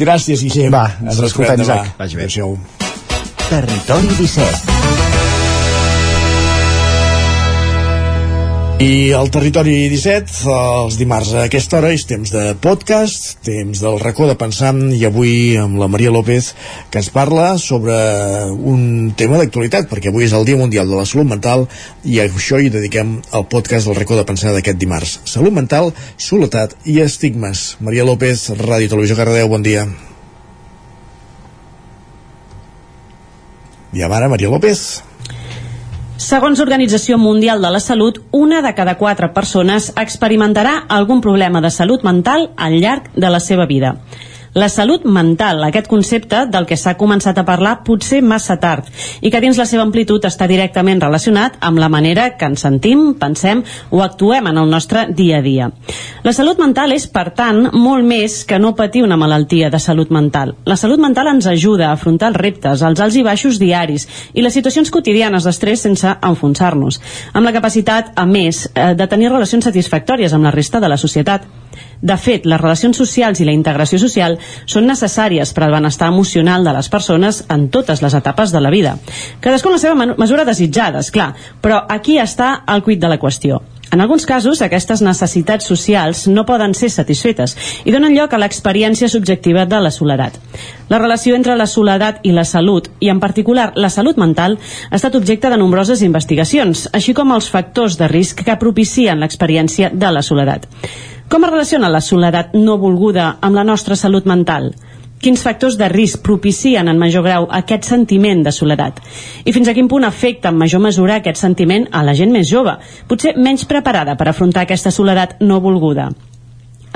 Speaker 1: Gràcies, Guillem.
Speaker 40: Va, ens escoltem, Isaac.
Speaker 1: Vagi bé. Adéu.
Speaker 34: Territori 17.
Speaker 1: I al Territori 17, els dimarts a aquesta hora, és temps de podcast, temps del racó de pensar, i avui amb la Maria López, que ens parla sobre un tema d'actualitat, perquè avui és el Dia Mundial de la Salut Mental, i a això hi dediquem el podcast del racó de pensar d'aquest dimarts. Salut mental, soledat i estigmes. Maria López, Ràdio Televisió Cardedeu, bon dia. I ara, Maria López.
Speaker 31: Segons l'Organització Mundial de la Salut, una de cada quatre persones experimentarà algun problema de salut mental al llarg de la seva vida. La salut mental, aquest concepte del que s'ha començat a parlar potser massa tard i que dins la seva amplitud està directament relacionat amb la manera que ens sentim, pensem o actuem en el nostre dia a dia. La salut mental és, per tant, molt més que no patir una malaltia de salut mental. La salut mental ens ajuda a afrontar els reptes, els alts i baixos diaris i les situacions quotidianes d'estrès sense enfonsar-nos, amb la capacitat, a més, eh, de tenir relacions satisfactòries amb la resta de la societat. De fet, les relacions socials i la integració social són necessàries per al benestar emocional de les persones en totes les etapes de la vida. Cadascú en la seva mesura desitjada, és clar, però aquí està el cuit de la qüestió. En alguns casos, aquestes necessitats socials no poden ser satisfetes i donen lloc a l'experiència subjectiva de la soledat. La relació entre la soledat i la salut, i en particular la salut mental, ha estat objecte de nombroses investigacions, així com els factors de risc que propicien l'experiència de la soledat. Com es relaciona la soledat no volguda amb la nostra salut mental? Quins factors de risc propicien en major grau aquest sentiment de soledat? I fins a quin punt afecta en major mesura aquest sentiment a la gent més jove, potser menys preparada per afrontar aquesta soledat no volguda?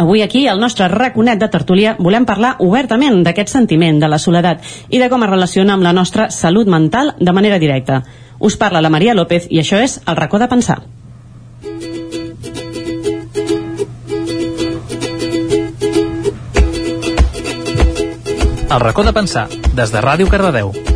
Speaker 31: Avui aquí, al nostre raconet de tertúlia, volem parlar obertament d'aquest sentiment de la soledat i de com es relaciona amb la nostra salut mental de manera directa. Us parla la Maria López i això és El racó de pensar.
Speaker 41: El racó de pensar, des de Ràdio Cardedeu.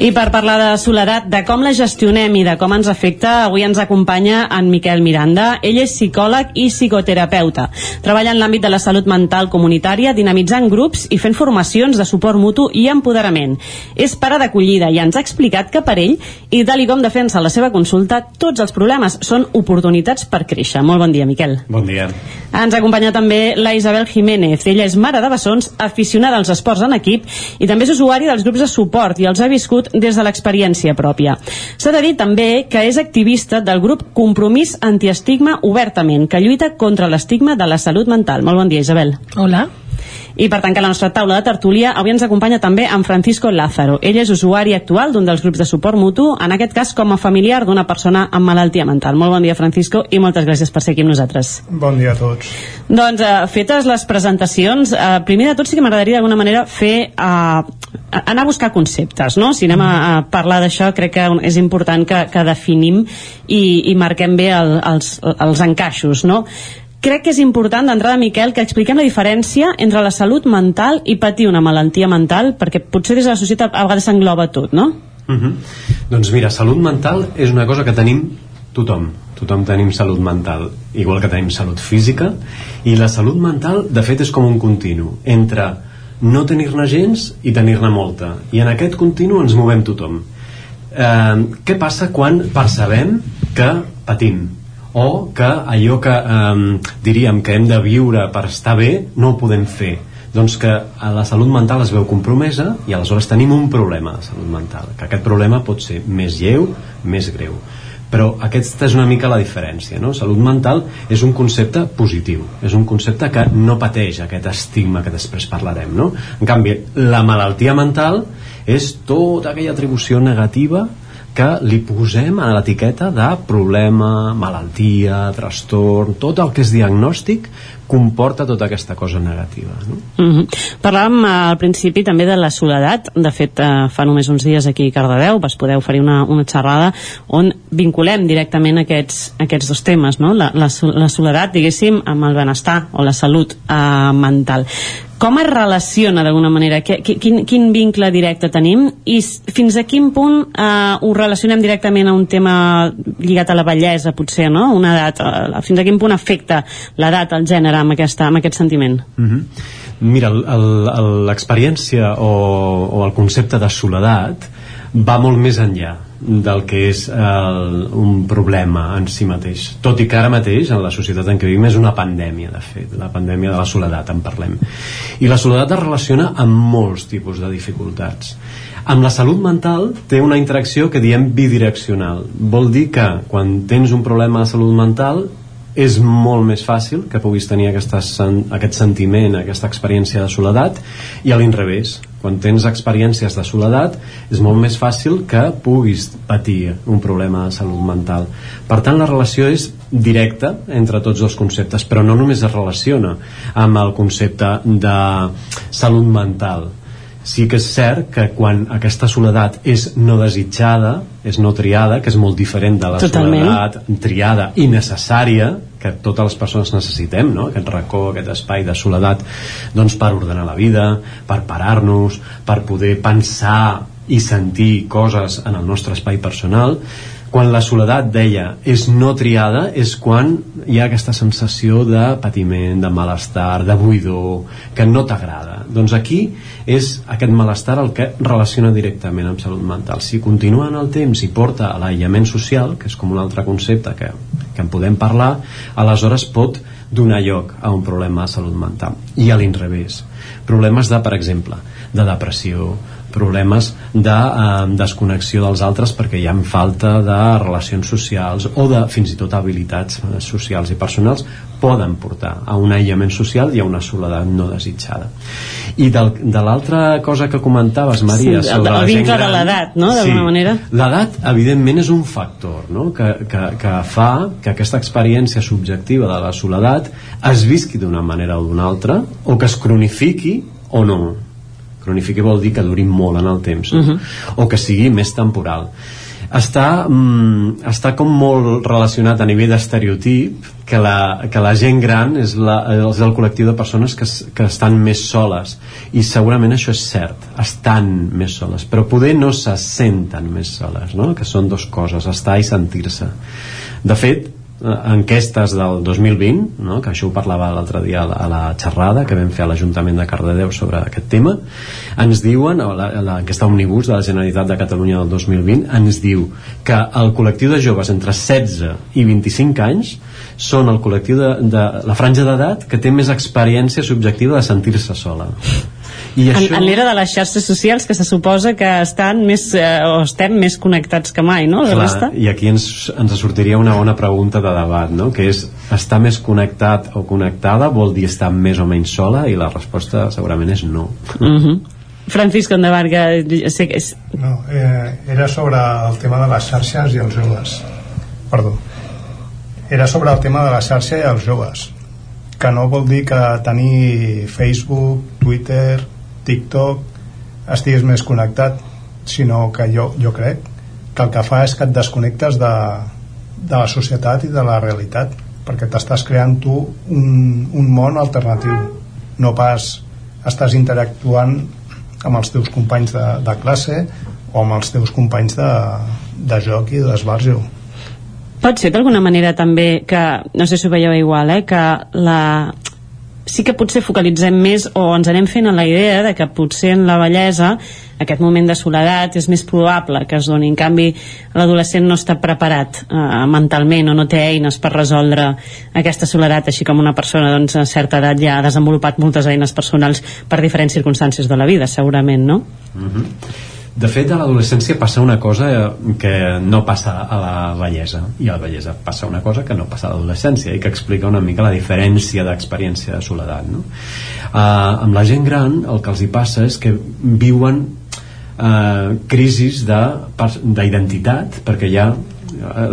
Speaker 31: I per parlar de soledat, de com la gestionem i de com ens afecta, avui ens acompanya en Miquel Miranda. Ell és psicòleg i psicoterapeuta. Treballa en l'àmbit de la salut mental comunitària, dinamitzant grups i fent formacions de suport mutu i empoderament. És pare d'acollida i ens ha explicat que per ell, i tal i com defensa la seva consulta, tots els problemes són oportunitats per créixer. Molt bon dia, Miquel.
Speaker 42: Bon dia.
Speaker 31: Ens acompanya també la Isabel Jiménez. Ella és mare de bessons, aficionada als esports en equip i també és usuari dels grups de suport i els ha viscut des de l'experiència pròpia. S'ha de dir també que és activista del grup Compromís Antiestigma Obertament, que lluita contra l'estigma de la salut mental. Molt bon dia, Isabel.
Speaker 43: Hola.
Speaker 31: I per tancar la nostra taula de tertúlia, avui ens acompanya també en Francisco Lázaro. Ell és usuari actual d'un dels grups de suport mutu, en aquest cas com a familiar d'una persona amb malaltia mental. Molt bon dia, Francisco, i moltes gràcies per ser aquí amb nosaltres.
Speaker 44: Bon dia a tots.
Speaker 31: Doncs, eh, fetes les presentacions, eh, primer de tot sí que m'agradaria d'alguna manera fer... Eh, anar a buscar conceptes, no? Si anem a, a parlar d'això, crec que és important que, que definim i, i marquem bé el, els, els encaixos, no? Crec que és important d'entrada, Miquel, que expliquem la diferència entre la salut mental i patir una malaltia mental, perquè potser des de la societat a vegades s'engloba tot, no?
Speaker 42: Uh -huh. Doncs mira, salut mental és una cosa que tenim tothom. Tothom tenim salut mental, igual que tenim salut física, i la salut mental, de fet, és com un continu entre no tenir-ne gens i tenir-ne molta. I en aquest continu ens movem tothom. Eh, què passa quan percebem que patim? O que allò que eh, diríem que hem de viure per estar bé no ho podem fer doncs que a la salut mental es veu compromesa i aleshores tenim un problema de salut mental que aquest problema pot ser més lleu més greu però aquesta és una mica la diferència no? salut mental és un concepte positiu és un concepte que no pateix aquest estigma que després parlarem no? en canvi la malaltia mental és tota aquella atribució negativa que li posem a l'etiqueta de problema, malaltia, trastorn, tot el que és diagnòstic comporta tota aquesta cosa negativa. No?
Speaker 31: Mm -hmm. Parlàvem eh, al principi també de la soledat, de fet eh, fa només uns dies aquí a Cardedeu vas poder oferir una, una xerrada on vinculem directament aquests, aquests dos temes, no? la, la, la soledat, diguéssim, amb el benestar o la salut eh, mental com es relaciona d'alguna manera? Quin, quin vincle directe tenim? I fins a quin punt eh, ho relacionem directament a un tema lligat a la bellesa, potser, no? Una edat. Eh, fins a quin punt afecta l'edat, el gènere, amb, aquesta, amb aquest sentiment?
Speaker 42: Mm -hmm. Mira, l'experiència o, o el concepte de soledat va molt més enllà del que és el, un problema en si mateix. Tot i que ara mateix en la societat en què vivim és una pandèmia de fet la pandèmia de la soledat en parlem. I la soledat es relaciona amb molts tipus de dificultats. Amb la salut mental té una interacció que diem bidireccional. Vol dir que quan tens un problema de salut mental és molt més fàcil que puguis tenir aquesta, aquest sentiment, aquesta experiència de soledat i a l'inrevés quan tens experiències de soledat és molt més fàcil que puguis patir un problema de salut mental per tant la relació és directa entre tots dos conceptes però no només es relaciona amb el concepte de salut mental sí que és cert que quan aquesta soledat és no desitjada, és no triada, que és molt diferent de la
Speaker 31: Totalment.
Speaker 42: soledat triada i necessària, que totes les persones necessitem, no? aquest racó, aquest espai de soledat, doncs per ordenar la vida, per parar-nos, per poder pensar i sentir coses en el nostre espai personal, quan la soledat, deia, és no triada, és quan hi ha aquesta sensació de patiment, de malestar, de buidor, que no t'agrada. Doncs aquí és aquest malestar el que relaciona directament amb salut mental. Si continua en el temps i porta a l'aïllament social, que és com un altre concepte que, que en podem parlar, aleshores pot donar lloc a un problema de salut mental. I a l'inrevés. Problemes de, per exemple, de depressió, problemes de eh, desconnexió dels altres perquè hi ha falta de relacions socials o de fins i tot habilitats eh, socials i personals poden portar a un aïllament social i a una soledat no desitjada i del, de l'altra cosa que comentaves Maria
Speaker 31: Sí, el-
Speaker 42: sobre
Speaker 31: el
Speaker 42: la gent
Speaker 31: vincle de
Speaker 42: gran,
Speaker 31: l'edat, no? D'alguna manera.
Speaker 42: l'edat evidentment és un factor no? que, que, que fa que aquesta experiència subjectiva de la soledat es visqui d'una manera o d'una altra o que es cronifiqui o no cronifiqui vol dir que duri molt en el temps no? o que sigui més temporal. Està, mm, està com molt relacionat a nivell d'estereotip que la, que la gent gran és, la, és el col·lectiu de persones que, que estan més soles. I segurament això és cert. Estan més soles. Però poder no se senten més soles no? que són dues coses, estar i sentir-se. De fet enquestes del 2020 no? que això ho parlava l'altre dia a la, xerrada que vam fer a l'Ajuntament de Cardedeu sobre aquest tema ens diuen, l'enquesta Omnibus de la Generalitat de Catalunya del 2020 ens diu que el col·lectiu de joves entre 16 i 25 anys són el col·lectiu de, de la franja d'edat que té més experiència subjectiva de sentir-se sola i
Speaker 31: En,
Speaker 42: això...
Speaker 31: en l'era de les xarxes socials que se suposa que estan més, eh, o estem més connectats que mai, no? Resta?
Speaker 42: Clar, i aquí ens, ens sortiria una bona pregunta de debat, no? que és estar més connectat o connectada vol dir estar més o menys sola i la resposta segurament és no.
Speaker 31: Mhm. Francisco endavant, que sé que és...
Speaker 45: No, eh, era sobre el tema de les xarxes i els joves. Perdó. Era sobre el tema de la xarxa i els joves. Que no vol dir que tenir Facebook, Twitter, TikTok estiguis més connectat, sinó que jo, jo crec que el que fa és que et desconnectes de, de la societat i de la realitat perquè t'estàs creant tu un, un món alternatiu no pas estàs interactuant amb els teus companys de, de classe o amb els teus companys de, de joc i d'esbarjo.
Speaker 31: Pot ser d'alguna manera també que, no sé si ho veieu igual, eh, que la... sí que potser focalitzem més o ens anem fent a la idea de que potser en la bellesa aquest moment de soledat és més probable que es doni. En canvi, l'adolescent no està preparat eh, mentalment o no té eines per resoldre aquesta soledat, així com una persona doncs, a certa edat ja ha desenvolupat moltes eines personals per diferents circumstàncies de la vida, segurament, no?
Speaker 42: Mhm. De fet, a l'adolescència passa una cosa eh, que no passa a la bellesa i a la bellesa passa una cosa que no passa a l'adolescència i que explica una mica la diferència d'experiència de soledat no? uh, amb la gent gran el que els hi passa és que viuen uh, crisis d'identitat perquè ja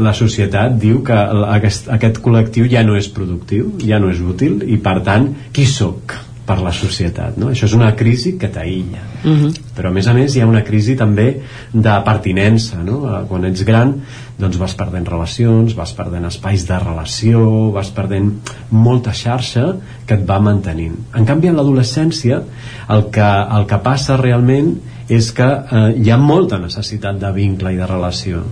Speaker 42: la societat diu que aquest, aquest col·lectiu ja no és productiu, ja no és útil i per tant, qui sóc per la societat, no? Això és una crisi que t'aïlla. Però a més a més hi ha una crisi també de pertinença no? Eh, quan ets gran doncs vas perdent relacions, vas perdent espais de relació, vas perdent molta xarxa que et va mantenint. En canvi en l'adolescència el, que, el que passa realment és que eh, hi ha molta necessitat de vincle i de relació.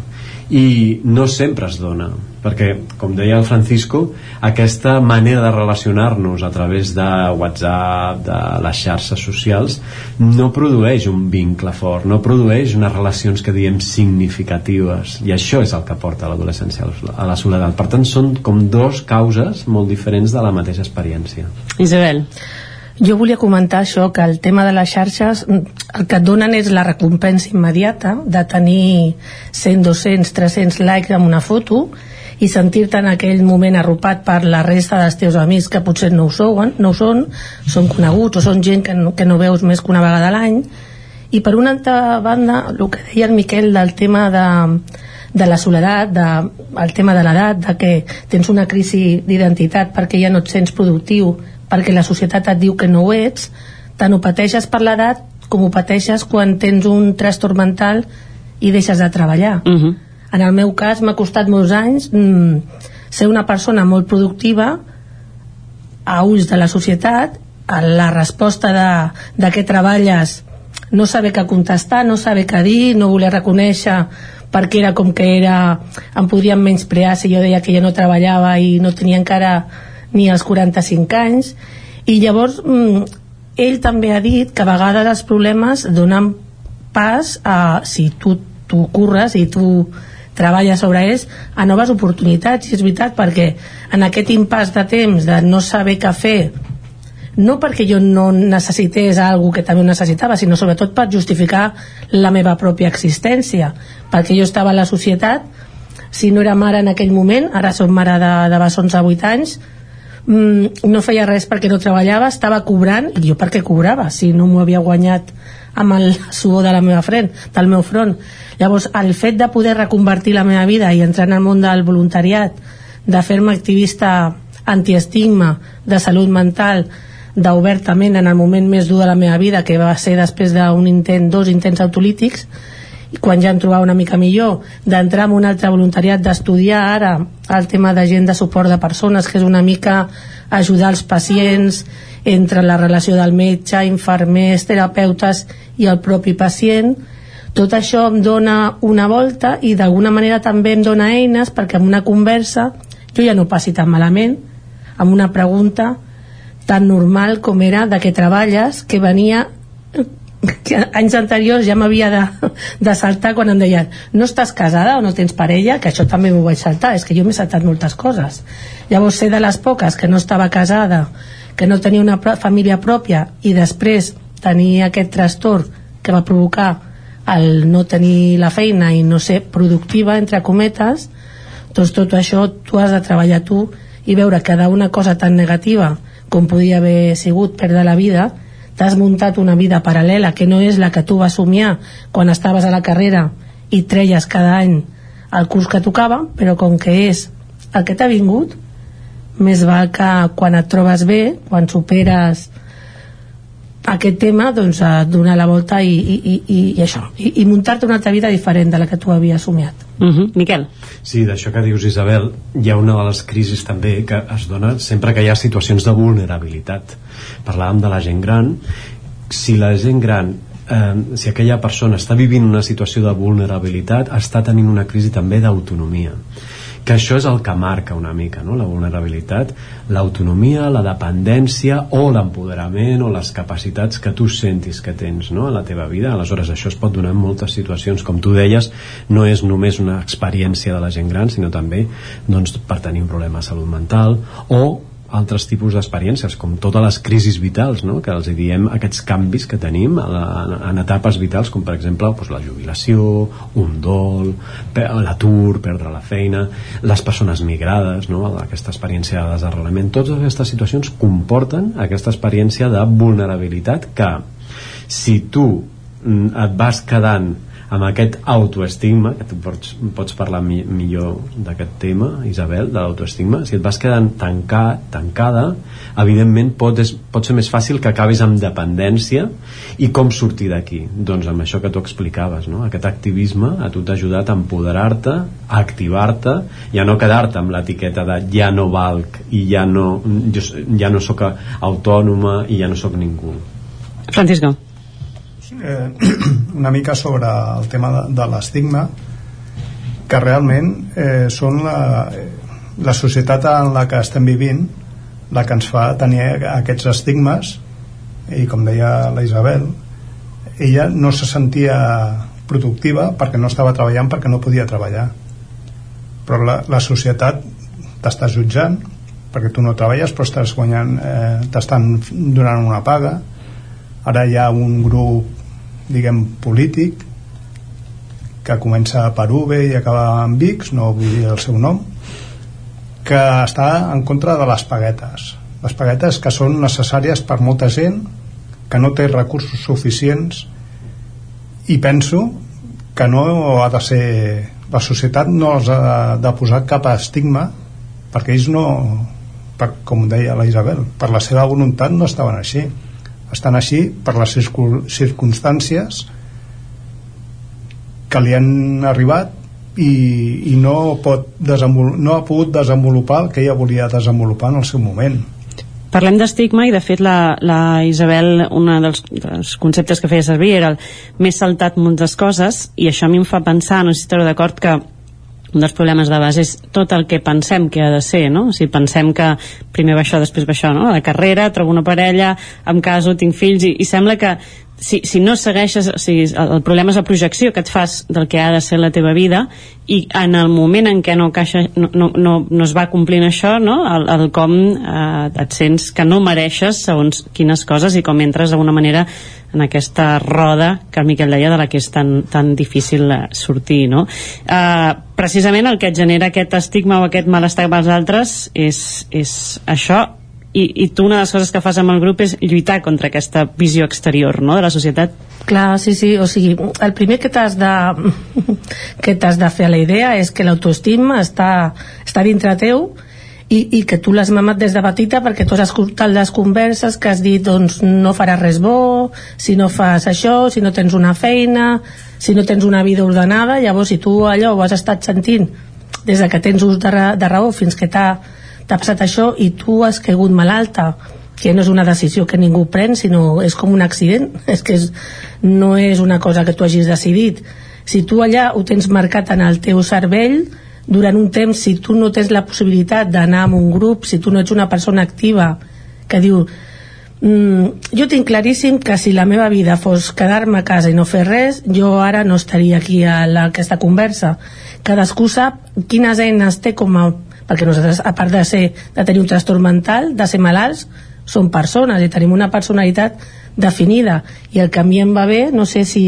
Speaker 42: I no sempre es dona perquè, com deia el Francisco aquesta manera de relacionar-nos a través de WhatsApp, de les xarxes socials no produeix un vincle fort no produeix unes relacions que diem significatives. I això és el que porta l'adolescència a la soledat. Per tant són com dos causes molt diferents de la mateixa experiència.
Speaker 31: Isabel.
Speaker 43: Jo volia comentar això, que el tema de les xarxes el que et donen és la recompensa immediata de tenir 100, 200, 300 likes en una foto i sentir-te en aquell moment arropat per la resta dels teus amics que potser no ho, són, no ho són, són coneguts o són gent que no, que no veus més que una vegada a l'any i per una altra banda el que deia el Miquel del tema de, de la soledat, de, el tema de l'edat, de que tens una crisi d'identitat perquè ja no et sents productiu perquè la societat et diu que no ho ets, tant ho pateixes per l'edat com ho pateixes quan tens un trastorn mental i deixes de treballar.
Speaker 31: Uh -huh.
Speaker 43: En el meu cas m'ha costat molts anys mm, ser una persona molt productiva a ulls de la societat, a la resposta de, de què treballes no saber què contestar, no saber què dir, no voler reconèixer perquè era com que era em podrien menysprear si jo deia que ja no treballava i no tenia encara ni els 45 anys. I llavors mm, ell també ha dit que a vegades els problemes donen pas a si tu, tu curres i tu treballes sobre ells a noves oportunitats i és veritat perquè en aquest impàs de temps de no saber què fer no perquè jo no necessités algú que també necessitava, sinó sobretot per justificar la meva pròpia existència, perquè jo estava a la societat, si no era mare en aquell moment, ara som mare de, de bessons a 8 anys, mm, no feia res perquè no treballava, estava cobrant, i jo perquè cobrava, si no m'ho havia guanyat amb el suor de la meva front, del meu front. Llavors, el fet de poder reconvertir la meva vida i entrar en el món del voluntariat, de fer-me activista antiestigma, de salut mental, d'obertament en el moment més dur de la meva vida, que va ser després d'un intent, dos intents autolítics, i quan ja em trobava una mica millor, d'entrar en un altre voluntariat, d'estudiar ara el tema de gent de suport de persones, que és una mica ajudar els pacients entre la relació del metge, infermers, terapeutes i el propi pacient, tot això em dona una volta i d'alguna manera també em dona eines perquè en una conversa jo ja no passi tan malament amb una pregunta tan normal com era de què treballes que venia que anys anteriors ja m'havia de, de saltar quan em deien no estàs casada o no tens parella? Que això també m'ho vaig saltar, és que jo m'he saltat moltes coses. Llavors ser de les poques que no estava casada, que no tenia una família pròpia i després tenir aquest trastorn que va provocar el no tenir la feina i no ser productiva entre cometes doncs tot això tu has de treballar tu i veure que d'una cosa tan negativa com podia haver sigut perdre la vida t'has muntat una vida paral·lela que no és la que tu vas somiar quan estaves a la carrera i treies cada any el curs que tocava però com que és el que t'ha vingut més val que quan et trobes bé quan superes aquest tema doncs a donar la volta i, i, i, i, i això i, i muntar-te una altra vida diferent de la que tu havies somiat.
Speaker 31: Uh -huh. Miquel?
Speaker 42: Sí, d'això que dius Isabel hi ha una de les crisis també que es dona sempre que hi ha situacions de vulnerabilitat. Parlàvem de la gent gran. Si la gent gran eh, si aquella persona està vivint una situació de vulnerabilitat està tenint una crisi també d'autonomia que això és el que marca una mica no? la vulnerabilitat, l'autonomia la dependència o l'empoderament o les capacitats que tu sentis que tens no? a la teva vida, aleshores això es pot donar en moltes situacions, com tu deies no és només una experiència de la gent gran sinó també doncs, per tenir un problema de salut mental o altres tipus d'experiències, com totes les crisis vitals, no? que els diem aquests canvis que tenim la, en etapes vitals, com per exemple doncs, la jubilació, un dol, l'atur, perdre la feina, les persones migrades, no? aquesta experiència de desarrelament, totes aquestes situacions comporten aquesta experiència de vulnerabilitat que si tu mm, et vas quedant amb aquest autoestigma, que tu pots, pots parlar mi, millor d'aquest tema, Isabel, de l'autoestigma, si et vas quedant tancat, tancada, evidentment pot, és, pot ser més fàcil que acabis amb dependència i com sortir d'aquí? Doncs amb això que tu explicaves, no? aquest activisme a tu t'ha ajudat a empoderar-te, a activar-te i a no quedar-te amb l'etiqueta de ja no valc i ja no, ja no sóc autònoma i ja no sóc ningú.
Speaker 31: Francisco
Speaker 45: eh, una mica sobre el tema de, de l'estigma que realment eh, són la, la societat en la que estem vivint la que ens fa tenir aquests estigmes. I com deia la Isabel ella no se sentia productiva perquè no estava treballant perquè no podia treballar. Però la, la societat t'està jutjant perquè tu no treballes però estàs guanyant eh, t'estan donant una paga. Ara hi ha un grup diguem polític que comença per UV i acaba amb X no vull dir el seu nom que està en contra de les paguetes. Les paguetes que són necessàries per molta gent que no té recursos suficients i penso que no ha de ser la societat no els ha de posar cap estigma perquè ells no per, com deia la Isabel per la seva voluntat no estaven així estan així per les circumstàncies que li han arribat i, i no, pot no ha pogut desenvolupar el que ella volia desenvolupar en el seu moment.
Speaker 31: Parlem d'estigma i de fet la, la Isabel un dels, dels conceptes que feia servir era el més saltat moltes coses i això a mi em fa pensar, no sé si esteu d'acord que un dels problemes de base és tot el que pensem que ha de ser, no? Si pensem que primer va això, després va això, no? La carrera, trobo una parella, em caso, tinc fills, i, i sembla que si, si no segueixes, o sigui, el, el problema és la projecció que et fas del que ha de ser la teva vida i en el moment en què no, caixa, no, no, no, no es va complint això, no? el, el com eh, et sents que no mereixes segons quines coses i com entres d'alguna manera en aquesta roda que el Miquel deia de la que és tan, tan difícil sortir no? eh, precisament el que et genera aquest estigma o aquest malestar amb els altres és, és això i, i tu una de les coses que fas amb el grup és lluitar contra aquesta visió exterior no, de la societat.
Speaker 43: Clar, sí, sí, o sigui, el primer que t'has de, que t'has de fer a la idea és que l'autoestima està, està dintre teu i, i que tu l'has mamat des de petita perquè tu has escoltat les converses que has dit doncs no faràs res bo si no fas això, si no tens una feina si no tens una vida ordenada llavors si tu allò ho has estat sentint des de que tens ús de, ra de raó fins que t'ha t'ha passat això i tu has caigut malalta que no és una decisió que ningú pren sinó és com un accident. És que és, no és una cosa que tu hagis decidit. Si tu allà ho tens marcat en el teu cervell durant un temps si tu no tens la possibilitat d'anar amb un grup si tu no ets una persona activa que diu mm, jo tinc claríssim que si la meva vida fos quedar-me a casa i no fer res jo ara no estaria aquí a la, aquesta conversa. Cadascú sap quines eines té com a perquè nosaltres, a part de, ser, de tenir un trastorn mental, de ser malalts, som persones i tenim una personalitat definida i el que a mi em va bé, no sé si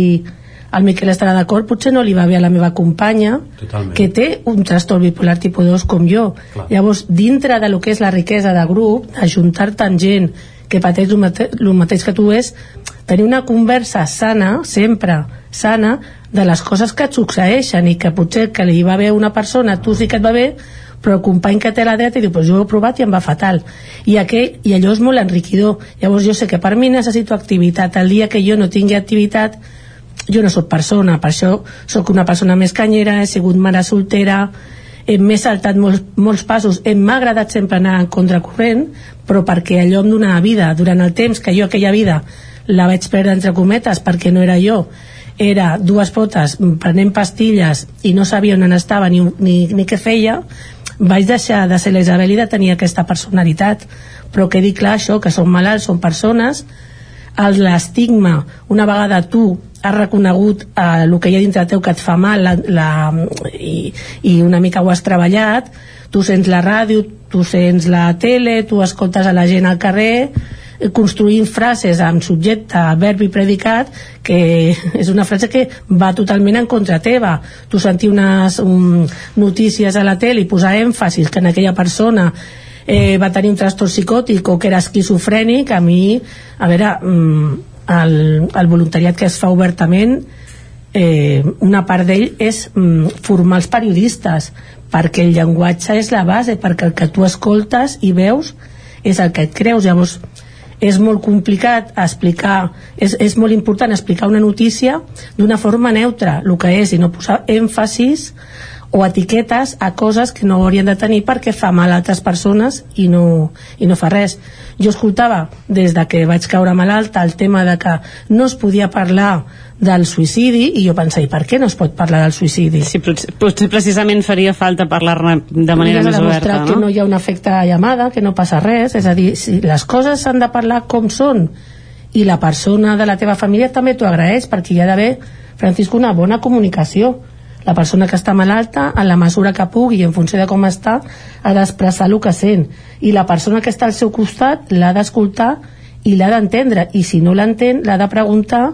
Speaker 43: el Miquel estarà d'acord, potser no li va bé a la meva companya
Speaker 42: Totalment.
Speaker 43: que té un trastorn bipolar tipus 2 com jo
Speaker 42: Clar.
Speaker 43: llavors dintre de lo que és la riquesa de grup ajuntar tant gent que pateix el, mate mateix que tu és tenir una conversa sana, sempre sana, de les coses que et succeeixen i que potser que li va bé a una persona, tu sí que et va bé però el company que té la dreta diu, pues jo ho he provat i em va fatal. I, aquell, i allò és molt enriquidor. Llavors jo sé que per mi necessito activitat. El dia que jo no tingui activitat jo no sóc persona, per això sóc una persona més canyera, he sigut mare soltera m'he saltat molts, molts passos. M'ha agradat sempre anar en contracorrent però perquè allò em donava vida. Durant el temps que jo aquella vida la vaig perdre entre cometes perquè no era jo. Era dues potes prenent pastilles i no sabia on estava ni, ni, ni què feia vaig deixar de ser la Isabel i de tenir aquesta personalitat però quedi clar això, que són malalts, són persones l'estigma, una vegada tu has reconegut eh, el que hi ha dintre teu que et fa mal la, la, i, i una mica ho has treballat tu sents la ràdio, tu sents la tele tu escoltes a la gent al carrer construint frases amb subjecte, verb i predicat que és una frase que va totalment en contra teva. Tu sentir unes um, notícies a la tele i posar èmfasis que en aquella persona eh, va tenir un trastorn psicòtic o que era esquizofrènic a mi, a veure mm, el, el voluntariat que es fa obertament eh, una part d'ell és mm, formar els periodistes perquè el llenguatge és la base perquè el que tu escoltes i veus és el que et creus. Llavors és molt complicat explicar és, és molt important explicar una notícia d'una forma neutra el que és i no posar èmfasis o etiquetes a coses que no haurien de tenir perquè fa mal a altres persones i no, i no fa res jo escoltava des de que vaig caure malalta el tema de que no es podia parlar del suïcidi i jo pensava, i per què no es pot parlar del suïcidi?
Speaker 31: Sí, potser, potser precisament faria falta parlar-ne de manera més oberta,
Speaker 43: no? que no hi ha un efecte llamada, que no passa res, és a dir, si les coses s'han de parlar com són i la persona de la teva família també t'ho agraeix perquè hi ha d'haver, Francisco, una bona comunicació la persona que està malalta, en la mesura que pugui en funció de com està, ha d'expressar el que sent. I la persona que està al seu costat l'ha d'escoltar i l'ha d'entendre. I si no l'entén l'ha de preguntar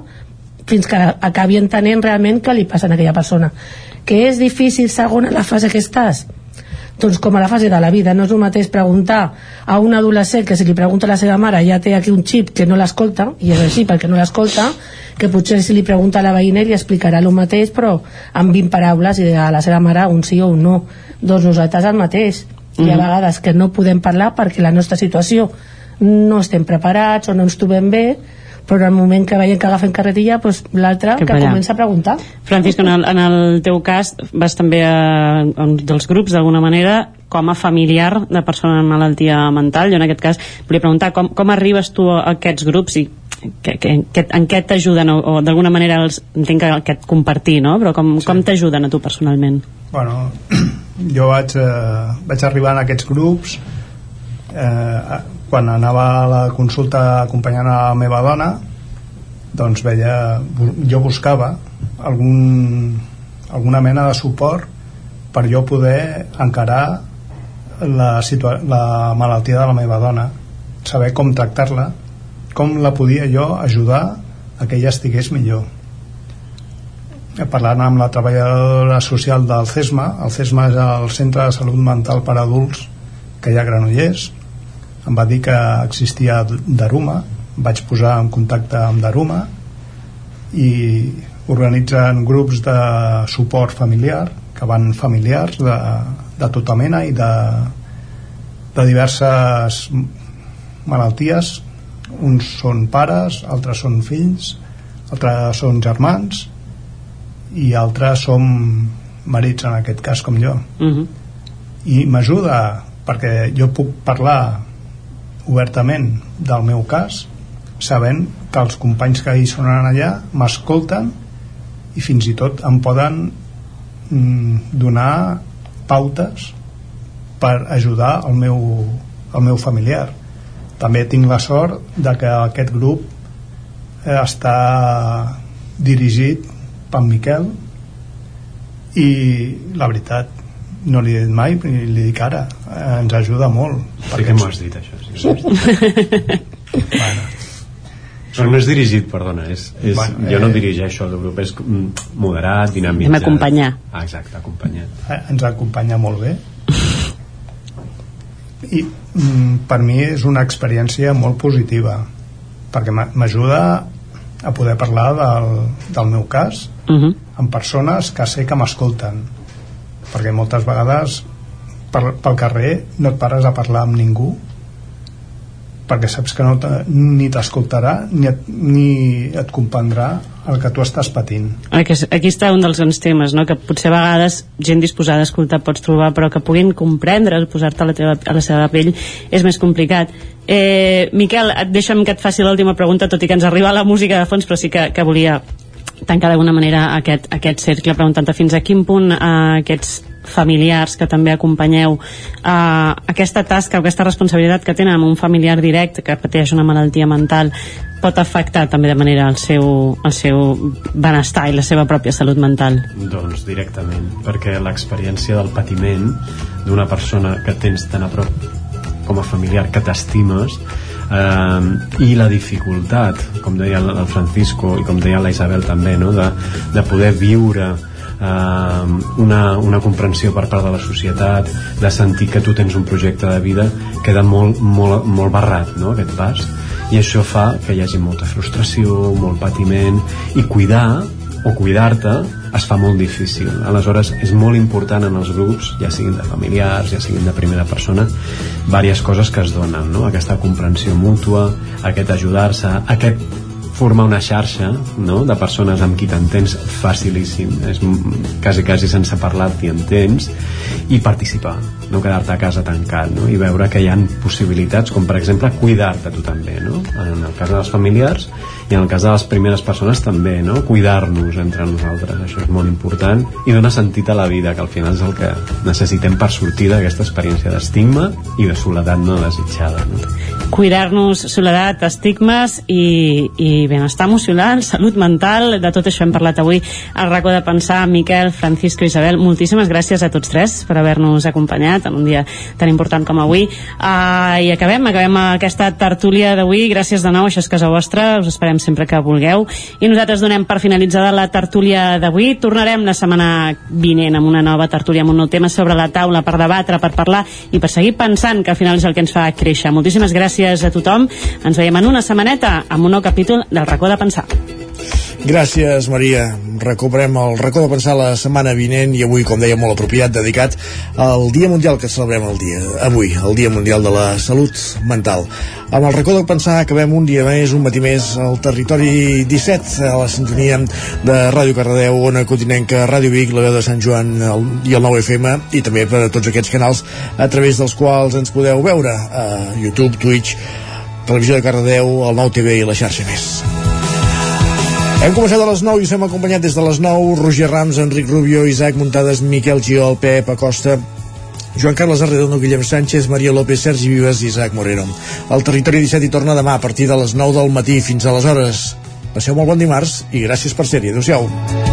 Speaker 43: fins que acabi entenent realment què li passa a aquella persona. Que és difícil segons la fase que estàs doncs com a la fase de la vida no és el mateix preguntar a un adolescent que si li pregunta a la seva mare ja té aquí un xip que no l'escolta i és així perquè no l'escolta que potser si li pregunta a la veïna li explicarà el mateix però amb 20 paraules i a la seva mare un sí o un no doncs nosaltres el mateix mm. hi ha vegades que no podem parlar perquè la nostra situació no estem preparats o no ens trobem bé però en el moment que veiem que agafen carretilla doncs l'altre que, que comença a preguntar
Speaker 31: Francisco, en el, en el teu cas vas també a, a un dels grups d'alguna manera com a familiar de persona amb malaltia mental. Jo en aquest cas volia preguntar com, com arribes tu a aquests grups i que, que, que, en què t'ajuden o, o d'alguna manera els, entenc que aquest compartir, no? Però com, sí. com t'ajuden a tu personalment?
Speaker 45: Bueno, jo vaig, eh, vaig arribar en aquests grups eh, quan anava a la consulta acompanyant a la meva dona doncs veia, jo buscava algun, alguna mena de suport per jo poder encarar la, la malaltia de la meva dona saber com tractar-la com la podia jo ajudar a que ella estigués millor. Parlant amb la treballadora social del CESMA el CESMA és el Centre de Salut Mental per Adults que hi ha a Granollers em va dir que existia Daruma. Vaig posar en contacte amb Daruma i organitzen grups de suport familiar que van familiars de, de tota mena i de, de diverses malalties. Uns són pares, altres són fills altres són germans i altres som marits en aquest cas com jo.
Speaker 31: Uh -huh.
Speaker 45: i m'ajuda perquè jo puc parlar obertament del meu cas sabent que els companys que hi són allà m'escolten i fins i tot em poden mm, donar pautes per ajudar el meu, el meu familiar. També tinc la sort de que aquest grup eh, està dirigit per Miquel i la veritat no li he dit mai ni li dic ara eh, ens ajuda molt
Speaker 42: sí que m'ho has dit això sí.
Speaker 45: bueno.
Speaker 42: però no és dirigit, perdona és, és,
Speaker 45: Bueno,
Speaker 42: jo no
Speaker 45: eh,
Speaker 42: dirigeixo el grup és moderat, dinàmic
Speaker 31: Anem a acompanyar.
Speaker 42: ah, exacte, acompanyar
Speaker 45: eh, ens acompanya molt bé i mm, per mi és una experiència molt positiva perquè m'a- m'ajuda a poder parlar del, del meu cas
Speaker 31: Uh -huh.
Speaker 45: amb persones que sé que m'escolten perquè moltes vegades per, pel carrer no et pares a parlar amb ningú perquè saps que no te, ni t'escoltarà ni, et, ni et comprendrà el que tu estàs patint
Speaker 31: Aquí, aquí està un dels grans temes, no? que potser a vegades gent disposada a escoltar pots trobar, però que puguin comprendre, posar-te a, la a la seva pell, és més complicat. Eh, Miquel, deixa'm que et faci l'última pregunta, tot i que ens arriba la música de fons, però sí que, que volia tancar d'alguna manera aquest, aquest cercle preguntant-te fins a quin punt eh, aquests familiars que també acompanyeu eh, aquesta tasca o aquesta responsabilitat que tenen amb un familiar directe que pateix una malaltia mental pot afectar també de manera el seu, el seu benestar i la seva pròpia salut mental?
Speaker 42: Doncs directament, perquè l'experiència del patiment d'una persona que tens tan a prop com a familiar que t'estimes eh, i la dificultat, com deia el Francisco i com deia la Isabel també, no? de, de poder viure eh, una, una comprensió per part de la societat, de sentir que tu tens un projecte de vida, queda molt, molt, molt barrat no? aquest pas i això fa que hi hagi molta frustració, molt patiment i cuidar o cuidar-te es fa molt difícil. Aleshores, és molt important en els grups, ja siguin de familiars, ja siguin de primera persona, diverses coses que es donen, no? Aquesta comprensió mútua, aquest ajudar-se, aquest formar una xarxa no? de persones amb qui t'entens facilíssim és quasi, quasi sense parlar t'hi entens i participar no quedar-te a casa tancat no? i veure que hi han possibilitats com per exemple cuidar-te tu també no? en el cas dels familiars i en el cas de les primeres persones també no? cuidar-nos entre nosaltres això és molt important i donar sentit a la vida que al final és el que necessitem per sortir d'aquesta experiència d'estigma i de soledat no desitjada no?
Speaker 31: cuidar-nos, soledat, estigmes i, i benestar emocional, salut mental, de tot això hem parlat avui al racó de pensar, Miquel, Francisco i Isabel, moltíssimes gràcies a tots tres per haver-nos acompanyat en un dia tan important com avui uh, i acabem, acabem aquesta tertúlia d'avui, gràcies de nou, això és casa vostra us esperem sempre que vulgueu. I nosaltres donem per finalitzada la tertúlia d'avui. Tornarem la setmana vinent amb una nova tertúlia, amb un nou tema sobre la taula per debatre, per parlar i per seguir pensant que al final és el que ens fa créixer. Moltíssimes gràcies a tothom. Ens veiem en una setmaneta amb un nou capítol del racó de pensar
Speaker 1: Gràcies, Maria. Recuperem el racó de pensar la setmana vinent i avui, com deia, molt apropiat, dedicat al Dia Mundial que celebrem el dia, avui, el Dia Mundial de la Salut Mental. Amb el racó de pensar acabem un dia més, un matí més, al territori 17, a la sintonia de Ràdio Cardedeu, Ona Cotinenca, Ràdio Vic, la veu de Sant Joan el, i el 9FM, i també per a tots aquests canals a través dels quals ens podeu veure a YouTube, Twitch, Televisió de Cardedeu, el 9TV i la xarxa més. Hem començat a les 9 i us hem acompanyat des de les 9 Roger Rams, Enric Rubio, Isaac Muntades, Miquel Giol, Pep Acosta, Joan Carles Arredondo, Guillem Sánchez, Maria López, Sergi Vives i Isaac Moreno. El Territori 17 hi torna demà a partir de les 9 del matí fins a les hores. Passeu molt bon dimarts i gràcies per ser-hi. Adéu-siau.